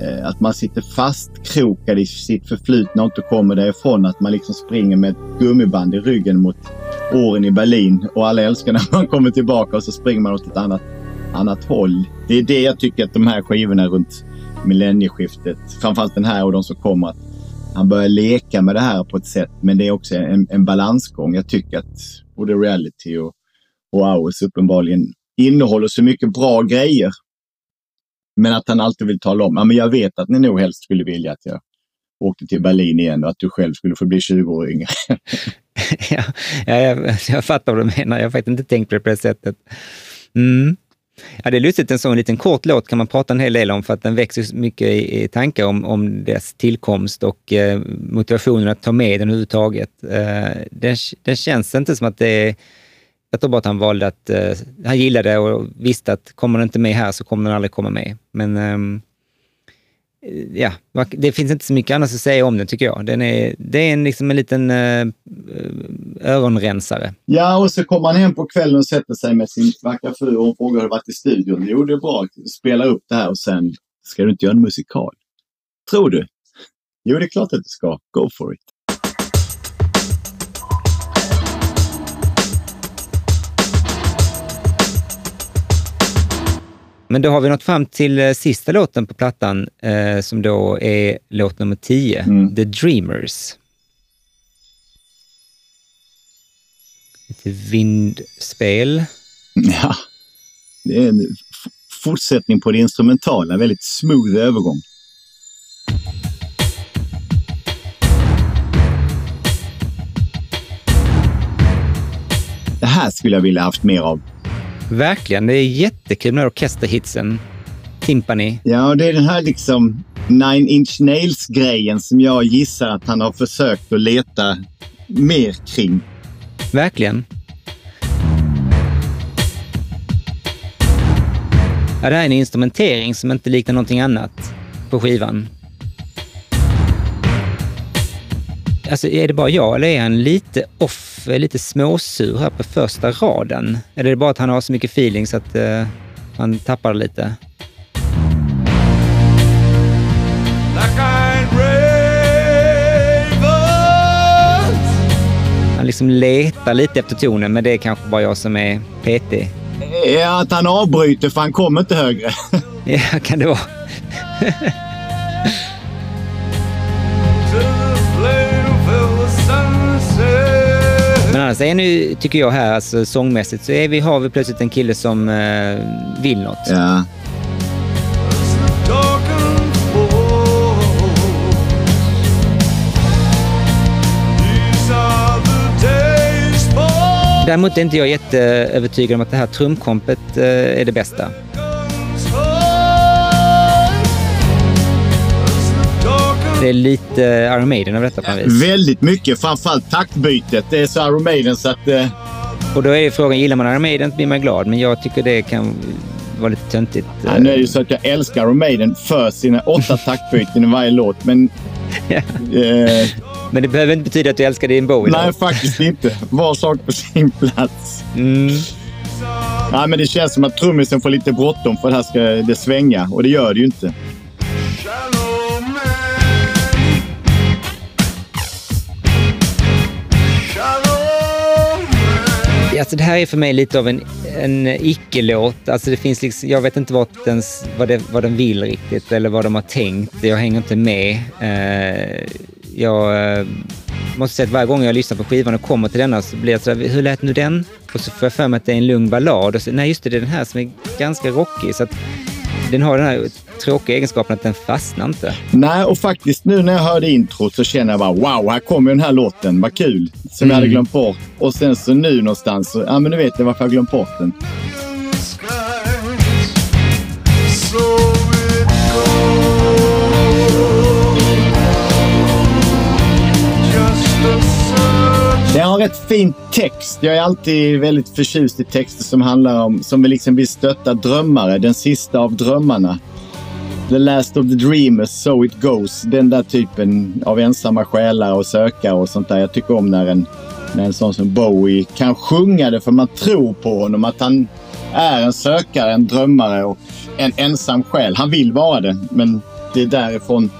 eh, att man sitter fastkrokad i sitt förflutna och inte kommer därifrån. Att man liksom springer med ett gummiband i ryggen mot åren i Berlin och alla älskar när man kommer tillbaka och så springer man åt ett annat, annat håll. Det är det jag tycker att de här skivorna runt millennieskiftet, framförallt den här och de som kommer, att han börjar leka med det här på ett sätt. Men det är också en, en balansgång. Jag tycker att både reality och, och hours uppenbarligen innehåller så mycket bra grejer. Men att han alltid vill tala om, ja men jag vet att ni nog helst skulle vilja att jag åkte till Berlin igen och att du själv skulle få bli 20 år yngre. ja, jag, jag fattar vad du menar. Jag har faktiskt inte tänkt på det på det sättet. Mm. Ja, det är lustigt, en sån liten kort låt kan man prata en hel del om för att den växer mycket i, i tankar om, om dess tillkomst och eh, motivationen att ta med den överhuvudtaget. Eh, den, den känns inte som att det är Jag tror bara att han valde att, eh, han gillade det och visste att kommer den inte med här så kommer den aldrig komma med. Men ehm, Eh, ja, det finns inte så mycket annat att säga om den tycker jag. Den är, det är en, liksom en liten eh, eh öronrensare. Ja, och så kommer han hem på kvällen och sätter sig med sin vackra fru och hon frågar hur det varit i studion. Jo, det är bra. Spela upp det här och sen ska du inte göra en musikal. Tror du? Jo, det är klart att du ska. Go for it. Men då har vi nått fram till eh, sista låten på plattan eh, som då är låt nummer 10, Mm. The Dreamers. Lite vindspel. Ja, det är en fortsättning på det instrumentala. Väldigt smooth övergång. Det här skulle jag vilja haft mer av. Verkligen, det är jättekul med orkesterhitsen. Timpani. Ja, det är den här liksom Nine Inch Nails-grejen som jag gissar att han har försökt att leta mer kring. Verkligen. Ja, det här är en instrumentering som inte liknar någonting annat på skivan. Alltså, är det bara jag eller är han lite off, lite småsur här på första raden? Eller är det bara att han har så mycket feeling så att eh, han tappar lite? Han liksom letar lite efter tonen, men det är kanske bara jag som är petig. Ja, att han avbryter för han kommer inte högre. [LAUGHS] Ja, kan det vara. [LAUGHS] Men annars är nu, tycker jag här, alltså sångmässigt, så är vi, har vi plötsligt en kille som eh, vill något. Ja. Däremot är inte jag jätteövertygad om att det här trumkompet eh, är det bästa. Det är lite Iron Maiden av detta på något vis. Väldigt mycket, framförallt taktbytet. Det är så Iron Maiden så att... Eh, Och då är ju frågan, gillar man Iron Maiden blir man glad, men jag tycker det kan vara lite töntigt. ja, nu är det ju så att jag älskar Iron Maiden för sina åtta taktbyten i varje låt, men... [LAUGHS] Ja. Eh, Men det behöver inte betyda att du älskar din Bowie. nej, då. faktiskt inte. Var sak på sin plats. Mm. Ja, men det känns som att trummisen får lite bråttom för det här ska det svänga och det gör det ju inte. Alltså det här är för mig lite av en, en icke-låt. Alltså det finns liksom, jag vet inte vad den, vad, det, vad den vill riktigt eller vad de har tänkt. Jag hänger inte med. Eh, jag eh, måste säga att varje gång jag lyssnar på skivan och kommer till denna så blir jag sådär, hur lät nu den? Och så får jag för mig att det är en lugn ballad. Och så, nej, just det, det är den här som är ganska rockig. Så att den har den här tråkiga egenskapen att den fastnar inte. Nej, och faktiskt nu när jag hörde introt så känner jag bara wow, här kommer den här låten. Vad kul! Som jag hade glömt bort. Och sen så nu någonstans, så, ja men nu vet jag varför jag glömt bort den. Har rätt fin text. Jag är alltid väldigt förtjust i texter som handlar om, som vill liksom vill stötta drömmare. Den sista av drömmarna. The last of the dreamers, so it goes. Den där typen av ensamma själar och sökare och sånt där. Jag tycker om när en, när en sån som Bowie kan sjunga det för man tror på honom. Att han är en sökare, en drömmare och en ensam själ. Han vill vara det, men det är därifrån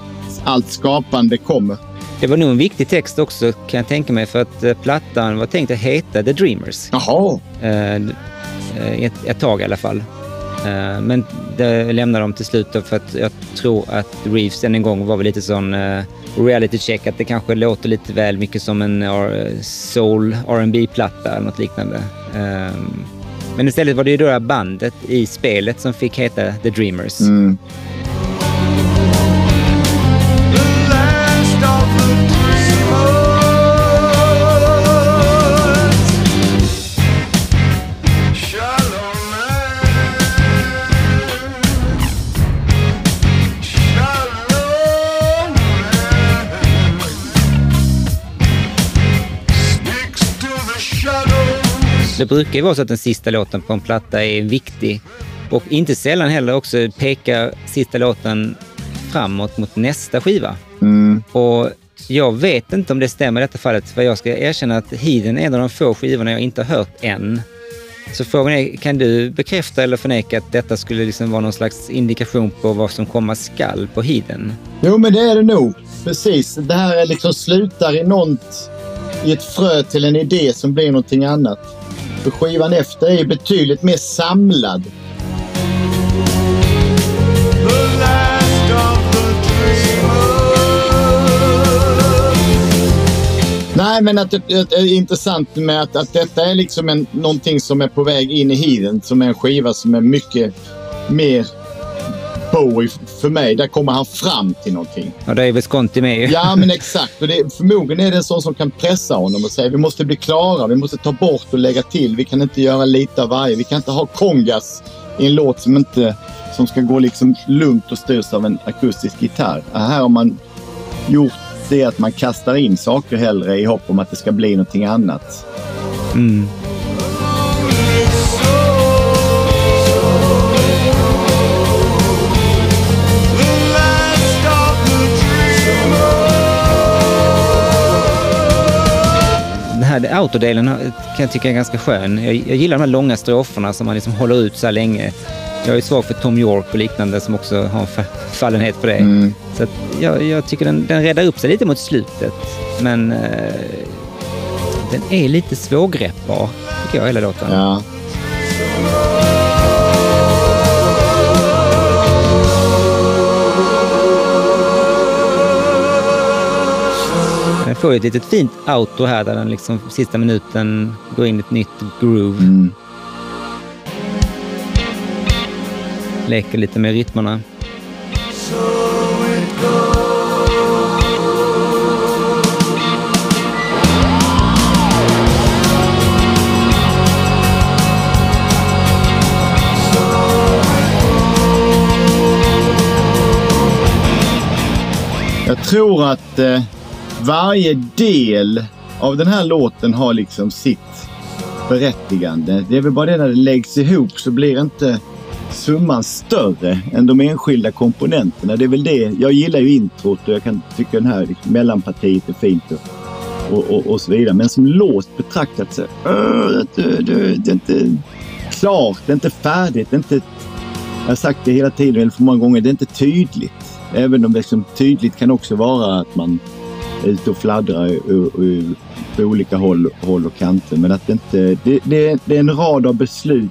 allt skapande kommer. Det var nog en viktig text också kan jag tänka mig för att eh, plattan var tänkt att heta The Dreamers. Jaha! Eh, eh, ett, ett tag i alla fall. Men det lämnade de till slut då för att jag tror att Reeves än en gång var väl lite sån reality check att det kanske låter lite väl mycket som en soul rb platta eller något liknande. Men istället var det ju då bandet i spelet som fick heta The Dreamers. Mm. Det brukar ju vara så att den sista låten på en platta är viktig och inte sällan heller också pekar sista låten framåt mot nästa skiva. Mm. Och jag vet inte om det stämmer i detta fallet, för jag ska erkänna att Hiden är en av de få skivorna jag inte har hört än. Så frågan är, kan du bekräfta eller förneka att detta skulle liksom vara någon slags indikation på vad som komma skall på Hiden? Jo, men det är det nog. Precis. Det här är liksom slutar i något, i ett frö till en idé som blir någonting annat. För skivan efter är betydligt mer samlad. Nej, men att det, det är intressant med att, att detta är liksom en, någonting som är på väg in i hiden. Som är en skiva som är mycket mer Bowie för mig. Där kommer han fram till någonting. Och det är Visconti med ju. Ja, men exakt. Och det, förmodligen är det en sån som kan pressa honom och säga vi måste bli klara, vi måste ta bort och lägga till. Vi kan inte göra lite av varje. Vi kan inte ha kongas i en låt som inte som ska gå liksom lugnt och styrs av en akustisk gitarr. Här har man gjort det att man kastar in saker hellre i hopp om att det ska bli någonting annat. Mm. Autodelen kan jag tycka är ganska skön. Jag, jag gillar de här långa stroferna som man liksom håller ut så här länge. Jag är svag för Tom York och liknande som också har en fa- fallenhet för det. Mm. Så jag, jag tycker den, den räddar upp sig lite mot slutet. Men eh, den är lite svårgreppbar, tycker jag, hela låten. Ja. Får ju ett litet fint auto här där den liksom sista minuten går in i ett nytt groove. Mm. Leker lite med rytmerna. Jag tror att eh, varje del av den här låten har liksom sitt berättigande. Det är väl bara det när det läggs ihop så blir inte summan större än de enskilda komponenterna. Det är väl det. Jag gillar ju introt och jag kan tycka den här liksom, mellanpartiet är fint och, och, och, och så vidare. Men som låt betraktat så det, det, det är inte klart, det är inte färdigt, det är inte jag har sagt det hela tiden, eller för många gånger, det är inte tydligt. Även om det liksom tydligt kan också vara att man ute och fladdrar på olika håll, håll och kanter. Men att det inte... Det, det, det är en rad av beslut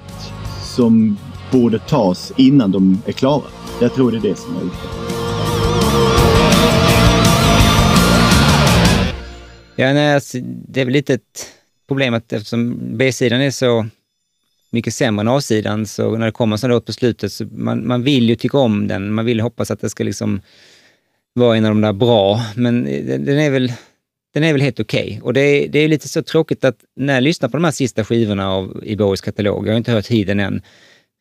som borde tas innan de är klara. Jag tror det är det som är ute. Ja, nej, alltså, det är väl lite ett problem att eftersom B-sidan är så mycket sämre än A-sidan, så när det kommer en sån låt på slutet, så man, man vill ju tycka om den. Man vill hoppas att det ska liksom vara en av de där bra, men den, är väl den är väl helt okej. Och det är, det är lite så tråkigt att när jag lyssnar på de här sista skivorna av, i Bowies katalog, jag har inte hört Hiden än,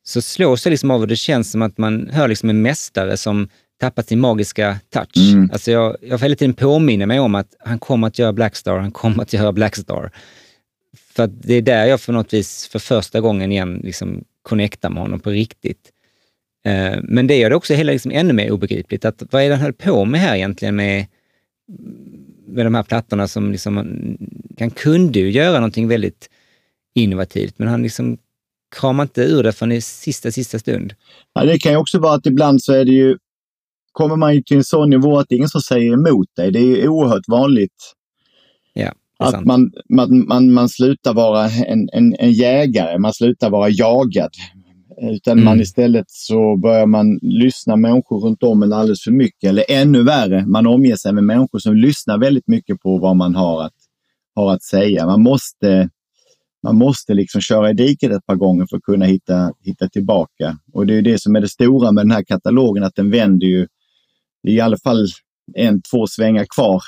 så slås jag liksom av och det känns som att man hör liksom en mästare som tappat sin magiska touch. Mm. Alltså jag, jag hela tiden påminna mig om att han kommer att göra Blackstar, han kommer att göra Blackstar. För det är där jag för något vis för första gången igen liksom connectar med honom på riktigt. Eh, men det gör det också hela liksom ännu mer obegripligt. Att vad är det han höll på med här egentligen med, med de här plattorna som liksom, han kunde ju göra någonting väldigt innovativt, men han liksom kramar inte ur det förrän i sista, sista stund. Ja, det kan ju också vara att ibland så är det ju... Kommer man ju till en sån nivå att det är ingen som säger emot dig. Det är ju oerhört vanligt Ja, att man, man, man, man slutar vara en, en, en jägare, man slutar vara jagad. Utan Mm. man istället så börjar man lyssna människor runt om en alldeles för mycket. Eller ännu värre, man omger sig med människor som lyssnar väldigt mycket på vad man har att, har att säga. Man måste, man måste liksom köra i diket ett par gånger för att kunna hitta, hitta tillbaka. Och det är det som är det stora med den här katalogen, att den vänder ju i alla fall en, två svängar kvar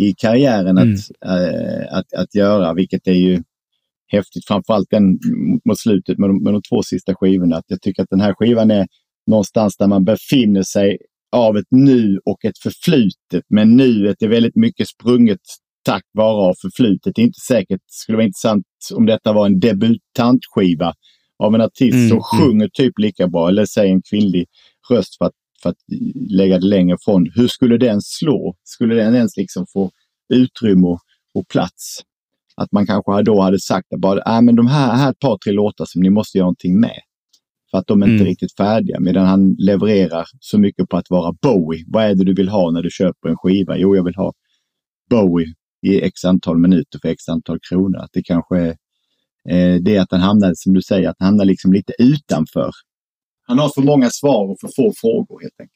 i karriären Mm. att, eh, att, att göra, vilket är ju häftigt. Framförallt den mot slutet med de, med de två sista skivorna. Att jag tycker att den här skivan är någonstans där man befinner sig av ett nu och ett förflutet. Men nuet är väldigt mycket sprunget tack vare av förflutet. Det är inte säkert, det skulle vara intressant om detta var en debutantskiva av en artist Mm, som mm. sjunger typ lika bra, eller säg en kvinnlig röst för att, för att lägga det längre ifrån. Hur skulle den slå? Skulle den ens liksom få utrymme och, och plats? Att man kanske då hade sagt att bara, äh, men de här, här är ett par, tre låtar som ni måste göra någonting med. För att de är inte Mm. riktigt färdiga. Medan han levererar så mycket på att vara Bowie. Vad är det du vill ha när du köper en skiva? Jo, jag vill ha Bowie i x antal minuter för x antal kronor. Att det kanske är eh, det att han hamnar, som du säger, att han hamnar liksom lite utanför. Han har för många svar och för få frågor helt enkelt.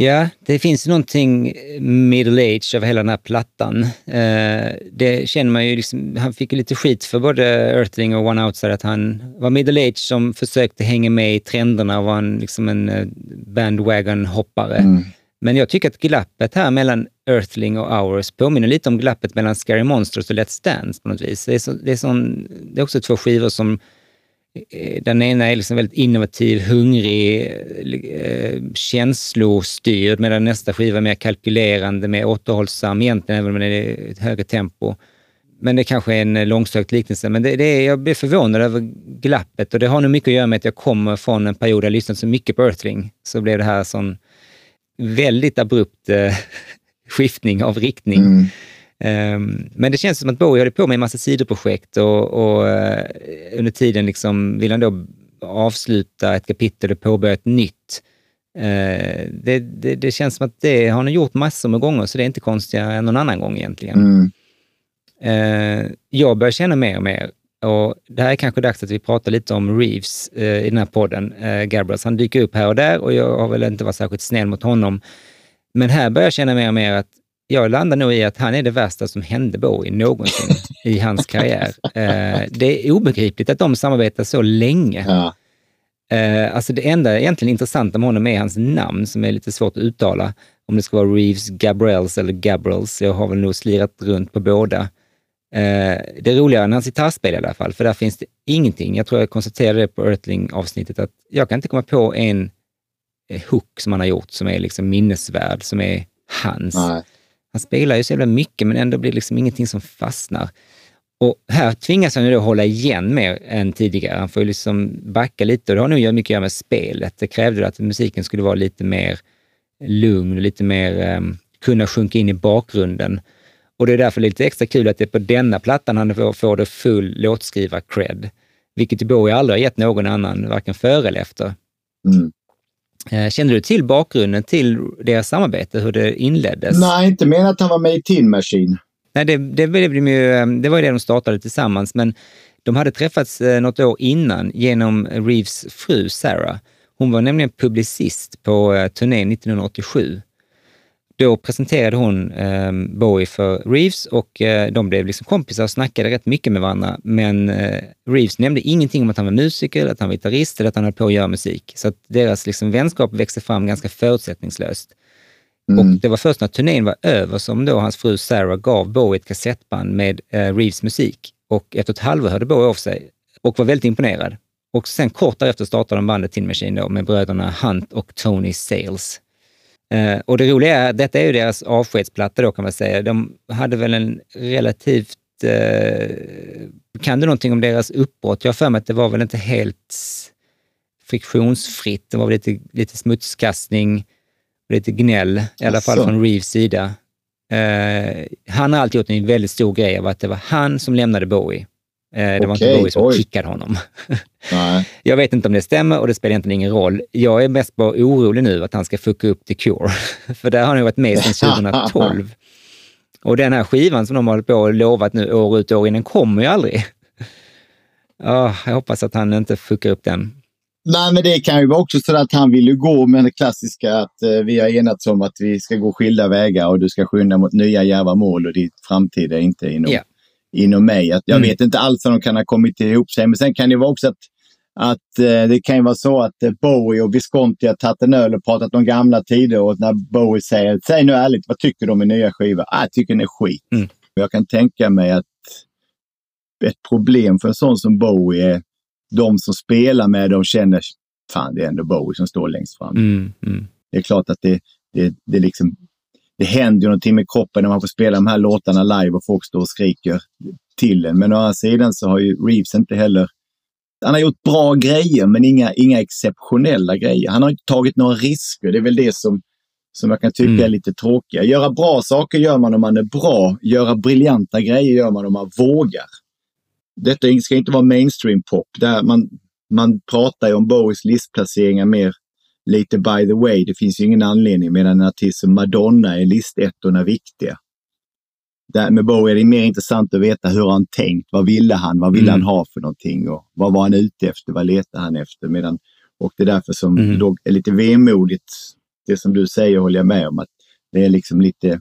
Ja, det finns någonting middle age över hela den här plattan. Eh, det känner man ju, liksom, han fick ju lite skit för både Earthling och One Outside att han var middle age som försökte hänga med i trenderna och var en, liksom en eh, bandwagon-hoppare. Mm. Men jag tycker att glappet här mellan Earthling och Hours påminner lite om glappet mellan Scary Monsters och Let's Dance på något vis. Det är, så, det är, sån, det är också två skivor som Eh, den ena är liksom väldigt innovativ, hungrig, eh, eh, känslostyrd medan nästa skiva är mer kalkylerande, mer återhållsam egentligen, även om det är ett högre tempo. Men det kanske är en långsökt liknelse. Men det, det är, jag blir förvånad över glappet och det har nog mycket att göra med att jag kommer från en period där jag lyssnat så mycket på Earthling. Så blev det här sån väldigt abrupt eh, [LAUGHS] skiftning av riktning. Mm. Ehm, men det känns som att Bowie håller på med en massa sidoprojekt och, och eh, under tiden liksom vill han då avsluta ett kapitel och påbörja ett nytt. Eh, det, det, det känns som att det har han gjort massor med gånger, så det är inte konstigare än någon annan gång egentligen. Mm. Eh, jag börjar känna mer och mer, och det här är kanske dags att vi pratar lite om Reeves i den här podden, Gabriels. Han dyker upp här och där och jag har väl inte varit särskilt snäll mot honom. Men här börjar jag känna mer och mer att jag landar nog i att han är det värsta som hände Bowie någonsin i hans [LAUGHS] karriär. Eh, det är obegripligt att de samarbetar så länge. Ja. Eh, alltså det enda egentligen intressanta med honom är hans namn som är lite svårt att uttala. Om det ska vara Reeves Gabriels eller Gabriels. Jag har väl nog slirat runt på båda. Eh, det är roligare än hans gitarrspel i alla fall, för där finns det ingenting. Jag tror jag konstaterade det på Earthling-avsnittet, att jag kan inte komma på en eh, hook som han har gjort som är liksom minnesvärd, som är hans. Nej. Han spelar ju så jävla mycket, men ändå blir det liksom ingenting som fastnar. Och här tvingas han ju då hålla igen mer än tidigare. Han får ju liksom backa lite och det har nog mycket att göra med spelet. Det krävde att musiken skulle vara lite mer lugn, lite mer um, kunna sjunka in i bakgrunden. Och det är därför lite extra kul att det är på denna plattan han får, får det full låtskrivar-cred. Vilket ju Bowie aldrig har gett någon annan, varken före eller efter. Mm. Eh, Känner du till bakgrunden till deras samarbete, hur det inleddes? Nej, inte menat att han var med i Tin Machine. Nej, det, det, blev de ju, eh, det var ju det de startade tillsammans, men de hade träffats eh, något år innan genom Reeves fru Sarah. Hon var nämligen publicist på turnén 1987. Då presenterade hon eh, Bowie för Reeves och eh, de blev liksom kompisar och snackade rätt mycket med varandra. Men eh, Reeves nämnde ingenting om att han var musiker, att han var gitarrist eller att han höll på att göra musik. Så att deras liksom, vänskap växte fram ganska förutsättningslöst. Mm. Och det var först när turnén var över som då hans fru Sarah gav Bowie ett kassettband med eh, Reeves musik. Och efter ett halvår hörde Bowie av sig och var väldigt imponerad. Och sen kort därefter startade de bandet Tin Machine då, med bröderna Hunt och Tony Sales. Eh, och det roliga är detta är ju deras avskedsplatta då kan man säga. De hade väl en relativt... Eh, kan du någonting om deras uppbrott? Jag har för mig att det var väl inte helt friktionsfritt. Det var väl lite, lite smutskastning, lite gnäll, i alla fall från Reeves sida. Eh, han har alltid gjort en väldigt stor grej av att det var han som lämnade Bowie. Eh, det var inte Bowie som oj. kickade honom. [LAUGHS] Nej. Jag vet inte om det stämmer och det spelar egentligen ingen roll. Jag är mest bara orolig nu att han ska fucka upp The Cure. [LAUGHS] För där har han ju varit med sedan 2012. [LAUGHS] Och den här skivan som de har hållit på och lovat nu år ut och år in, den kommer ju aldrig. Ja, jag hoppas att han inte fuckar upp den. Nej, men det kan ju vara också så att han vill ju gå med det klassiska att eh, vi har enats om att vi ska gå skilda vägar och du ska skynda mot nya djärva mål och ditt framtid är inte inom, Ja. Inom mig. Att jag Mm. vet inte alls om de kan ha kommit ihop sig, men sen kan det vara också att att eh, det kan ju vara så att eh, Bowie och Visconti har tagit en öl och pratat om gamla tider och när Bowie säger säg nu ärligt, vad tycker du om min nya skiva? Ah, jag tycker den är skit. Mm. Jag kan tänka mig att ett problem för en sån som Bowie är de som spelar med dem känner fan det är ändå Bowie som står längst fram. Mm, mm. Det är klart att det, det, det liksom det händer ju någonting med kroppen när man får spela de här låtarna live och folk står och skriker till en. Men å andra sidan så har ju Reeves inte heller... Han har gjort bra grejer, men inga, inga exceptionella grejer. Han har inte tagit några risker. Det är väl det som, som jag kan tycka Mm. är lite tråkiga. Göra bra saker gör man om man är bra. Göra briljanta grejer gör man om man vågar. Detta ska inte vara mainstream pop. Där man, man pratar ju om Bowies listplaceringar mer lite by the way. Det finns ju ingen anledning medan en artist som Madonna är listettorna viktiga. Där med Bowie är det mer intressant att veta hur han tänkt. Vad ville han? Vad ville Mm. han ha för någonting? Och vad var han ute efter? Vad letade han efter? Medan, och det är därför som Mm. det är lite vemodigt. Det som du säger håller jag med om. att Det är liksom lite,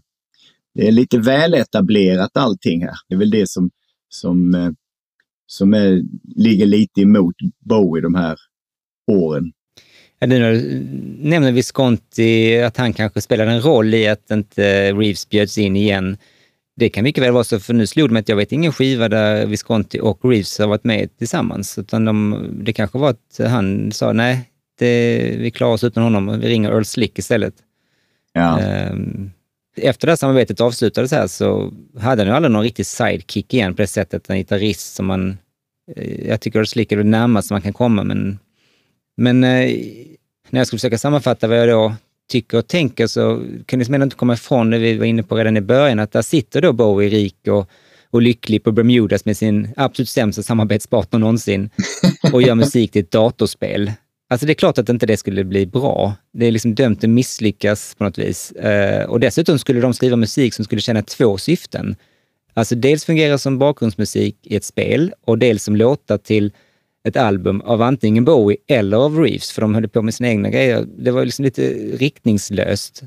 det är lite väletablerat allting här. Det är väl det som, som, eh, som är, ligger lite emot Bowie de här åren. Nu nämner Visconti, att han kanske spelade en roll i att inte Reeves bjöds in igen. Det kan mycket väl vara så, för nu slog det mig att jag vet ingen skiva där Visconti och Reeves har varit med tillsammans. Utan de, det kanske var att han sa nej, det, vi klarar oss utan honom, vi ringer Earl Slick istället. Ja. Ehm, Efter det här samarbetet avslutades här så hade han ju aldrig någon riktig sidekick igen på det sättet, en gitarrist som man... eh, Jag tycker Earl Slick är det närmaste man kan komma, men, men eh, när jag skulle försöka sammanfatta vad jag då tycker och tänker så kunde jag inte komma ifrån det vi var inne på redan i början, att där sitter då Bowie rik och, och lycklig på Bermudas med sin absolut sämsta samarbetspartner någonsin [LAUGHS] och gör musik till ett datorspel. Alltså det är klart att inte det skulle bli bra. Det är liksom dömt att misslyckas på något vis. Eh, och dessutom skulle de skriva musik som skulle tjäna två syften. Alltså dels fungera som bakgrundsmusik i ett spel och dels som låtar till ett album av antingen Bowie eller av Reeves, för de höll på med sina egna grejer. Det var liksom lite riktningslöst.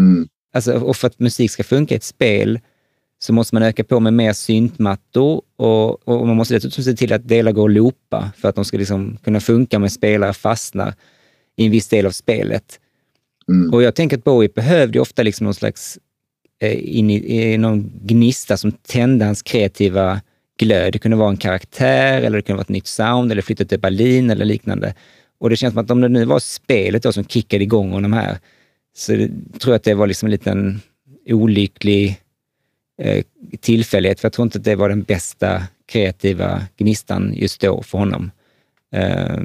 Mm. Alltså, och för att musik ska funka i ett spel så måste man öka på med mer syntmattor och, och man måste dessutom se till att delar går att loopa för att de ska liksom kunna funka med spelare fastnar i en viss del av spelet. Mm. Och jag tänker att Bowie behövde ofta liksom någon slags eh, in i, i någon gnista som tände hans kreativa glöd. Det kunde vara en karaktär eller det kunde vara ett nytt sound eller flytta till Berlin eller liknande. Och det känns som att om det nu var spelet då som kickade igång honom här, så det, tror jag att det var liksom en liten olycklig eh, tillfällighet, för jag tror inte att det var den bästa kreativa gnistan just då för honom. Eh,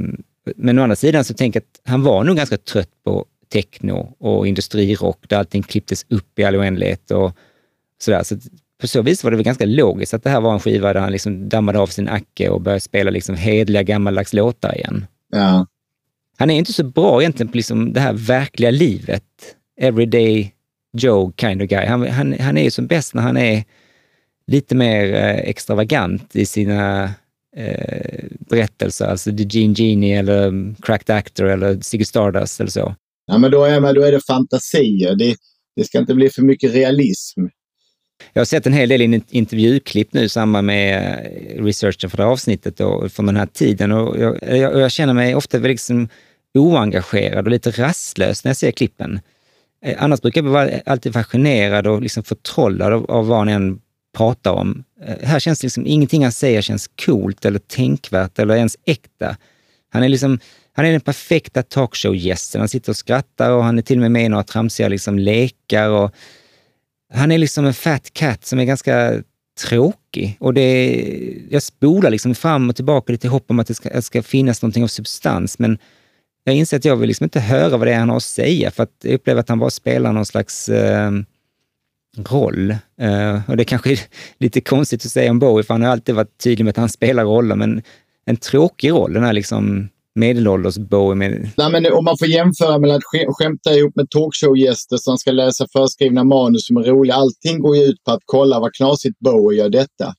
men å andra sidan så tänker jag att han var nog ganska trött på techno och industrirock där allting klipptes upp i all oändlighet och sådär. Så på så vis var det väl ganska logiskt att det här var en skiva där han liksom dammade av sin acke och började spela liksom hedliga gammaldags låtar igen. Ja. Han är inte så bra egentligen på liksom det här verkliga livet. Everyday Joe kind of guy. Han, han, han är ju som bäst när han är lite mer eh, extravagant i sina eh, berättelser. Alltså The Gene Genie eller um, Cracked Actor eller Ziggy Stardust eller så. ja, men då är, men då är det fantasier. Det, det ska inte bli för mycket realism. Jag har sett en hel del intervjuklipp nu i samband med eh, researchen för det här avsnittet och från den här tiden. Och jag, jag, jag känner mig ofta liksom oengagerad och lite rastlös när jag ser klippen. Eh, annars brukar jag vara alltid fascinerad och liksom förtrollad av, av vad han än pratar om. Eh, här känns det liksom ingenting han säger känns coolt eller tänkvärt eller ens äkta. Han är liksom han är den perfekta talkshow-gästen. Han sitter och skrattar och han är till och med med i några tramsiga liksom lekar. Och han är liksom en fat cat som är ganska tråkig. Och det, jag spolar liksom fram och tillbaka lite i hopp om att det ska, att det ska finnas någonting av substans. Men jag inser att jag vill liksom inte höra vad det är han har att säga, för att jag upplever att han bara spelar någon slags eh, roll. Eh, och det kanske är [LAUGHS] lite konstigt att säga om Bowie, för han har alltid varit tydlig med att han spelar roller, men en tråkig roll, den här liksom medelålders Bowie med... Nej, men om man får jämföra med att sk- skämta ihop med talkshowgäster som ska läsa förskrivna manus som är roliga. Allting går ju ut på att kolla vad knasigt Bowie gör detta.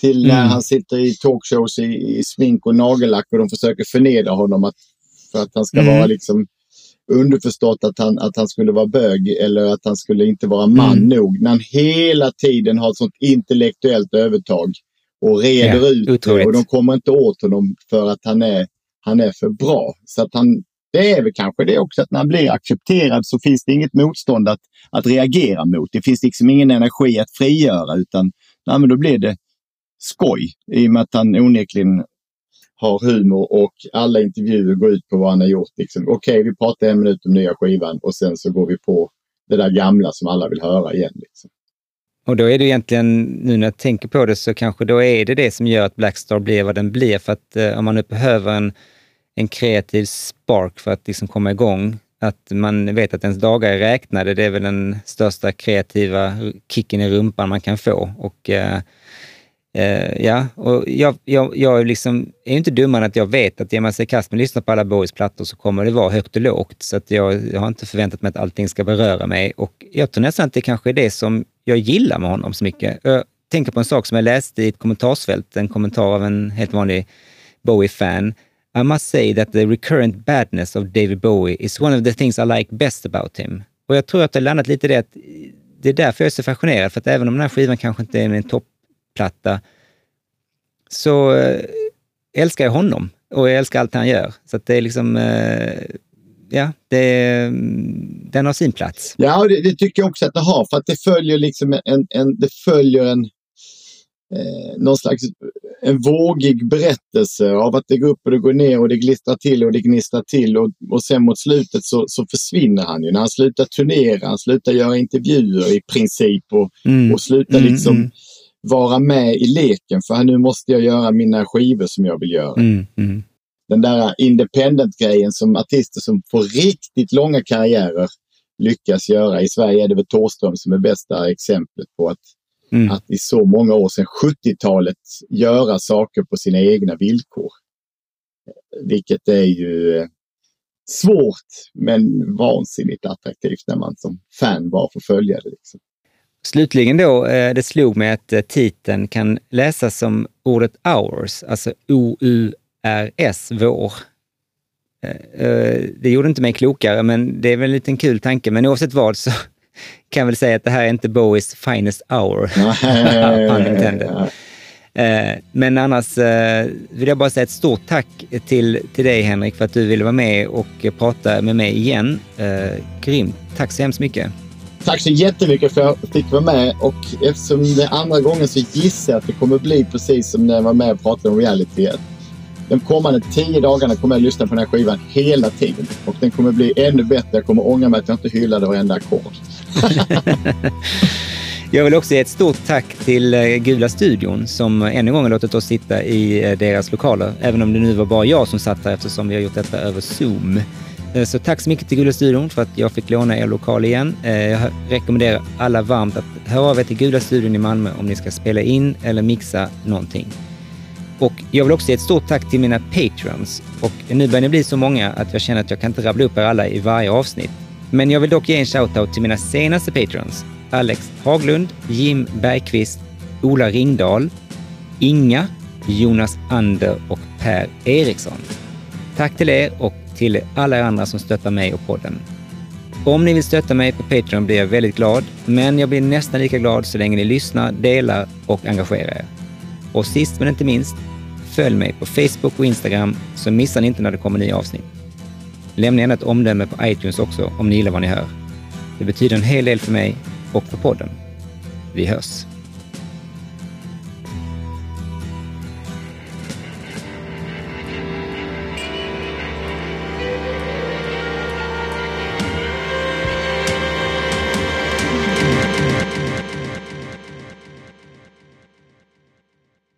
Till när Mm. han sitter i talkshows i, i smink och nagellack och de försöker förnedra honom att, för att han ska Mm. vara liksom underförstått att han, att han skulle vara bög eller att han skulle inte vara man Mm. nog. När han hela tiden har ett sånt intellektuellt övertag och reder Ja, ut det otroligt. och de kommer inte åt honom för att han är, han är för bra. Så att han, det är väl kanske det också att när han blir accepterad så finns det inget motstånd att, att reagera mot. Det finns liksom ingen energi att frigöra utan nej, men då blir det skoj i och med att han onekligen har humor och alla intervjuer går ut på vad han har gjort. Liksom. Okej, vi pratar en minut om nya skivan och sen så går vi på det där gamla som alla vill höra igen. Liksom. Och då är det egentligen, nu när jag tänker på det, så kanske då är det det som gör att Blackstar blir vad den blir. För att eh, om man nu behöver en, en kreativ spark för att liksom komma igång, att man vet att ens dagar är räknade, det är väl den största kreativa kicken i rumpan man kan få. Och eh, eh, ja, och jag, jag, jag liksom, är inte dummare än att jag vet att ger man sig i kast med att lyssna på alla Boris-plattor så kommer det vara högt och lågt. Så att jag, jag har inte förväntat mig att allting ska beröra mig. Och jag tror nästan att det kanske är det som jag gillar med honom så mycket. Jag tänker på en sak som jag läste i ett kommentarsfält, en kommentar av en helt vanlig Bowie-fan. I must say that the recurrent badness of David Bowie is one of the things I like best about him. Och jag tror att det har landat lite i det att det är därför jag är så fascinerad, för att även om den här skivan kanske inte är en toppplatta, så eh, älskar jag honom och jag älskar allt han gör. Så att det är liksom, eh, ja, det, den har sin plats. Ja, det, det, tycker jag också att det har, för att det följer liksom en, en det följer en, eh, någon slags en vågig berättelse av att det går upp och det går ner och det glistrar till och det gnistrar till och, och sen mot slutet så, så försvinner han ju. När han slutar turnera, han slutar göra intervjuer i princip och, mm. och slutar mm, liksom mm. vara med i leken för nu måste jag göra mina skivor som jag vill göra. Mm, mm. Den där independent-grejen som artister som får riktigt långa karriärer lyckas göra. I Sverige är det väl Thåström som är bästa exemplet på att Mm. Att i så många år sedan 70-talet göra saker på sina egna villkor. Vilket är ju eh, svårt men vansinnigt attraktivt när man som fan bara får följa det. Liksom. Slutligen då, eh, det slog mig att eh, titeln kan läsas som ordet hours, alltså O-U-R-S, vår. Det gjorde inte mig klokare, men det är väl en liten kul tanke. Men oavsett vad så [LAUGHS] kan väl säga att det här är inte Bowies finest hour. [LAUGHS] [LAUGHS] Eh, men annars eh, vill jag bara säga ett stort tack till, till dig Henrik för att du ville vara med och prata med mig igen. Eh, grymt. Tack så hemskt mycket. Tack så jättemycket för att jag fick vara med och eftersom det är andra gången så gissar jag att det kommer bli precis som när jag var med och pratade om reality de kommande tio dagarna kommer jag lyssna på den här skivan hela tiden. Och den kommer bli ännu bättre. Jag kommer ångra mig att jag inte hyllade varenda ackord. [LAUGHS] jag vill också ge ett stort tack till eh, Gula studion som ännu en gång har låtit oss sitta i eh, deras lokaler. Även om det nu var bara jag som satt här eftersom vi har gjort detta över Zoom. Eh, så tack så mycket till Gula studion för att jag fick låna er lokal igen. Jag rekommenderar alla varmt att höra av er till Gula studion i Malmö om ni ska spela in eller mixa någonting. Och jag vill också ge ett stort tack till mina patrons. Och nu börjar ni bli så många att jag känner att jag kan inte rabbla upp er alla i varje avsnitt. Men jag vill dock ge en shoutout till mina senaste patrons. Alex Haglund, Jim Bergqvist, Ola Ringdahl, Inga, Jonas Ander och Per Eriksson. Tack till er och till alla er andra som stöttar mig och podden. Om ni vill stötta mig på Patreon blir jag väldigt glad, men jag blir nästan lika glad så länge ni lyssnar, delar och engagerar er. Och sist men inte minst, följ mig på Facebook och Instagram så missar ni inte när det kommer nya avsnitt. Lämna gärna ett omdöme på iTunes också om ni gillar vad ni hör. Det betyder en hel del för mig och för podden. Vi hörs!